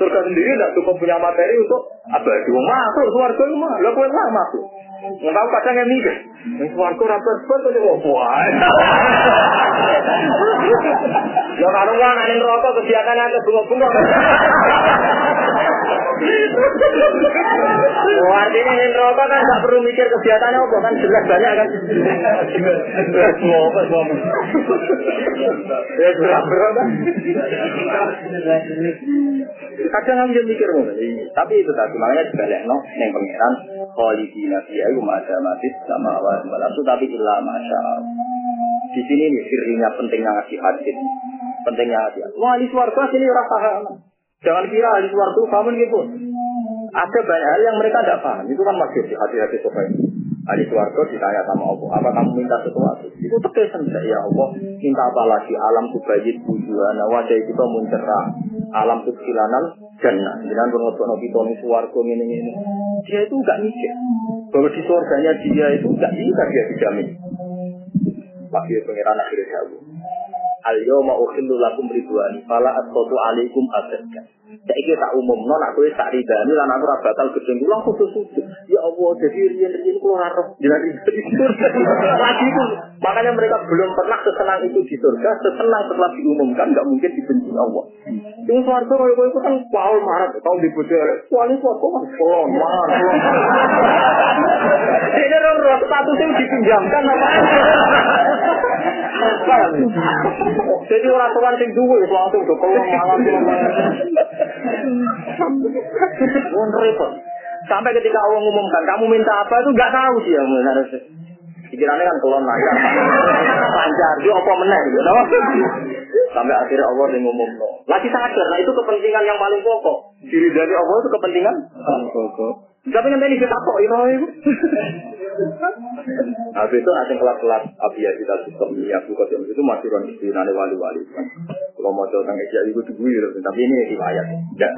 Surga sendiri tidak cukup punya materi untuk abadi. Masuk suarga itu mah, lah kowe lah masuk. Nggak tahu kadang yang mikir, suarga rapor pun tuh wah. Ya kalau nggak nanti rokok kegiatannya ada bunga-bunga. Oh, artinya yang rokok kan nggak perlu mikir kegiatannya apa kan jelas banyak kan. Ya berapa kan. Kadang nggak mikir Tapi itu tadi makanya dibalik no, neng pangeran Khalidina fiha ma'ada matis sama awal itu tapi ilah masya Di sini nih sirinya pentingnya ngasih hadis. Pentingnya hati. Wah, ahli swarga sini orang paham. Jangan kira ahli swarga paham gitu. Ada banyak hal yang mereka tidak paham. Itu kan masih di hati-hati sobat. Ahli swarga ditanya sama Allah, apa kamu minta sesuatu? Itu tekesan ya Allah, minta apa lagi? Alam kubayit bujuana, wajah kita mencerah. Alam subsilanan jannah. Jangan pengetahuan kita ini swarga ini ini. Dia itu enggak mikir bahwa di surganya dia itu enggak bisa dia dijamin. Pasti pengiran akhirnya jauh. Al yawma ukhillu lakum ridwani fala asqatu alaikum abadan. Saiki tak umumno nak kowe tak ridani lan aku ora bakal gedeng kula kudu sujud. Ya Allah, jadi riyen-riyen kula ora roh itu. Lagi itu. Makanya mereka belum pernah sesenang itu di surga, sesenang setelah diumumkan nggak mungkin dibenci Allah. Cuma suarga kalau kowe itu kan paul marah, kau dipuji Kuali suarga kan kolon, marah. Ini roh statusnya dipinjamkan apa? Jadi orang tuan sing duwe langsung kolong malam. Wong repot. Sampai ketika Allah ngumumkan, kamu minta apa itu nggak tahu dia harus. Pikirannya kan kelon lah ya. Pancar, dia apa menang gitu. Sampai akhirnya Allah yang no. Lagi sadar, nah itu kepentingan yang paling pokok. Diri dari Allah itu kepentingan pokok. Tapi kan tadi kita kok itu. Habis itu nanti kelas-kelas abiyah kita sistem ini aku kau itu masih orang istilahnya wali-wali. Kalau mau tentang Isya itu dulu, tapi ini riwayat. Ya,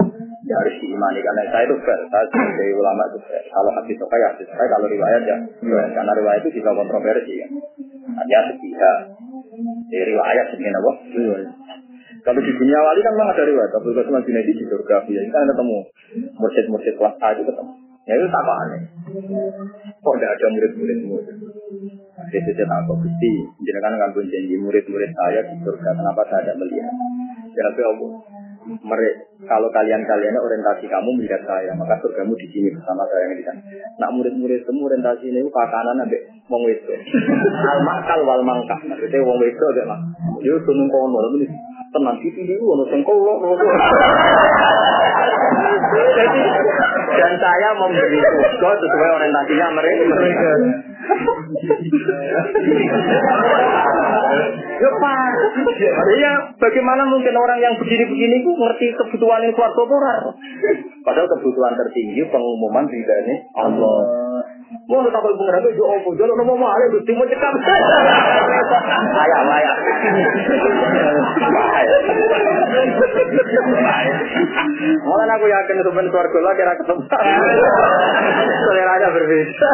ya harus diimani karena saya itu fair. Saya sebagai ulama itu fair. Kalau hadis suka ya hadis saya, kalau riwayat ya. Karena riwayat itu bisa kontroversi ya. Hanya sepihak. Jadi riwayat sebenarnya apa? Kalau di dunia wali kan memang ada riwayat. Abdul Qasim Al-Junaidi di surga. Biasanya kan ketemu mursyid-mursyid kelas A itu ketemu. Ya itu tak aneh. Kok tidak ada murid-muridmu? Jadi saya tak kok gusti. Jangan kan pun janji murid-murid saya di surga. Kenapa saya tidak melihat? Ya tapi Allah. Mereka, kalau kalian-kalian orientasi kamu melihat saya, maka surgamu di sini bersama saya yang di sana. Nak murid-murid temu orientasi ini pakanan abe wong wedo. Al makal wal mangkah. Maksudnya wong wedo abe mak. Yo sunung kono ini tenang di sini ono sing kolok. Jadi dan saya memberi surga sesuai orientasinya mereka. Ya Pak, ya bagaimana mungkin orang yang begini-begini itu ngerti kebutuhan yang orang? Padahal kebutuhan tertinggi pengumuman ridhanya Allah. Mau tak boleh pengen itu apa? Jangan nama mau ada gusti mau cekam. Ayah, ayah. Malah aku yakin itu ben suarga lah kira ketemu. Selera aja berbeda.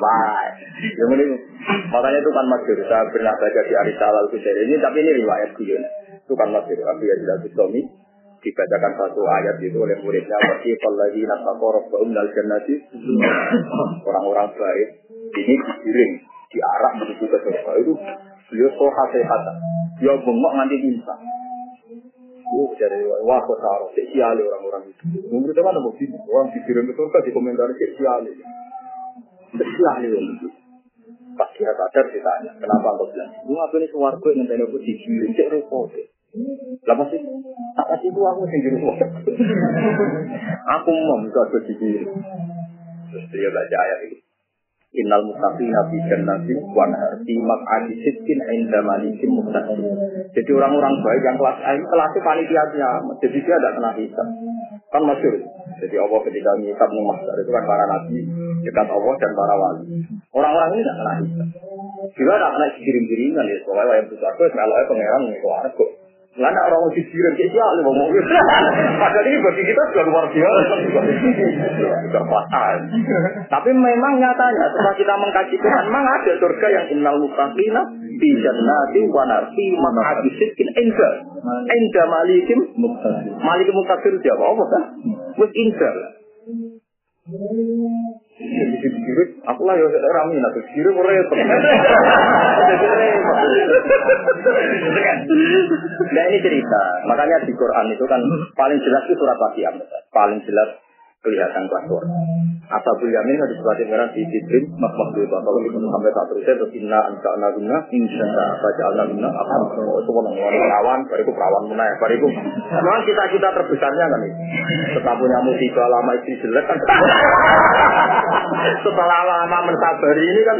Baik. Yang ini makanya itu kan masyur. Saya pernah baca di Arisalah al ini, tapi ini riwayat gue. Itu kan masyur. Tapi ya tidak suami dibacakan satu ayat itu oleh muridnya wasi lagi nasakorok umdal jannati orang-orang baik ini digiring diarah menuju ke surga itu beliau soha sehat dia bengok nanti minta Oh, jadi wah kok taruh, siali orang-orang itu. Mungkin itu mana bukti orang dikirim ke surga di komentar siali, siali orang itu. Pas dia sadar ditanya, kenapa kau bilang? Lu ngapain ini suarga yang nanti aku dikirim cek repot. Lah pasti tak kasih aku sendiri Aku mau minta ke sini. Terus dia baca ayat ini. Innal muttaqina fi jannatin wa nahar fi maq'adi sidqin 'inda malikin muqtadir. Jadi orang-orang baik yang kelas A kelas panitia Jadi dia tidak kena hisab. Kan masyur. Jadi Allah ketika mengikat mahsyar itu kan para nabi dekat Allah dan para wali. Orang-orang ini tidak kena hisab. Juga tidak kena kirim-kiriman ya. Soalnya yang besar itu meloknya pangeran nih kok. Nggak ada orang mau disiram kayak siapa ngomong gitu. Padahal ini bagi kita sudah luar biasa. Sudah fatal. Tapi memang nyatanya setelah kita mengkaji Tuhan, memang ada surga yang innal mutaqina fi jannati wa narfi maq'adi sidqin inda. Inda malikim. Malikim muqtadir siapa? Apa kan? Wis inda. Jadi dikirim, aku lah ya rami nanti dikirim repot. Nah ini cerita, makanya di Quran itu kan paling jelas itu surat Waqiah, paling jelas kelihatan kelas Ashabul Yamin surat yang di Tidrim Mas Mahdi Kalau itu sampai saat terusnya Terus inna anka guna Insya Allah Baca Allah guna Apa Itu mau ngomong perawan Bariku perawan menaik Bariku Memang kita-kita terbesarnya kan Setelah punya musibah lama istri jelek kan. Setelah lama mensabari ini kan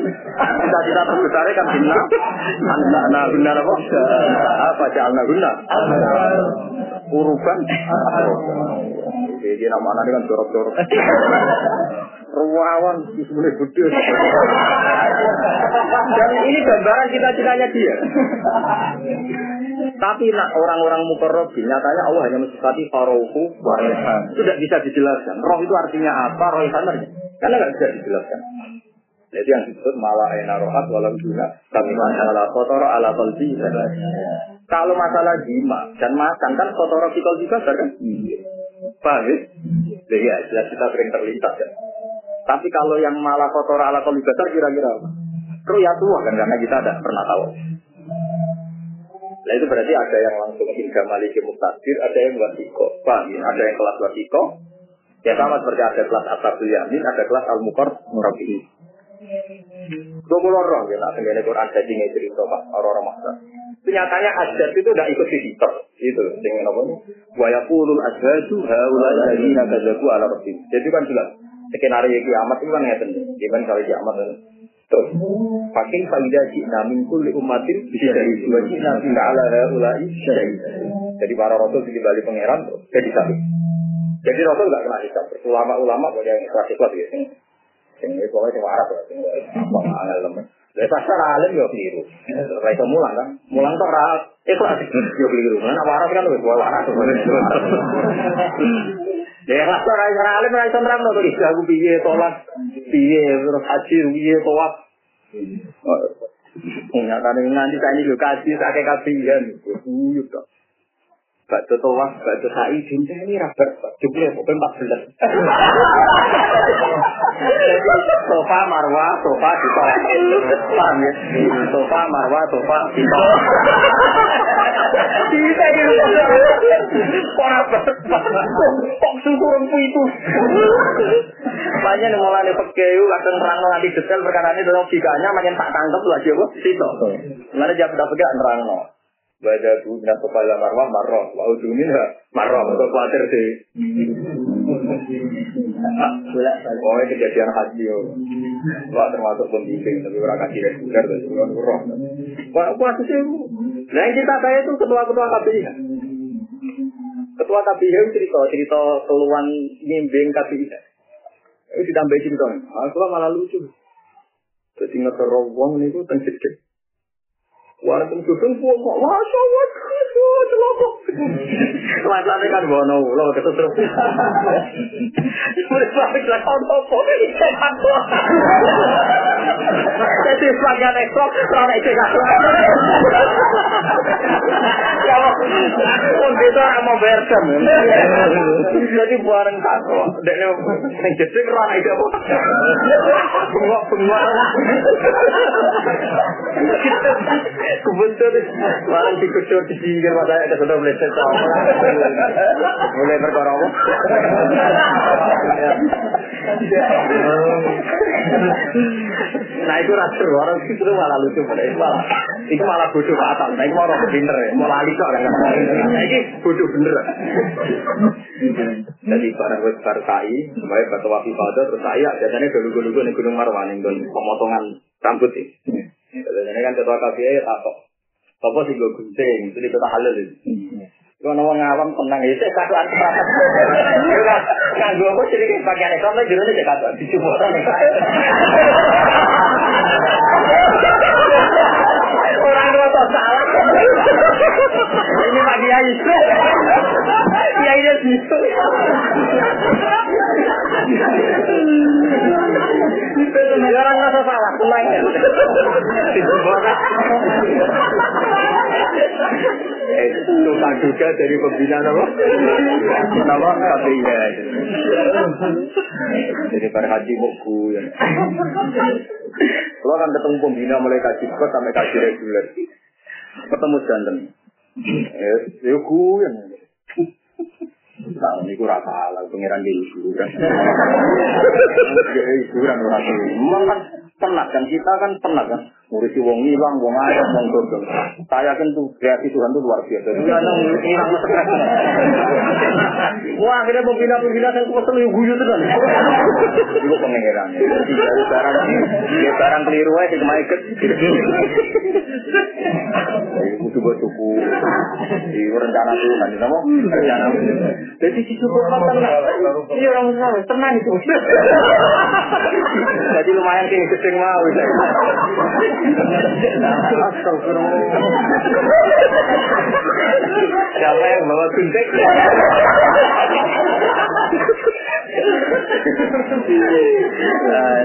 Kita-kita terbesarnya kan Inna. Anka guna apa? Baca Allah guna. Uruban Jadi nama anak kan jorok-jorok Ruawan sebenarnya gede. Dan ini gambaran cita-citanya dia. Tapi nak orang-orang mukarrabin nyatanya Allah hanya mensifati farohu tidak bisa dijelaskan. Roh itu artinya apa? Roh itu artinya karena nggak bisa dijelaskan. Jadi yang disebut malah enak rohat walau guna kami masalah kotor ala kolbi. Kalau masalah jima dan makan kan kotor fikol juga kan? Paham ya? Iya, jelas kita sering terlintas ya. Tapi kalau yang malah kotor ala kolbi kira-kira apa? ya tua kan karena kita ada pernah tahu. Nah itu berarti ada yang langsung hingga maliki muktadir, ada yang wasiko. Paham ya? Ada yang kelas wasiko, ya sama seperti ada kelas asabul yamin, ada kelas al-mukor murabihi. Dua puluh orang ya, sendiri Quran nggak cerita pak orang-orang maksa. Nyatanya adat itu tidak ikut visitor, itu dengan apa nih? Waya pulul adhadu haulai dari nagazaku ala rabbim. Jadi kan jelas skenario kiamat itu kan ngeten. Gimana kalau kiamat kan? Terus, pakai faidah cina mingkul li umatin dari dua cina tidak ala haulai Jadi para rasul di balik pangeran jadi satu. Jadi rasul nggak kena hisab. Ulama-ulama boleh yang ikhlas-ikhlas gitu. Sing itu pokoknya sing waras lah, sing apa angel lemen. Lah pasar alim yo keliru. Ora iso mulang kan. Mulang tok ora ikhlas yo keliru. Nah waras kan wis waras. Ya kelas ora iso alim ora iso nerangno to iki aku piye tolak piye terus haji piye tawaf. Nyatane nganti tani lho kaji sakake kabihan. Uyup tok. Bakso tawaf, bakso sa'i, dinta ini rabar, jumlah pokoknya 14. sofa, marwah, sofa, kita. Paham ya? Sofa, marwah, sofa, kita. Bisa gitu. Orang kok syukur itu. Banyak yang mulai pekeyu, kadang terang nanti detail perkara ini dalam figanya, makin tak tangkap lagi apa? Situ. Mana jam dapat gak nerang Baca bu minat kepala marwah marwah, wau minha marwah, untuk khawatir sih. Pokoknya kejadian haji yo. Wah termasuk pembimbing, tapi orang kasih reguler, tapi orang roh. Wah aku sih. Nah yang kita saya itu ketua-ketua KPI. Ketua KPI cerita cerita keluhan nyimbing KPI. Itu ditambah cerita. Aku malah lucu. Jadi nggak terowong nih, itu tengkit Walaupun sudung pun kok masya Allah, celokok. Masalahnya kan bono, lo ketut terus. Mulai sampai celokok apa? Jadi sebagian ekstrak, rana itu gak Pun kita mau jam. Jadi bareng tako. Deknya yang jeding rana itu apa? Bengok-bengok. Kebetul, barang dikucur di pinggir mata ada sudah mulai sesuatu. Mulai berkorong. Nah itu rasa orang itu malah lucu malah itu malah bodoh fatal. Nah itu malah pinter ya, malah lali kok. Nah ini bodoh bener. Jadi barang wes baru baik batu wafi pada terus saya biasanya dulu-dulu nih gunung Marwan pemotongan rambut ini. Biasanya kan ketua KPI ya takut. Apa sih gue gunting, itu di kota halal itu. Kalau orang ngawam tenang ya, saya katuan sepakat. Kan gue apa sedikit bagian ekor, tapi jadinya saya katuan. Dicoba orang Orang tua salah. Ini Pak Kiai. Kiai dia ya. Dicoba Tukang juga dari pembina apa? Nama KPI Jadi para haji buku ya. Kalau kan ketemu pembina mulai kaji kok sampai kaji reguler. Ketemu jantan. Eh, ya ku yang. Nah, ini kurang salah, pengiran di ibu. Ibu kan orang Memang kan penat kan, kita kan penat kan. Ngurusi wong hilang, wong ayam, wong dodol. Saya yakin tuh kreasi Tuhan tuh luar biasa. Dia yang hilang stres. Wah, akhirnya pembina-pembina yang kesel yang guyu tuh kan. Itu pengeran. Jadi barang, ya barang keliru aja cuma ikut. Kudu buat suku. Di rencana Tuhan, sama rencana. Jadi si apa tenang? Iya orang Islam tenang itu. Jadi lumayan sih kesing mau. Siapa yang bawa gunting?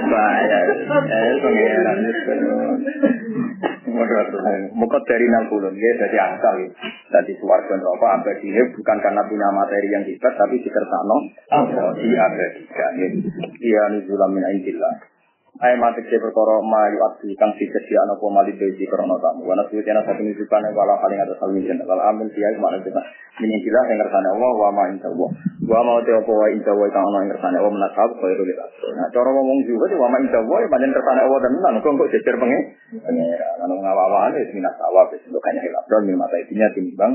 Bahaya. Eh, pengeran Muka dari puluh, dia jadi asal. Jadi suarga neraka abadi bukan karena punya materi yang hebat, tapi dikersano di abadikan. Iya nuzulam min indillah. Ayat mati ke perkara mayu abdi kang disediakan apa mali bezi krono tamu. Wana suwi tiana satu nunjukane wala paling atas hal minjen. Wal amil siya mana kita minikilah yang ngersane Allah wa ma inta Allah. Wa ma te apa wa inta Allah kang ana ngersane Allah menasab kaya rulit Nah cara ngomong juga wa ma inta Allah pancen ngersane Allah tenan kok kok jejer pengen. Pengira lan ngawawane wis minas awab wis kanya hilap. Dan min mata intinya timbang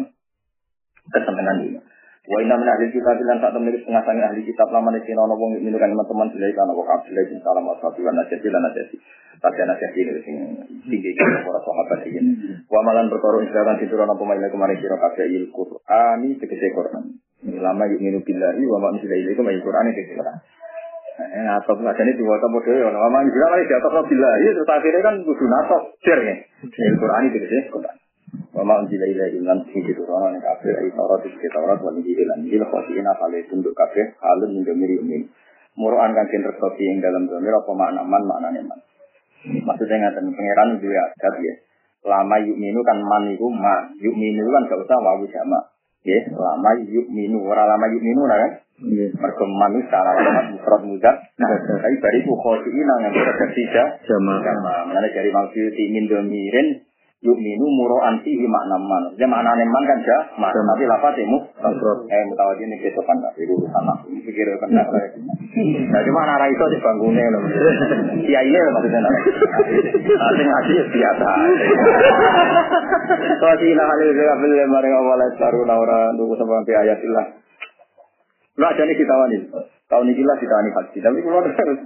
kesenangan ini. Wa inna min ahli kitab lan sak temene setengah sange ahli kitab lama nek ana wong minukan teman-teman dilai kana kok kabeh bin salam wa sabi wa nasati lan nasati. Tapi nasati ini sing tinggi kan para sahabat iki. Wa malan perkara insaran diturun apa maile kemarin sira kabeh il Qur'ani tegese Qur'an. Lama yuk minu billahi wa ma unzila ilaikum ayat Qur'an tegese Qur'an. Eh, atau nggak jadi dua tamu deh, orang lama juga lagi di atas billahi, terus akhirnya kan kudu nasab, cer ya. Al-Qur'an itu tegese Qur'an. Wama unjila ilaihi lan sing diturunkan ning kafir ai Taurat iki Taurat wa injil lan injil khosina kale tunduk kafir halun ing miri umin. Muruan kan kin resopi ing dalam domir apa makna man maknane man. Maksudnya ngaten pangeran duwe adat ya. Lama yuk minu kan man iku ma. Yuk minu kan gak usah wawu sama. Ya, lama yuk minu ora lama yuk minu nah kan. Mergo man salah alamat mufrad mudah. Tapi bariku khosina yang berkerja sama. Sama. Mengenai dari maksud min domirin yuk minu muro anti makna man. Dia makna man kan mas. Tapi lafaz temu. Eh mutawadi ini kita kan tak itu sama. Pikir kan tak. Nah cuma anak itu di bangunnya loh. Kiai ini maksudnya nak. Asing asing ya biasa. Nak halil beli mereka awalnya baru naura tunggu sampai ayatilah. Lu aja nih kita wani. Tahun ini lah kita wani haji. Tapi kalau terus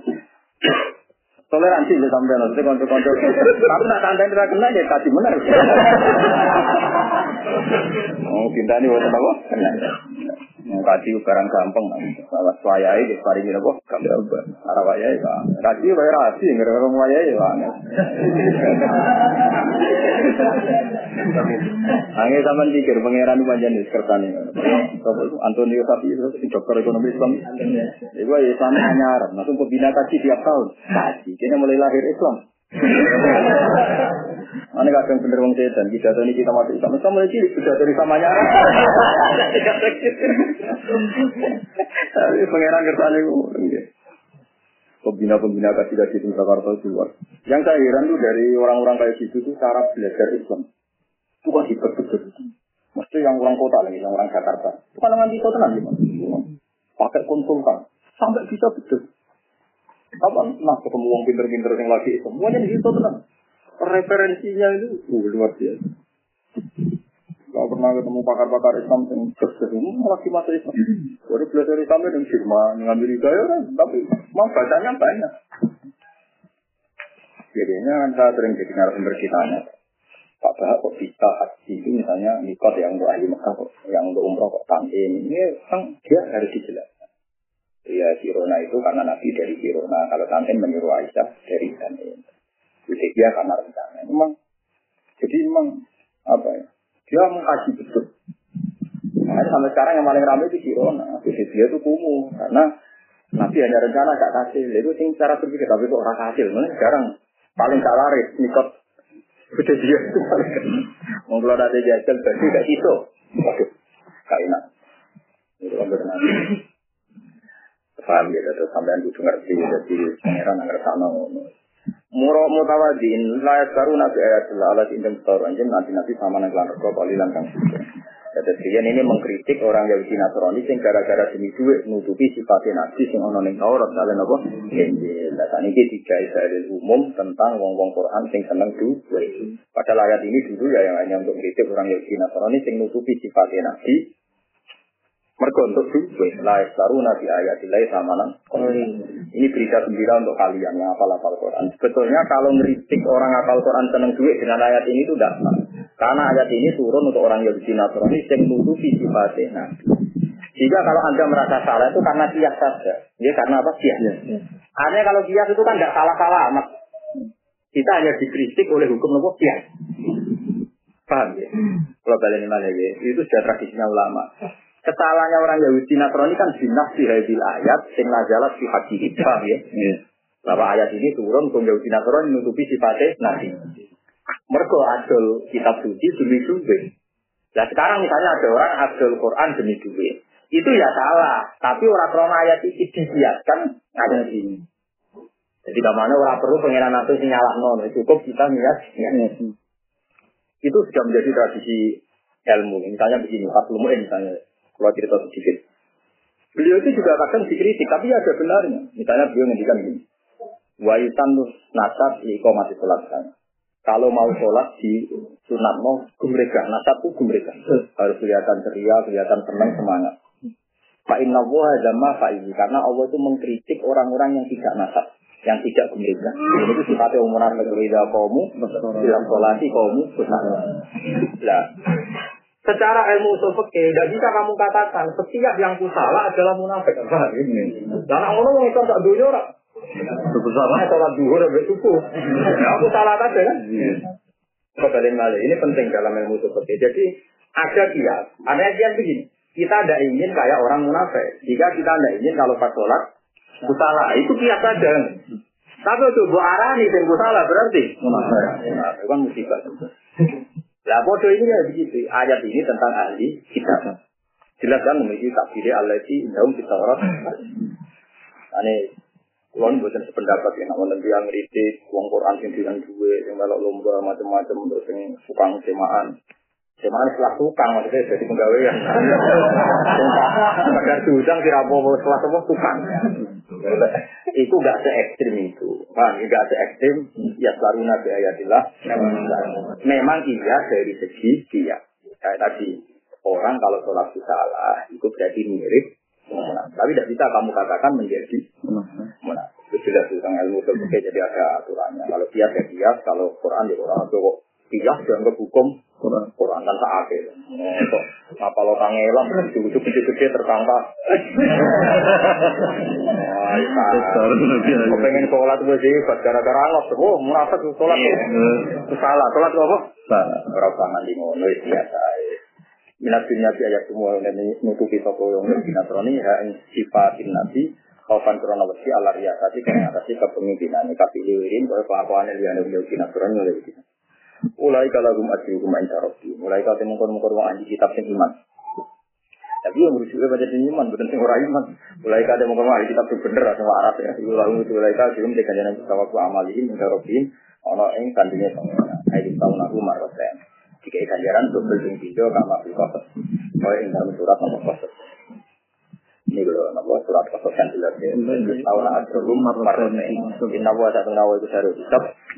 toleransi ya sampai nanti konco-konco. Tapi nak tanda tidak kena ya kasih benar. Oh, pindah nih waktu apa? Kaji barang gampang, awas wayai di paling ini kok gampang. Arah wayai pak, kaji bayar rasi, nggak ada orang wayai pak. Angin sama pikir pangeran itu panjang nih kertani. Antonio Sapi itu dokter ekonomi Islam. Itu ya sama nyarap, langsung pembina kaji tiap tahun. Kaji, kini mulai lahir Islam. Mana kadang bener wong setan, kita ini kita masuk Islam, kita mulai cilik sudah dari samanya. Tapi pangeran kertani itu. Pembina-pembina kasih kasih di Jakarta keluar. Yang saya heran tuh dari orang-orang kayak gitu tuh cara belajar Islam. Itu kan hebat betul. Mesti yang orang kota lagi, yang orang Jakarta. Dengan kita tenang gimana? Pakai konsultan. Sampai bisa betul. Apa? Nah, ketemu orang pinter-pinter yang lagi. Semuanya di situ tenang. Referensinya itu uh, luar biasa. Kalau pernah ketemu pakar-pakar Islam yang sukses ini lagi masa Islam. Baru belajar Islam yang Jerman, yang Amerika ya kan, tapi mau bacanya banyak. Jadinya kan saya sering jadi narasumber kitanya. Pak Bahak kok bisa haji itu misalnya nikot yang untuk ahli Mekah kok, yang untuk umroh kok tantin. Ini kan dia harus dijelaskan. Ya Sirona itu karena Nabi dari Sirona. Kalau tantin menyuruh Aisyah dari tantin. Jadi dia karena rencana. Memang, jadi memang apa ya? Dia mengkaji betul. Nah, sampai sekarang yang paling ramai itu Sirona. Dia itu kumuh karena Nabi hanya rencana gak kasih. Itu sing cara berpikir tapi kok orang hasil. Mana sekarang paling gak laris nikot. Dia itu paling. Mau kalau ada jajal berarti gak iso. Waduh, gak enak. Itu kan. Paham ya, terus sampai kudu ngerti. Jadi pangeran ngerti sama Muro mutawadin layak baru nabi ayat alat indem taruh anjem nanti nanti sama nang lan rego kalilan kang Jadi sekian ini mengkritik orang Yahudi Nasrani sing gara-gara demi duit nutupi sifatnya nabi sing ono ning Taurat kalian apa Injil. Lah ini tiga Israel umum tentang wong-wong Quran sing seneng duit. Padahal ayat ini dulu ya yang hanya untuk kritik orang Yahudi Nasrani sing nutupi sifatnya nabi mereka untuk duit, layak baru nabi ayat ilai sama Ini berita gembira untuk kalian yang hafal hafal Quran. Sebetulnya kalau ngeritik orang hafal Quran seneng duit dengan ayat ini itu tidak sah. Karena ayat ini turun untuk orang Yahudi Nasrani yang nutupi sifatnya nabi. Jika kalau anda merasa salah itu karena kias saja. Ya karena apa kias? Ya. Artinya kalau kias itu kan tidak salah-salah amat. Kita hanya dikritik oleh hukum nopo kias. Paham ya? Kalau kalian ini ya, itu sudah tradisinya ulama. Kesalahannya orang Yahudi Nasrani kan binas di hadil ayat sing nazalat fi hadis paham ya? Yeah. Bahwa ayat ini turun ke Yahudi Nasrani menutupi sifatnya nabi. Mereka adol kitab suci demi duit. Nah sekarang misalnya ada orang adol Quran demi duit. Itu ya salah. Tapi orang krono ayat ini dibiarkan ada di Jadi ke mana orang perlu pengiran itu sinyalah non. Cukup kita niat. Ya. Itu sudah menjadi tradisi ilmu. Misalnya begini, Pak Lumu'in misalnya. Kalau cerita sedikit. Beliau itu juga kadang dikritik, tapi ada benarnya. Misalnya beliau ngendikan begini. Wa yusannu nasab li iqamati sholat kan. Kalau mau sholat di sunat mau gumrega, nasab itu gumrega. Harus kelihatan ceria, kelihatan senang, semangat. Pak Inna Wahadama Fa'izi. Karena Allah itu mengkritik orang-orang yang tidak nasab. Yang tidak gumrega. Ini itu sifatnya umuran negeri kamu. Dalam sholati kamu. Nah, secara ilmu usul fikih tidak bisa kamu katakan setiap yang kusalah adalah munafik. Karena orang itu tak dunia orang. Salah sholat duhur sampai subuh. Ya, aku salah aja kan? Kembali malah ini penting dalam ilmu seperti jadi ada kias. Ada kias begini. Kita tidak ingin kayak orang munafik. Jika kita tidak ingin kalau pas sholat salah itu kias saja. Tapi bu arani dan salah berarti munafik. Itu kan musibah. Lah bodoh ini ya begitu. Ayat ini tentang ahli kitab. Jelas kan memiliki takdir Allah di dalam kita orang. Ane Kulon buatan sependapat ya, namun nanti yang ngeritik, uang Quran yang duwe, yang melok lomba macam-macam untuk yang tukang semaan. Semaan setelah tukang maksudnya jadi penggawean. Kadang diundang tidak apa setelah semua tukang. itu gak se ekstrim itu. Kan, gak se ekstrim. Ya selalu nabi ayatillah. Memang iya dari segi dia. Kayak tadi, orang kalau sholat salah, itu berarti mirip tapi tidak bisa kamu katakan menjadi munafik. Itu jelas tentang ilmu terbuka jadi ada aturannya. Kalau kias ya kias, kalau Quran ya Quran. Kalau kias dianggap hukum Quran. Quran kan tak akhir. Apa lo kang elam, cucu gede-gede tertangkap. Kau pengen sholat gue sih, gara-gara Allah. Oh, munafik sholat. Itu salah. Sholat apa? Tangan di ngono, biasa minat dunia ayat semua yang nutupi toko yang lebih natroni ha sifatin nabi kaufan krono wasi ala riasati kena atasi kepemimpinan kapilih wirin kaya kelakuan yang dianggap lebih natroni oleh kita mulai kalau gum asli gum intarofi mulai kalau temu kono kono anji kitab sing iman. Tapi yang berusaha baca sing iman bukan sing ora iman. Mulai kalau temu kono anji kitab sing bener atau Arab ya. Itu lalu itu mulai kalau belum dikajian tawaku amalin intarofin ono ing kandungnya sama ayat tahun aku marwasen jika ganjaran double sing video kama fil qasas. Kaya ing dalam surat nomor qasas. Ini lho nomor surat qasas yang jelas ya. Tahun asrum marrone. Inna wa satu nawa itu saru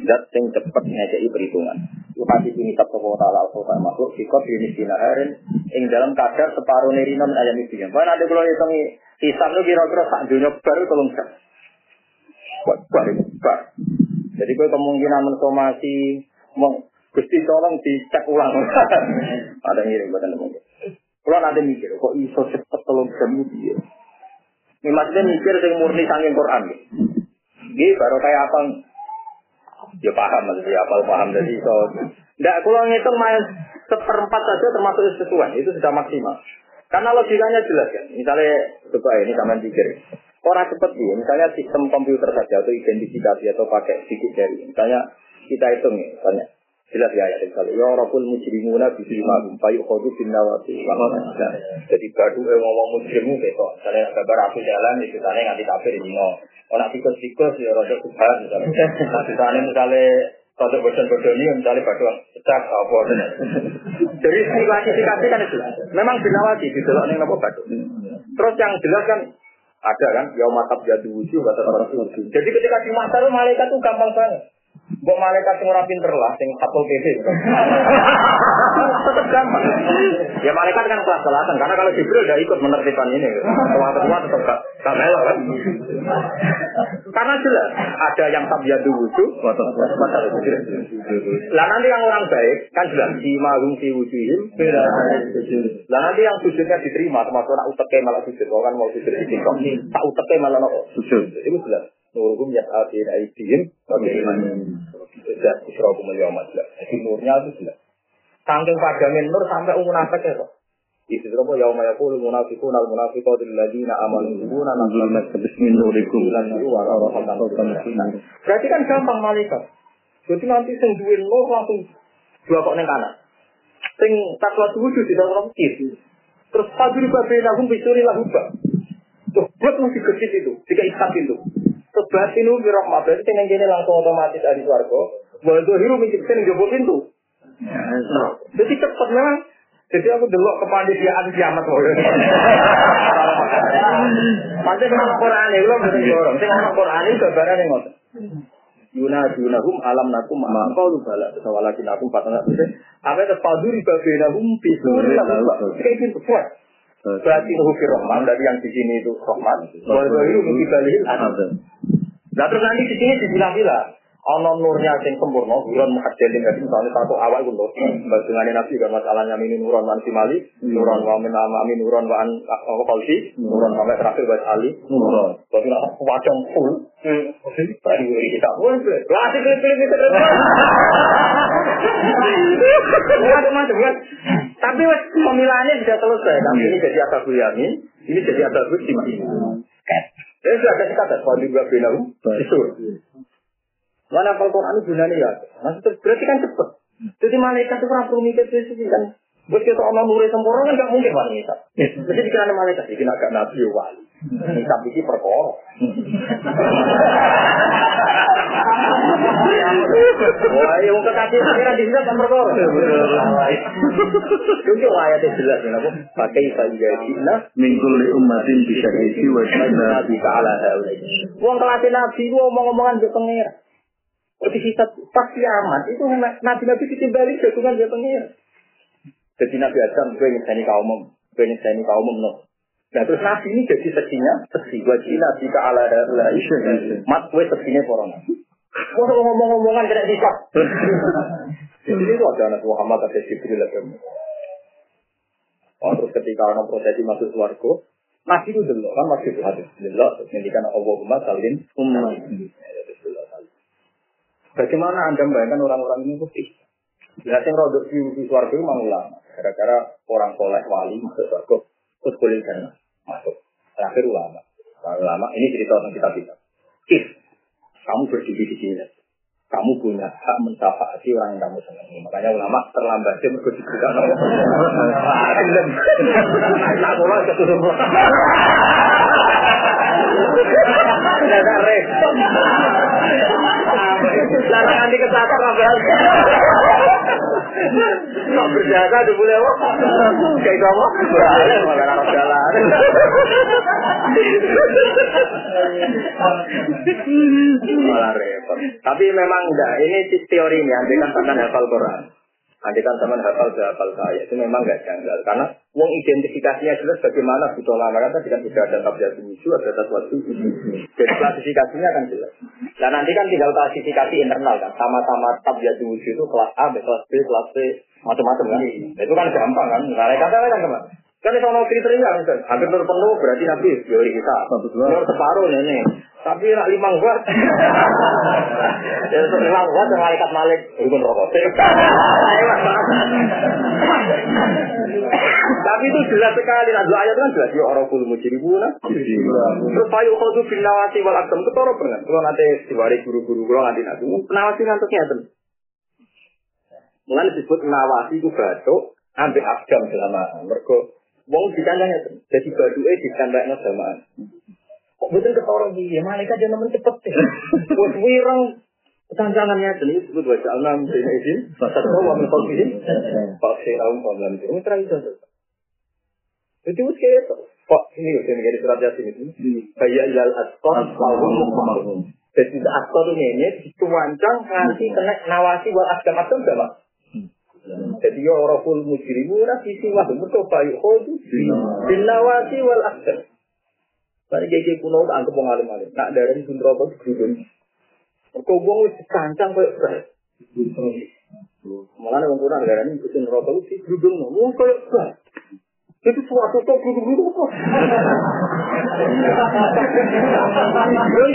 dat sing cepet ngejeki perhitungan. Lokasi ini tak toko ta'ala al makhluk sikot ini sinaharin ing dalam kadar separuh nerina min ayam itu. Bahkan ada kalau hitungi hisab itu kira-kira sak dunia baru tolong jam. Buat bar. Jadi kemungkinan mensomasi Gusti tolong dicek ulang. Ada ngirim buatan mungkin. Kalau nanti mikir, kok iso cepet tolong jam itu ya. Ini maksudnya mikir sing murni sanging Quran. Gini baru kayak apa? Ya paham maksudnya apa paham dari iso. Nggak, kalau ngitung main seperempat saja termasuk sesuai, itu sudah maksimal. Karena logikanya jelas kan. Misalnya, coba ini sama pikir. Orang cepet ya, misalnya sistem komputer saja atau identifikasi atau pakai sedikit jari. Misalnya kita hitung ya, misalnya Jelas ya ayat itu. Ya Rabbul mujrimuna bisi ma'um payu khodu bin nawati. Jadi badu yang ngomong mujrimu besok. Misalnya kabar aku jalan, itu tanya nganti kafir di Nino. Oh nak tikus-tikus ya rojok subhan misalnya. Misalnya misalnya kalau bosan-bosan ini misalnya badu cetak apa Jadi klasifikasi kan itu. Memang binawati di dalam ini apa badu. Terus yang jelas kan ada kan, ya matab jadu wujud, Jadi ketika di masa malaikat itu gampang banget. Mbok malaikat sing ora pinter lah, sing satu TV. Tetap gampang. Ya malaikat kan kelas selatan, karena kalau Jibril udah ikut menertibkan ini. Ketua-ketua tetap gak, gak melo kan. Karena jelas, ada yang tabiatu wudhu, lah nanti yang orang baik, kan jelas, si mahum si wudhuhim, lah nanti yang sujudnya diterima, termasuk nak uteke malah sujud, kan mau sujud di singkong, tak uteke malah nopo sujud, itu jelas. Nuruhum yas'atin aidihim Bagaimana Tidak Isra'ukum al-yawmat Jadi nurnya itu jelas Saking padangin nur sampai umur nafek ya Itu apa yauma yaqulu munafiqun al munafiqatu alladziina amanu yuzuna nazalna Bismin nurikum. Berarti kan gampang malaikat. Jadi nanti sing duwe nur langsung dua kok ning kanan. Sing takwa wujud di dalam kiri. Terus fadri babe lahum bisuri lahum ba. Tuh, buat masih kecil itu, jika ikat itu. Terus batinu bi rahmat, berarti sing ngene langsung otomatis ada swarga. Wa zahiru min sing jowo pintu. Jadi cepat memang. Jadi aku delok kepanditiaan kiamat kok. Pantes nang Quran iki lho mboten dorong. Sing nang Quran iki gambarane ngoten. Yuna yunahum alam nakum ma qalu bala sawalakin aku patana apa itu paduri babinahum pisuri kayak gitu kuat berarti nuhu firman dari yang di sini itu rahman. Walau itu balik Nah terus nanti di sini dibilang-bilang ono nurnya sing sempurna, nuron muhajjalin jadi misalnya satu awal itu loh. Dengan nabi kan masalahnya ini nuron wan simali, nuron wa min amami nuron wa an kalsi, nuron sampai terakhir buat ali, nuron. Tapi nak wajang full. Tadi kita pun, klasik pilih-pilih kita. Macam-macam kan. Tapi pemilihannya sudah selesai. Tapi ini jadi agak yamin, ini jadi agak simak. Ya sudah ada kata, kalau juga binahu, itu. Mana kalau Quran itu gunanya ya? Maksudnya berarti kan cepet. Jadi malaikat itu orang mikir sih kan. Buat kita orang nuri sempurna kan nggak mungkin wanita. Mesti dikira malaikat, dikira agak nabi ya wali. Tapi ini perkara. Wah, yang kekasih kira di sini kan perkara. Itu ayatnya jelas ya? Pakai fajajina Mingkul li ummatin bisa isi wa nabi ta'ala. Wong kelasnya nabi, gua omong-omongan ke pengira. Jadi kita pas kiamat itu nabi-nabi ditimbali jagungan dia pengira. Jadi Nabi Adam gue nyesani kaum gue nyesani kaum no. Nah terus Nabi ini jadi seksinya, seksi wajib Nabi ke ala ala mat gue seksinya corona. Gue ngomong-ngomongan kena sifat. Jadi itu ada anak Muhammad ada Jibril ada. Oh, terus ketika orang prosesi masuk suarga, Nabi itu dulu kan masih hadis dulu terus ngendikan Allahumma salim umma. Bagaimana anda membayangkan orang-orang ini putih? Ya, yang rodok di, di suarga itu memang ulama. Gara-gara orang soleh wali masuk suarga, terus boleh kan masuk. Terakhir ulama. Nah, ulama ini cerita tentang kita kita. If kamu berdiri di sini, kamu punya hak mentafaati orang yang kamu senangi. Makanya ulama terlambat dia diberikan Allah. Nah, bola ketutup. Tidak apa? Kok berjasa di apa? Kayak kamu? Malah. Tapi memang enggak, ini teori ini, andai kan sampai hafal Quran. Andai kan sampai hafal hafal saya, itu memang enggak janggal. Karena uang identifikasinya jelas bagaimana butuh lama kan tidak tidak ada tabiat musuh, ada sesuatu. Jadi klasifikasinya kan jelas. Nah nanti kan tinggal klasifikasi internal kan, sama-sama tabiat musuh itu kelas A, kelas B, kelas C, macam-macam kan. Itu kan gampang kan. Nah, kata kan ke mana? Kan itu ono kriteria kan. Hampir nur penuh berarti nabi teori kita. Nur separuh ini. Tapi nak lima buat. Ya untuk lima buat yang malaikat malik rukun rokok. Tapi itu jelas sekali. Nah, dua ayat kan jelas. Ya orang kulu mujribuna. Terus payu khodu bin nawasi wal akdam. Ketoro banget. Kalau nanti diwari guru-guru kalau nanti nanti. Nawasi ngantuknya itu. Mulai disebut nawasi itu batuk. Ambil akdam selama. Mereka Wong dikandangnya jadi baduke dikandangnya samaan. Kok betul ketorong dia, malaikat jangan nemen cepet. Buat wirang tantangannya ini disebut wajah alam sini izin. Satu wa min qalbihi. Pakai raum pamlan itu. Ini terang itu. Jadi wis kayak itu. Kok ini udah menjadi surat yasin itu. Kayak ilal asqar mukmahum. Jadi asqar ini dicuancang nanti kena nawasi buat asqar macam apa? Jadi ya roful mujrimu ora sisi wa mutu bayu khudu binawati wal akhir. Bari gege kuno anggap wong alim alim. Tak dareni sundra apa gurun. Mergo wong wis kancang koyo kreh. Mulane wong kuno dareni sundra apa gurun. Wong koyo kreh. Itu suatu tuh dulu-dulu kok.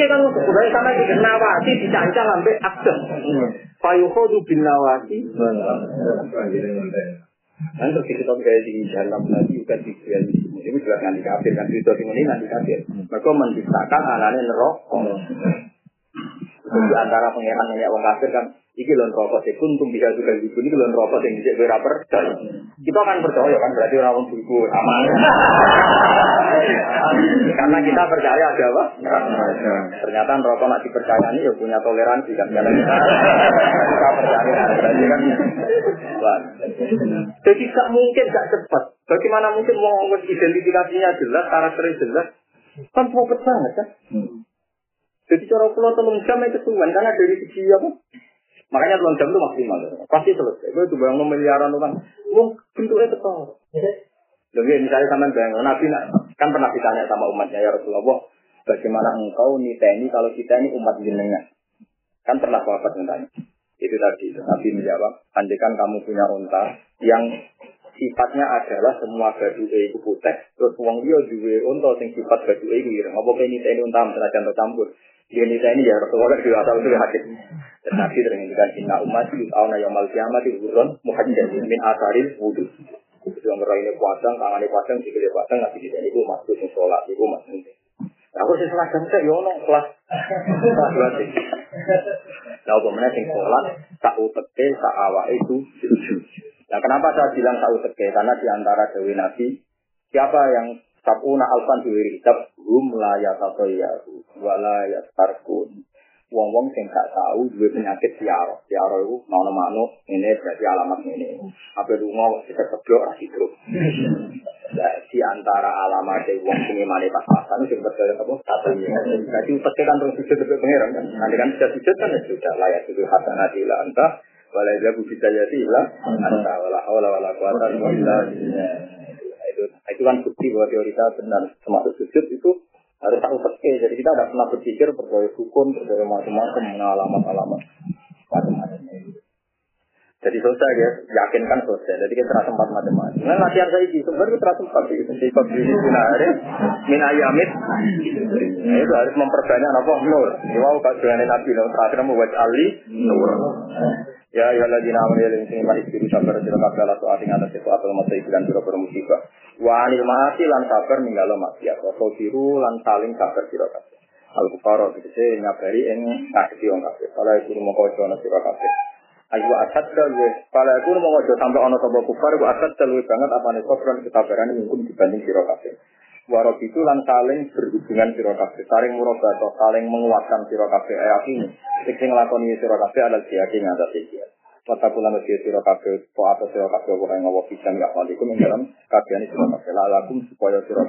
Kan udah sama di nawasi dicancang sampai akses. Fayuhodu bin nawasi. Nanti terus kita kayak di dalam lagi juga di ini jelas nanti kafir kan itu ini nanti kafir. Mereka menciptakan anaknya neraka. Di antara pangeran nenek wong kafir kan iki lon rokok sih kuntum bisa juga di ini lon rokok yang bisa berapa percaya. Kita akan percaya kan berarti orang wong buku aman. Karena kita percaya ada apa? Ternyata rokok nak dipercayai ya punya toleransi kan karena kita kita percaya berarti kan. Jadi gak mungkin gak cepat. Bagaimana mungkin mau identifikasinya jelas, karakternya jelas? Kan profit banget kan? Jadi cara pulau telung jam itu kesuwan karena dari segi apa? Makanya telung jam itu maksimal. Pasti selesai. Gue coba yang miliaran orang. Wong bentuknya tetap. Lalu misalnya sama bayang, Nabi kan pernah ditanya sama umatnya ya Rasulullah, bagaimana engkau niteni kalau kita ini umat jenengan? Kan pernah sahabat tanya. Itu tadi, Nabi menjawab, andikan kamu punya unta yang sifatnya adalah semua baju itu putih. Terus uang dia juga unta sing sifat baju itu ireng. Apa kayak niteni unta senajan tercampur? Dia ini ya Rasulullah juga asal itu hakim. Tetapi dengan inna umat yus'auna yamal kiamat hurun muhajjadin min asaril wudhu. Itu yang ini pasang, tangannya pasang, sikilnya pasang, ngasih kita itu masuk yang sholat, itu masuk. Nah, aku sih salah jam saya, yono kelas kelas. Nah, mana sing sholat, tak uteke, tak awak itu Nah, kenapa saya bilang tak uteke? Karena di antara Dewi Nabi, siapa yang Sabuna alfan diwiri kitab hum la yatatoyaru wala yatarkun. Wong-wong sing gak tahu duwe penyakit siaro. Siaro itu mau mano ini berarti alamat ini. Apa lunga kita keblok ra hidup. Di antara alamat dari wong sing imane pas-pasan sing berkaya apa? Jadi uteknya kan terus sujud ke pangeran kan. Nanti kan sudah sujud kan ya sudah layak itu hasanati ila anta wala jabu bisa jadi lah anta wala hawla wala quwata illa itu itu kan bukti bahwa teori saya benar termasuk sujud itu harus tahu persis jadi kita tidak pernah berpikir percaya hukum percaya macam-macam alamat-alamat macam-macam jadi selesai ya, yakinkan selesai. Jadi kita terasa sempat macam-macam. Nah latihan saya ini sebenarnya terasa sempat sih. Jadi kalau di hari min ayamit, nah, itu harus memperbanyak apa nur. Wow kajian nabi terakhir membuat ali nur. Ya ya lagi nama dia yang sini mari diri sabar sira kabeh ala soal ing atas sesuatu masa ibulan sira bermusibah. Wa anil maasi lan sabar ninggalo maksiat. Wa biru lan saling sabar sira kabeh. Al bukara tegese nyabari ing ngadepi wong kabeh. Kala iku mongko ana sira kabeh. Ayo asad dalwe. Kala iku mongko aja sampe ana sapa kufar wa asad dalwe banget apane kofran ketabaran mungkin dibanding sira kabeh. Warok itu lan saling berhubungan sira kabeh, saling murobato, saling menguatkan sira ayat ini. Sing nglakoni sira adalah jihad ing atas iki. Mata kula mesti sira kabeh, po apa sira kabeh ora ngowo pisan ing dalam kabehane sira. Lalakum supaya sira